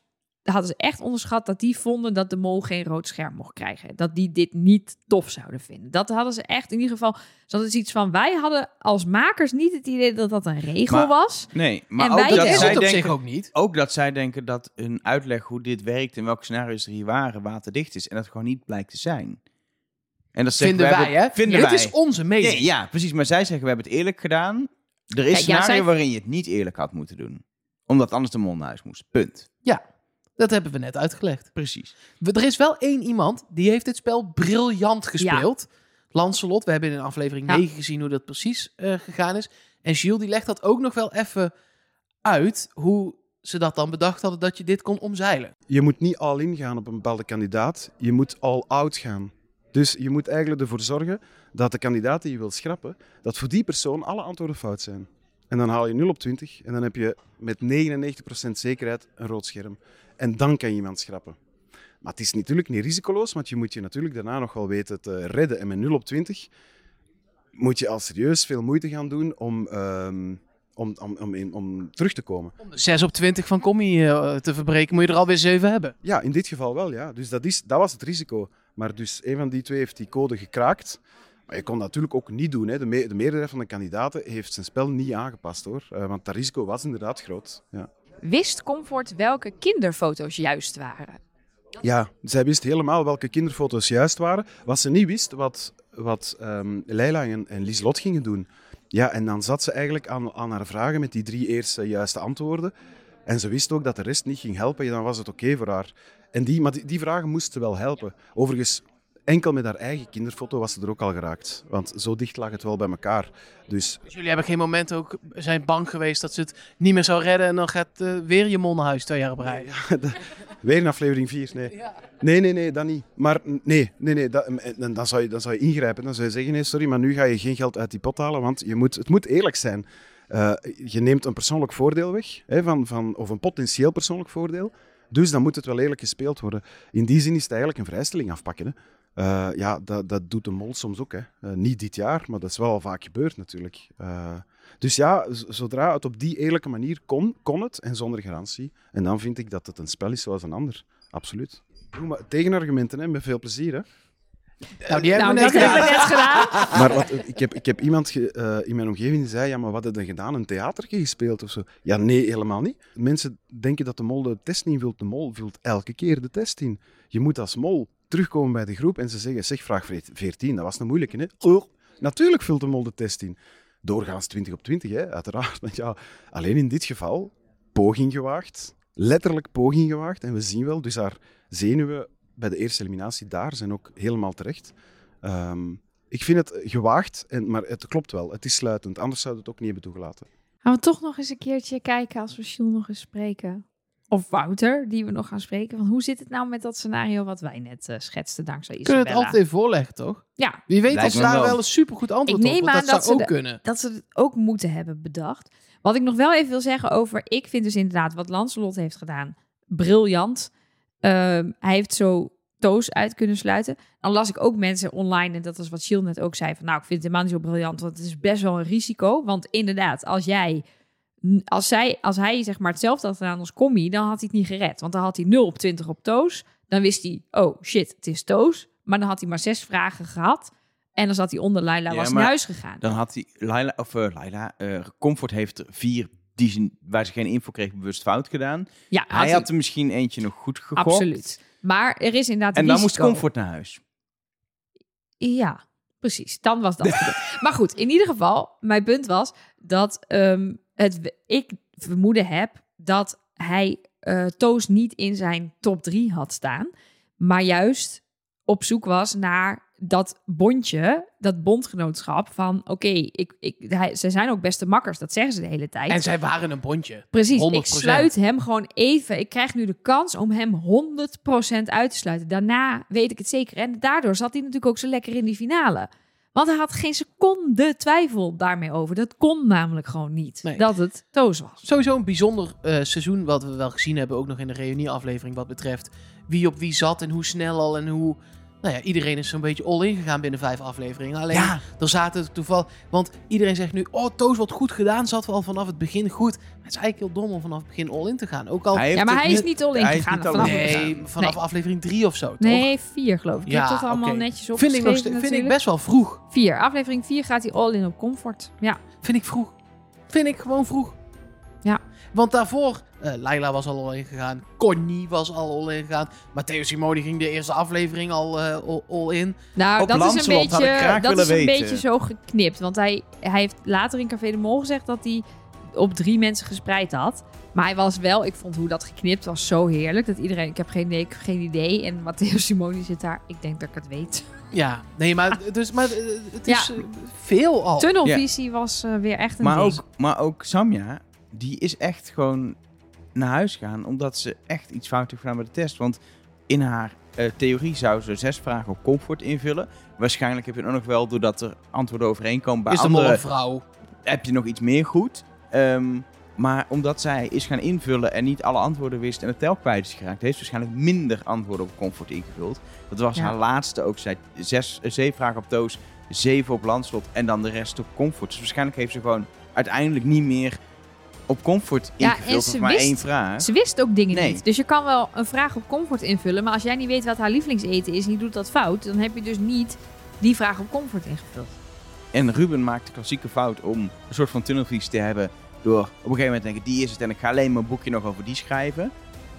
Speaker 2: hadden ze echt onderschat dat die vonden dat de mol geen rood scherm mocht krijgen. Dat die dit niet tof zouden vinden. Dat hadden ze echt in ieder geval. Ze hadden iets van wij hadden als makers niet het idee dat dat een regel
Speaker 3: Maar-
Speaker 2: was.
Speaker 3: Nee, maar
Speaker 2: En
Speaker 3: ook
Speaker 2: wij
Speaker 3: dat
Speaker 2: denken-
Speaker 3: zij
Speaker 1: op
Speaker 3: denken,
Speaker 1: zich ook niet.
Speaker 3: ook dat zij denken dat hun uitleg hoe dit werkt en welke scenario's er hier waren waterdicht is en dat gewoon niet blijkt te zijn. En dat
Speaker 1: Vinden wij,
Speaker 3: hebben-
Speaker 1: hè?
Speaker 3: Vinden
Speaker 1: Dit
Speaker 3: wij.
Speaker 1: is onze mening.
Speaker 3: Nee, ja, precies. Maar zij zeggen we hebben het eerlijk gedaan. Er is een
Speaker 2: ja,
Speaker 3: scenario
Speaker 2: zij-
Speaker 3: waarin je het niet eerlijk had moeten doen. Omdat anders de mol naar huis moest. Punt.
Speaker 1: Dat hebben we net uitgelegd.
Speaker 3: Precies.
Speaker 1: We- Er is wel één iemand die heeft dit spel briljant gespeeld. Lancelot, we hebben in aflevering
Speaker 2: Ja.
Speaker 1: 9 gezien hoe dat precies eh, gegaan is. En Gilles die legt dat ook nog wel even uit hoe ze dat dan bedacht hadden dat je dit kon omzeilen.
Speaker 4: Je moet niet all in gaan op een bepaalde kandidaat. Je moet all out gaan. Dus je moet eigenlijk ervoor zorgen dat de kandidaat die je wilt schrappen, dat voor die persoon alle antwoorden fout zijn. En dan haal je 0 op 20 en dan heb je met 99% zekerheid een rood scherm. En dan kan je iemand schrappen. Maar het is natuurlijk niet risicoloos, want je moet je natuurlijk daarna nog wel weten te redden. En met 0 op 20 moet je al serieus veel moeite gaan doen om, ehm, om, om, om, in- om terug te komen.
Speaker 1: Om de 6 op 20 van Commie eh, te verbreken, moet je er alweer 7 hebben.
Speaker 4: Ja, in dit geval wel, ja. Dus dat, is, dat was het risico. Maar dus een van die twee heeft die code gekraakt. Maar je kon dat natuurlijk ook niet doen. Hè. De, me- de meerderheid van de kandidaten heeft zijn spel niet aangepast, hoor. Eh, want dat risico was inderdaad groot. Ja.
Speaker 2: Wist Comfort welke kinderfoto's juist waren?
Speaker 4: Ja, zij wist helemaal welke kinderfoto's juist waren. Wat ze niet wist, wat, wat ehm, Leila en, en Lieslot gingen doen. Ja, en dan zat ze eigenlijk aan, aan haar vragen met die drie eerste juiste antwoorden. En ze wist ook dat de rest niet ging helpen. Ja, dan was het oké voor haar. En die, maar die vragen moesten wel helpen. Overigens, enkel met haar eigen kinderfoto was ze er ook al geraakt. Want zo dicht lag het wel bij elkaar. Dus
Speaker 1: Dus jullie hebben geen moment ook zijn bang geweest dat ze het niet meer zou redden en dan gaat eh, weer je mol naar huis twee jaar op rij.
Speaker 4: weer een aflevering 4, nee. Nee, nee, nee, dat niet. Maar nee, nee, nee dat, en dan, zou je, dan zou je ingrijpen. Dan zou je zeggen, nee, sorry, maar nu ga je geen geld uit die pot halen, want je moet, het moet eerlijk zijn. Eh, je neemt een persoonlijk voordeel weg, hè, van, van, of een potentieel persoonlijk voordeel. Dus dan moet het wel eerlijk gespeeld worden. In die zin is het eigenlijk een vrijstelling afpakken. Hè. Eh, ja, dat, dat doet de mol soms ook. Hè. Eh, niet dit jaar, maar dat is wel al vaak gebeurd natuurlijk. Eh, dus ja, zodra het op die eerlijke manier kon, kon het en zonder garantie. En dan vind ik dat het een spel is zoals een ander. Absoluut. Doe maar tegenargumenten, hè, met veel plezier. Hè.
Speaker 1: Nou, die hebben
Speaker 2: Nou,
Speaker 1: we
Speaker 2: dat
Speaker 1: net gedaan.
Speaker 2: we net gedaan.
Speaker 4: Maar wat, ik, heb, ik heb iemand ge- eh, in mijn omgeving die zei: Ja, maar wat heb je gedaan? Een theatertje gespeeld of zo? Ja, nee, helemaal niet. Mensen denken dat de mol de test niet invult. De mol vult elke keer de test in. Je moet als mol terugkomen bij de groep en ze zeggen: Zeg, vraag 14, dat was een moeilijke, hè? Oh, natuurlijk vult de mol de test in. Doorgaans 20 op 20, hè, uiteraard. Want ja, alleen in dit geval, poging gewaagd. Letterlijk poging gewaagd. En we zien wel, dus haar zenuwen bij de eerste eliminatie daar zijn ook helemaal terecht. Ehm, ik vind het gewaagd, en, maar het klopt wel. Het is sluitend. Anders zouden we het ook niet hebben toegelaten.
Speaker 2: Gaan we toch nog eens een keertje kijken als we Jules nog eens spreken? Of Wouter, die we nog gaan spreken. Want hoe zit het nou met dat scenario wat wij net eh, schetsten dankzij
Speaker 1: Kunnen we het
Speaker 2: Isabella?
Speaker 1: altijd even voorleggen, toch?
Speaker 2: Ja,
Speaker 1: Wie weet of ze daar
Speaker 3: wel.
Speaker 1: wel een supergoed antwoord
Speaker 2: Ik
Speaker 1: op
Speaker 2: neem aan
Speaker 1: Dat
Speaker 2: dat
Speaker 1: zou
Speaker 2: ze
Speaker 1: ook
Speaker 2: de-
Speaker 1: kunnen.
Speaker 2: dat ze het ook moeten hebben bedacht. Wat ik nog wel even wil zeggen over... Ik vind dus inderdaad wat Lancelot heeft gedaan briljant. Ehm, hij heeft zo Toos uit kunnen sluiten. Dan las ik ook mensen online, en dat is wat Gilles net ook zei... van nou, ik vind het helemaal niet zo briljant, want het is best wel een risico. Want inderdaad, als jij... Als, zij, als hij zeg maar hetzelfde had gedaan als Commie, dan had hij het niet gered. Want dan had hij 0 op 20 op Toos. Dan wist hij, oh shit, het is Toos. Maar dan had hij maar zes vragen gehad. En dan zat hij onder Laila,
Speaker 3: Ja,
Speaker 2: was naar huis gegaan.
Speaker 3: Dan had hij, Laila, of Laila, eh, Comfort heeft er vier die ze, waar ze geen info kreeg bewust fout gedaan.
Speaker 2: Ja,
Speaker 3: Hij had er misschien eentje nog goed gegokt.
Speaker 2: Absoluut. Maar er is inderdaad
Speaker 3: En dan moest. Comfort naar huis.
Speaker 2: Ja, precies. Dan was dat. maar goed, in ieder geval, mijn punt was dat ehm, het, ik vermoeden heb dat hij eh Toos niet in zijn top 3 had staan, maar juist op zoek was naar dat bondje, dat bondgenootschap van oké, ik, ik, hij, ze zijn ook beste makkers, dat zeggen ze de hele tijd.
Speaker 1: En zij waren een bondje.
Speaker 2: Precies,
Speaker 1: 100%.
Speaker 2: ik sluit hem gewoon even. Ik krijg nu de kans om hem 100% uit te sluiten. Daarna weet ik het zeker. En daardoor zat hij natuurlijk ook zo lekker in die finale. Want hij had geen seconde twijfel daarmee over. Dat kon namelijk gewoon niet.
Speaker 1: Nee.
Speaker 2: Dat het Toos was.
Speaker 1: Sowieso een bijzonder eh, seizoen, wat we wel gezien hebben, ook nog in de reunieaflevering, wat betreft wie op wie zat en hoe snel al en hoe... Nou ja, iedereen is zo'n beetje all-in gegaan binnen vijf afleveringen. Alleen,
Speaker 3: Ja.
Speaker 1: er zaten toeval... Want iedereen zegt nu, oh, Toos wordt goed gedaan, zat wel vanaf het begin goed. Maar het is eigenlijk heel dom om vanaf het begin all-in te gaan. Ook al...
Speaker 2: Ja, maar hij is niet all-in
Speaker 3: hij is
Speaker 2: gegaan. vanaf
Speaker 1: nee, vanaf
Speaker 2: nee.
Speaker 1: aflevering drie of zo, toch?
Speaker 2: Nee, vier geloof ik. Ik
Speaker 1: Ja,
Speaker 2: heb dat allemaal netjes
Speaker 1: Vind
Speaker 2: opgeschreven
Speaker 1: ik, nog vind ik best wel vroeg.
Speaker 2: Vier. Aflevering vier gaat hij all in op comfort. Ja.
Speaker 1: Vind ik vroeg. Vind ik gewoon vroeg. Want daarvoor, eh Laila was al all-in gegaan. Connie was al all-in gegaan. Matteo Simoni ging de eerste aflevering al eh, all- all-in.
Speaker 2: Nou,
Speaker 3: Op
Speaker 2: dat is een beetje, dat is een
Speaker 3: weten.
Speaker 2: beetje zo geknipt. Want hij, hij heeft later in Café de Mol gezegd dat hij op drie mensen gespreid had. Maar hij was wel, ik vond hoe dat geknipt was zo heerlijk. Dat iedereen, ik heb geen idee, ik heb geen idee. En Matteo Simoni zit daar, ik denk dat ik het weet.
Speaker 1: Ja, nee, maar, dus, maar eh, het is
Speaker 2: Ja.
Speaker 1: eh, veel al.
Speaker 2: Tunnelvisie was eh, weer echt een
Speaker 3: Maar
Speaker 2: ding.
Speaker 3: ook, maar ook Samja, die is echt gewoon naar huis gaan omdat ze echt iets fout heeft gedaan bij de test. Want in haar eh, theorie zou ze zes vragen op comfort invullen. Waarschijnlijk heb je het ook nog wel, doordat er antwoorden overeenkomen bij
Speaker 1: is
Speaker 3: andere,
Speaker 1: een vrouw?
Speaker 3: heb je nog iets meer goed. Ehm, maar omdat zij is gaan invullen en niet alle antwoorden wist en het tel kwijt is geraakt, heeft ze waarschijnlijk minder antwoorden op comfort ingevuld. Dat was
Speaker 2: Ja.
Speaker 3: haar laatste ook. Zij zes, eh, zeven vragen op Toos, zeven op Landslot en dan de rest op comfort. Dus waarschijnlijk heeft ze gewoon uiteindelijk niet meer op comfort
Speaker 2: Ja,
Speaker 3: ingevuld. of
Speaker 2: ze
Speaker 3: maar
Speaker 2: wist-
Speaker 3: één vraag.
Speaker 2: Ze wist ook dingen
Speaker 3: Nee.
Speaker 2: niet. Dus je kan wel een vraag op comfort invullen. Maar als jij niet weet wat haar lievelingseten is en je doet dat fout, dan heb je dus niet die vraag op comfort ingevuld.
Speaker 3: En Ruben maakt de klassieke fout om een soort van tunnelvisie te hebben. Door op een gegeven moment te denken, die is het en ik ga alleen mijn boekje nog over die schrijven.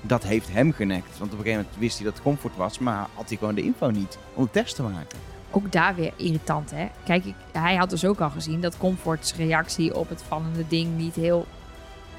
Speaker 3: Dat heeft hem genekt. Want op een gegeven moment wist hij dat het comfort was, maar had hij gewoon de info niet om de test te maken.
Speaker 2: Ook daar weer irritant, hè? Kijk, hij had dus ook al gezien dat Comfort's reactie op het vallende ding niet heel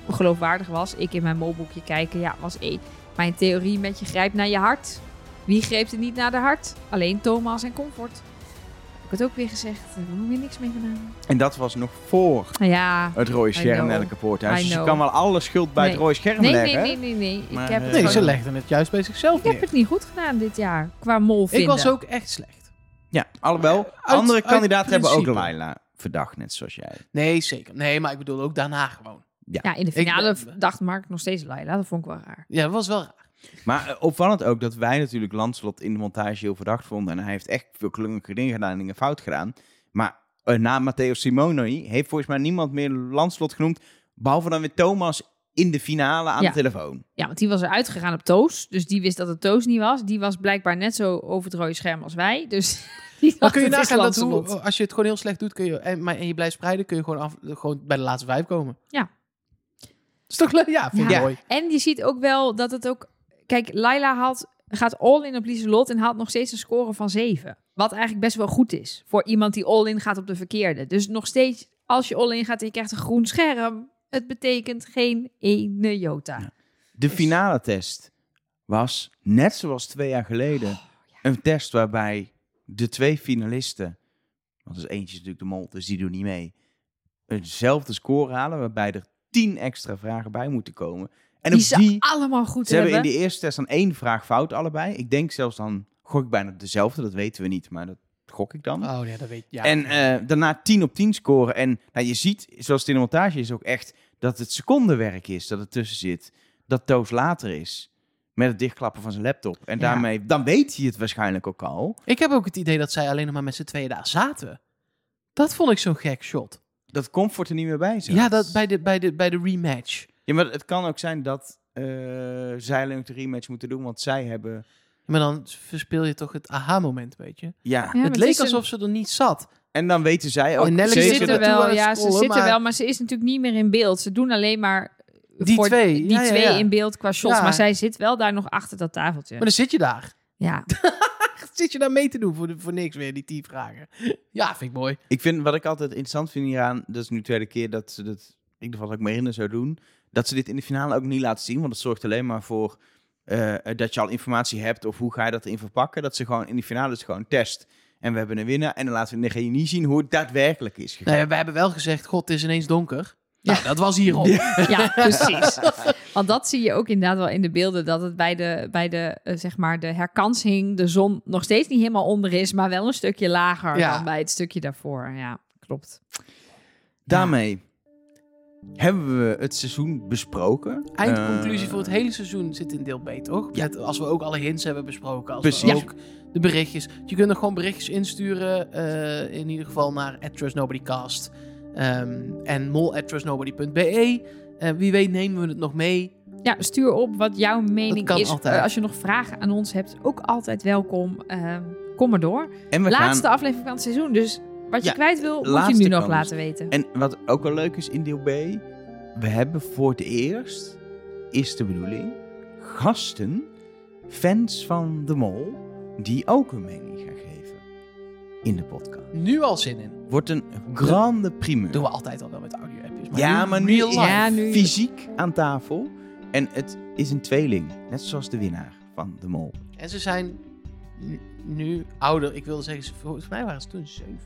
Speaker 2: geloofwaardig was. Ik in mijn molboekje kijken, ja, was één. Mijn theorie met je grijpt naar je hart. Wie greep er niet naar de hart? Alleen Thomas en Comfort. Heb ik het ook weer gezegd. Daar heb ik nog weer niks mee gedaan.
Speaker 3: En dat was nog voor
Speaker 2: ja,
Speaker 3: het rode scherm Poorthuis.
Speaker 2: I
Speaker 3: Dus je kan wel alle schuld bij
Speaker 2: Nee.
Speaker 3: het rode scherm
Speaker 2: nee, nee,
Speaker 3: leggen.
Speaker 2: nee, nee, nee.
Speaker 3: Maar,
Speaker 2: ik heb,
Speaker 3: eh,
Speaker 2: het
Speaker 1: Nee,
Speaker 2: gewoon-
Speaker 1: ze legden het juist bij zichzelf
Speaker 2: ik heb het niet goed gedaan dit jaar. Qua mol vinden.
Speaker 1: Ik was ook echt slecht.
Speaker 3: Ja, alhoewel.
Speaker 1: Uit-
Speaker 3: andere
Speaker 1: uit
Speaker 3: kandidaten hebben ook. Laila verdacht, net zoals jij.
Speaker 1: Nee, zeker. Nee, maar ik bedoel ook daarna gewoon.
Speaker 2: Ja, in de finale
Speaker 1: Ik-
Speaker 2: dacht Mark nog steeds Laila. Dat vond ik wel raar.
Speaker 1: Ja, dat was wel raar.
Speaker 3: Maar eh, opvallend ook dat wij natuurlijk Landslot in de montage heel verdacht vonden. En hij heeft echt veel klungige dingen gedaan en dingen fout gedaan. Maar eh, na Matteo Simoni heeft volgens mij niemand meer Landslot genoemd. Behalve dan weer Thomas in de finale aan
Speaker 2: Ja.
Speaker 3: de telefoon.
Speaker 2: Ja, want die was eruit gegaan op Toos. Dus die wist dat het Toos niet was. Die was blijkbaar net zo over het rode scherm als wij. Dus die
Speaker 1: Maar kun je nagaan dat hoe, als je het gewoon heel slecht doet kun je, en, maar, en je blijft spreiden, kun je gewoon, af, gewoon bij de laatste vijf komen.
Speaker 2: Ja.
Speaker 1: Is toch leuk? Ja, vind ik
Speaker 2: Ja.
Speaker 1: mooi.
Speaker 2: En je ziet ook wel dat het ook... Kijk, Laila had, gaat all-in op Lieselot en haalt nog steeds een score van 7. Wat eigenlijk best wel goed is voor iemand die all-in gaat op de verkeerde. Dus nog steeds, als je all-in gaat en je krijgt een groen scherm... Het betekent geen ene jota.
Speaker 3: Ja. De finale test was, net zoals twee jaar geleden,
Speaker 2: Oh,
Speaker 3: een test waarbij de twee finalisten, want dus eentje is natuurlijk de mol, dus die doen niet mee, eenzelfde score halen, waarbij er tien extra vragen bij moeten komen. En
Speaker 2: die ze
Speaker 3: die,
Speaker 2: allemaal goed
Speaker 3: ze hebben in
Speaker 2: hebben.
Speaker 3: de eerste test dan één vraag fout allebei. Ik denk zelfs dan, gok ik bijna dezelfde, dat weten we niet, maar dat gok ik dan.
Speaker 1: Oh ja, dat weet ja.
Speaker 3: En eh, daarna 10 op 10 scoren. En nou, je ziet, zoals het in de montage is, ook echt dat het secondenwerk is dat er tussen zit. Dat Toos later is. Met het dichtklappen van zijn laptop. En
Speaker 2: Ja.
Speaker 3: daarmee, dan weet hij het waarschijnlijk ook al.
Speaker 1: Ik heb ook het idee dat zij alleen nog maar met z'n tweeën daar zaten. Dat vond ik zo'n gek shot.
Speaker 3: Dat Comfort er niet meer bij zit.
Speaker 1: Ja, dat bij de, bij de, bij de rematch.
Speaker 3: Ja, maar het kan ook zijn dat eh, zij alleen ook de rematch moeten doen. Want zij hebben...
Speaker 1: Maar dan verspil je toch het aha-moment, weet je.
Speaker 3: Ja,
Speaker 1: het
Speaker 2: het
Speaker 1: leek alsof ze er niet zat.
Speaker 3: en dan weten zij ook
Speaker 1: Nelleke
Speaker 2: Ze er wel, ja, ze
Speaker 1: scrollen,
Speaker 2: zit er
Speaker 1: maar-
Speaker 2: wel, maar ze is natuurlijk niet meer in beeld. Ze doen alleen maar
Speaker 1: Die
Speaker 2: voor
Speaker 1: twee,
Speaker 2: die
Speaker 1: ja, ja,
Speaker 2: twee
Speaker 1: ja.
Speaker 2: in beeld qua shots.
Speaker 1: Ja.
Speaker 2: Maar zij zit wel daar nog achter dat tafeltje.
Speaker 1: Maar dan zit je daar.
Speaker 2: Ja,
Speaker 1: Zit je daar mee te doen voor, de, voor niks weer, die tien vragen. Ja, vind ik mooi.
Speaker 3: Ik vind, wat ik altijd interessant vind hieraan, dat is nu de tweede keer dat ze dat, in ieder geval dat ik me herinner zou doen, dat ze dit in de finale ook niet laten zien, want dat zorgt alleen maar voor eh, dat je al informatie hebt of hoe ga je dat erin verpakken, dat ze gewoon in de finale is gewoon test. En we hebben een winnaar en dan laten we in de niet zien hoe het daadwerkelijk is gegaan.
Speaker 1: Nou ja, we hebben wel gezegd, god, het is ineens donker. Nou, dat was hierop.
Speaker 2: ja precies. Want dat zie je ook inderdaad wel in de beelden. Dat het bij de, bij de, eh, zeg maar de herkansing de zon nog steeds niet helemaal onder is. Maar wel een stukje lager
Speaker 1: Ja.
Speaker 2: dan bij het stukje daarvoor. Ja, klopt.
Speaker 3: Daarmee hebben we het seizoen besproken.
Speaker 1: Eindconclusie
Speaker 3: Eh,
Speaker 1: voor het hele seizoen zit in deel B, toch?
Speaker 3: Ja.
Speaker 1: Met, als we ook alle hints hebben besproken. Als
Speaker 3: Precies.
Speaker 1: we ook de berichtjes. Je kunt nog gewoon berichtjes insturen. eh, in ieder geval naar @trustnobodycast. Ehm en mol@trustnobody.be. Eh, wie weet nemen we het nog mee.
Speaker 2: Ja, stuur op wat jouw mening
Speaker 1: kan
Speaker 2: is.
Speaker 1: altijd.
Speaker 2: Als je nog vragen aan ons hebt, ook altijd welkom. Ehm, kom maar door.
Speaker 3: En we
Speaker 2: Laatste
Speaker 3: gaan,
Speaker 2: aflevering van het seizoen. Dus wat je
Speaker 3: Ja,
Speaker 2: kwijt wil, moet je nu nog laten weten.
Speaker 3: en wat ook wel leuk is in deel B, we hebben voor het eerst, is de bedoeling, gasten, fans van de mol, die ook een mening gaan geven in de podcast.
Speaker 1: Nu al zin in.
Speaker 3: Wordt een grande primeur.
Speaker 1: Doen we altijd al wel met audio-appjes.
Speaker 3: ja, maar nu.
Speaker 2: Ja, nu-
Speaker 3: fysiek aan tafel. En het is een tweeling, net zoals de winnaar van de mol.
Speaker 1: En ze zijn nu, ouder. Ik wilde zeggen, ze- volgens mij waren ze toen zeven.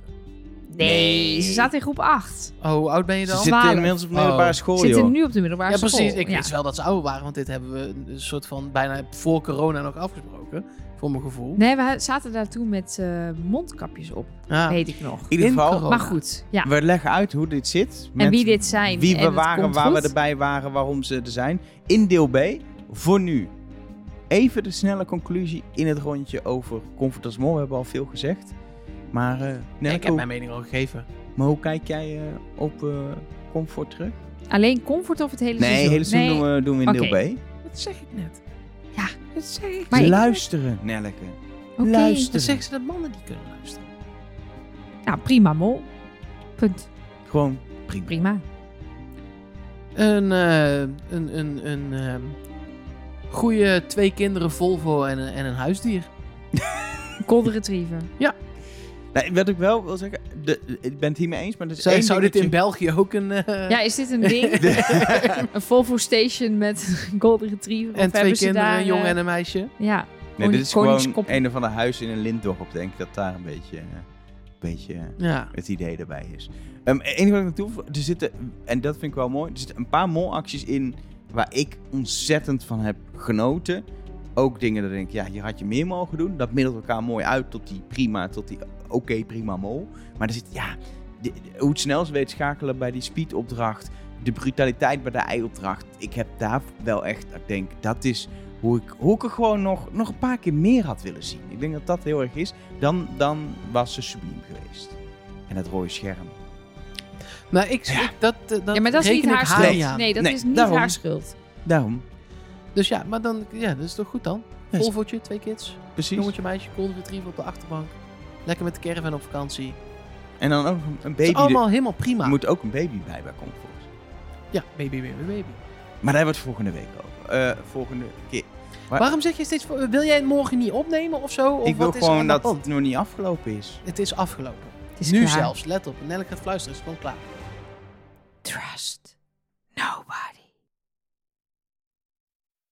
Speaker 2: Nee, ze zaten in groep 8.
Speaker 1: Oh, hoe oud ben je
Speaker 3: Ze
Speaker 1: dan?
Speaker 3: zitten
Speaker 2: Twaalf.
Speaker 3: inmiddels op de middelbare
Speaker 1: Oh.
Speaker 3: school,
Speaker 2: Zitten
Speaker 3: joh.
Speaker 2: nu op de middelbare
Speaker 1: Ja,
Speaker 2: school.
Speaker 1: precies. Ik
Speaker 2: ja.
Speaker 1: wist wel dat ze ouder waren, want dit hebben we een soort van bijna voor corona nog afgesproken. Voor mijn gevoel.
Speaker 2: Nee, we zaten daar toen met eh, mondkapjes op,
Speaker 1: Ja.
Speaker 2: weet ik nog.
Speaker 3: In ieder geval.
Speaker 2: Maar goed, ja.
Speaker 3: we leggen uit hoe dit zit.
Speaker 2: En wie dit zijn.
Speaker 3: Wie
Speaker 2: en
Speaker 3: we
Speaker 2: het
Speaker 3: waren,
Speaker 2: komt
Speaker 3: waar we erbij waren, waarom ze er zijn. In deel B, voor nu. Even de snelle conclusie in het rondje over Comfort as More. We hebben al veel gezegd. Maar, eh
Speaker 1: Ja,
Speaker 3: Nelleke,
Speaker 1: ik heb mijn mening al gegeven.
Speaker 3: maar hoe kijk jij eh, op eh, Comfort terug?
Speaker 2: Alleen comfort of het hele
Speaker 3: Nee,
Speaker 2: seizoen?
Speaker 3: hele seizoen doen we, doen we in
Speaker 2: Oké.
Speaker 3: deel B.
Speaker 1: Dat zeg ik net.
Speaker 2: Ja.
Speaker 1: Dat zeg ik.
Speaker 2: Maar ik-
Speaker 3: Luisteren, Nelleke.
Speaker 2: Oké.
Speaker 3: Luister.
Speaker 1: Dan zeggen ze dat mannen die kunnen luisteren.
Speaker 2: Nou, prima mol. Punt.
Speaker 3: Gewoon prima.
Speaker 2: Prima.
Speaker 1: Een, eh, een, een, een ehm, goede twee kinderen Volvo en een, en een huisdier.
Speaker 2: Golden Retriever.
Speaker 3: Nee, wat ik wel wil zeggen, de, ik ben het hiermee eens, maar er is
Speaker 1: Zou,
Speaker 3: één
Speaker 1: zou dit in België ook een... eh,
Speaker 2: Ja, is dit een ding? een Volvo Station met Golden Retriever?
Speaker 1: en
Speaker 2: Of
Speaker 1: twee
Speaker 2: hebben ze
Speaker 1: kinderen,
Speaker 2: daar,
Speaker 1: een jongen
Speaker 2: eh,
Speaker 1: en een meisje?
Speaker 2: Ja.
Speaker 3: Nee, dit is gewoon een of ander huis in een lintdorp, denk ik, dat daar een beetje, eh, een beetje
Speaker 1: Ja.
Speaker 3: het idee erbij is. Ehm enige wat ik naartoe er zitten, en dat vind ik wel mooi, er zitten een paar molacties in waar ik ontzettend van heb genoten. Ook dingen dat ik denk, ja, hier had je meer mogen doen. Dat middelt elkaar mooi uit tot die prima, tot die oké, prima mol. Maar er zit, ja, de- de- hoe het snel ze weet schakelen bij die speedopdracht, de brutaliteit bij de ei-opdracht. Ik heb daar wel echt, ik denk, dat is hoe ik, hoe ik er gewoon nog, nog een paar keer meer had willen zien. Ik denk dat dat heel erg is. Dan, dan was ze subliem geweest. En dat rode scherm.
Speaker 1: Maar ik,
Speaker 3: Ja.
Speaker 1: ik- dat, eh, dat
Speaker 2: Ja, maar dat is niet haar
Speaker 1: haar
Speaker 2: schuld.
Speaker 1: aan.
Speaker 2: Nee, dat
Speaker 3: Nee,
Speaker 2: is niet
Speaker 3: daarom.
Speaker 2: haar schuld.
Speaker 3: Daarom,
Speaker 1: Dus ja, maar dan, ja, dat is toch goed dan?
Speaker 3: Ja,
Speaker 1: Volvootje, twee kids,
Speaker 3: precies.
Speaker 1: jongetje, meisje, golden retriever op de achterbank. Lekker met de caravan op vakantie.
Speaker 3: En dan ook een
Speaker 1: Het
Speaker 3: baby.
Speaker 1: is allemaal helemaal prima.
Speaker 3: Er moet ook een baby bij bij Comfort.
Speaker 1: Ja, baby, baby, baby.
Speaker 3: Maar daar hebben we het volgende week over. Eh, volgende keer. Maar-
Speaker 1: Waarom zeg je steeds, voor- wil jij het morgen niet opnemen of zo? Of
Speaker 3: ik wil
Speaker 1: wat is er
Speaker 3: gewoon
Speaker 1: aan de
Speaker 3: dat
Speaker 1: hand?
Speaker 3: het nog niet afgelopen is.
Speaker 1: Het is afgelopen.
Speaker 2: Het is
Speaker 1: nu
Speaker 2: klaar.
Speaker 1: zelfs, let op. Nelleke gaat fluisteren, is het gewoon klaar.
Speaker 2: Trust nobody.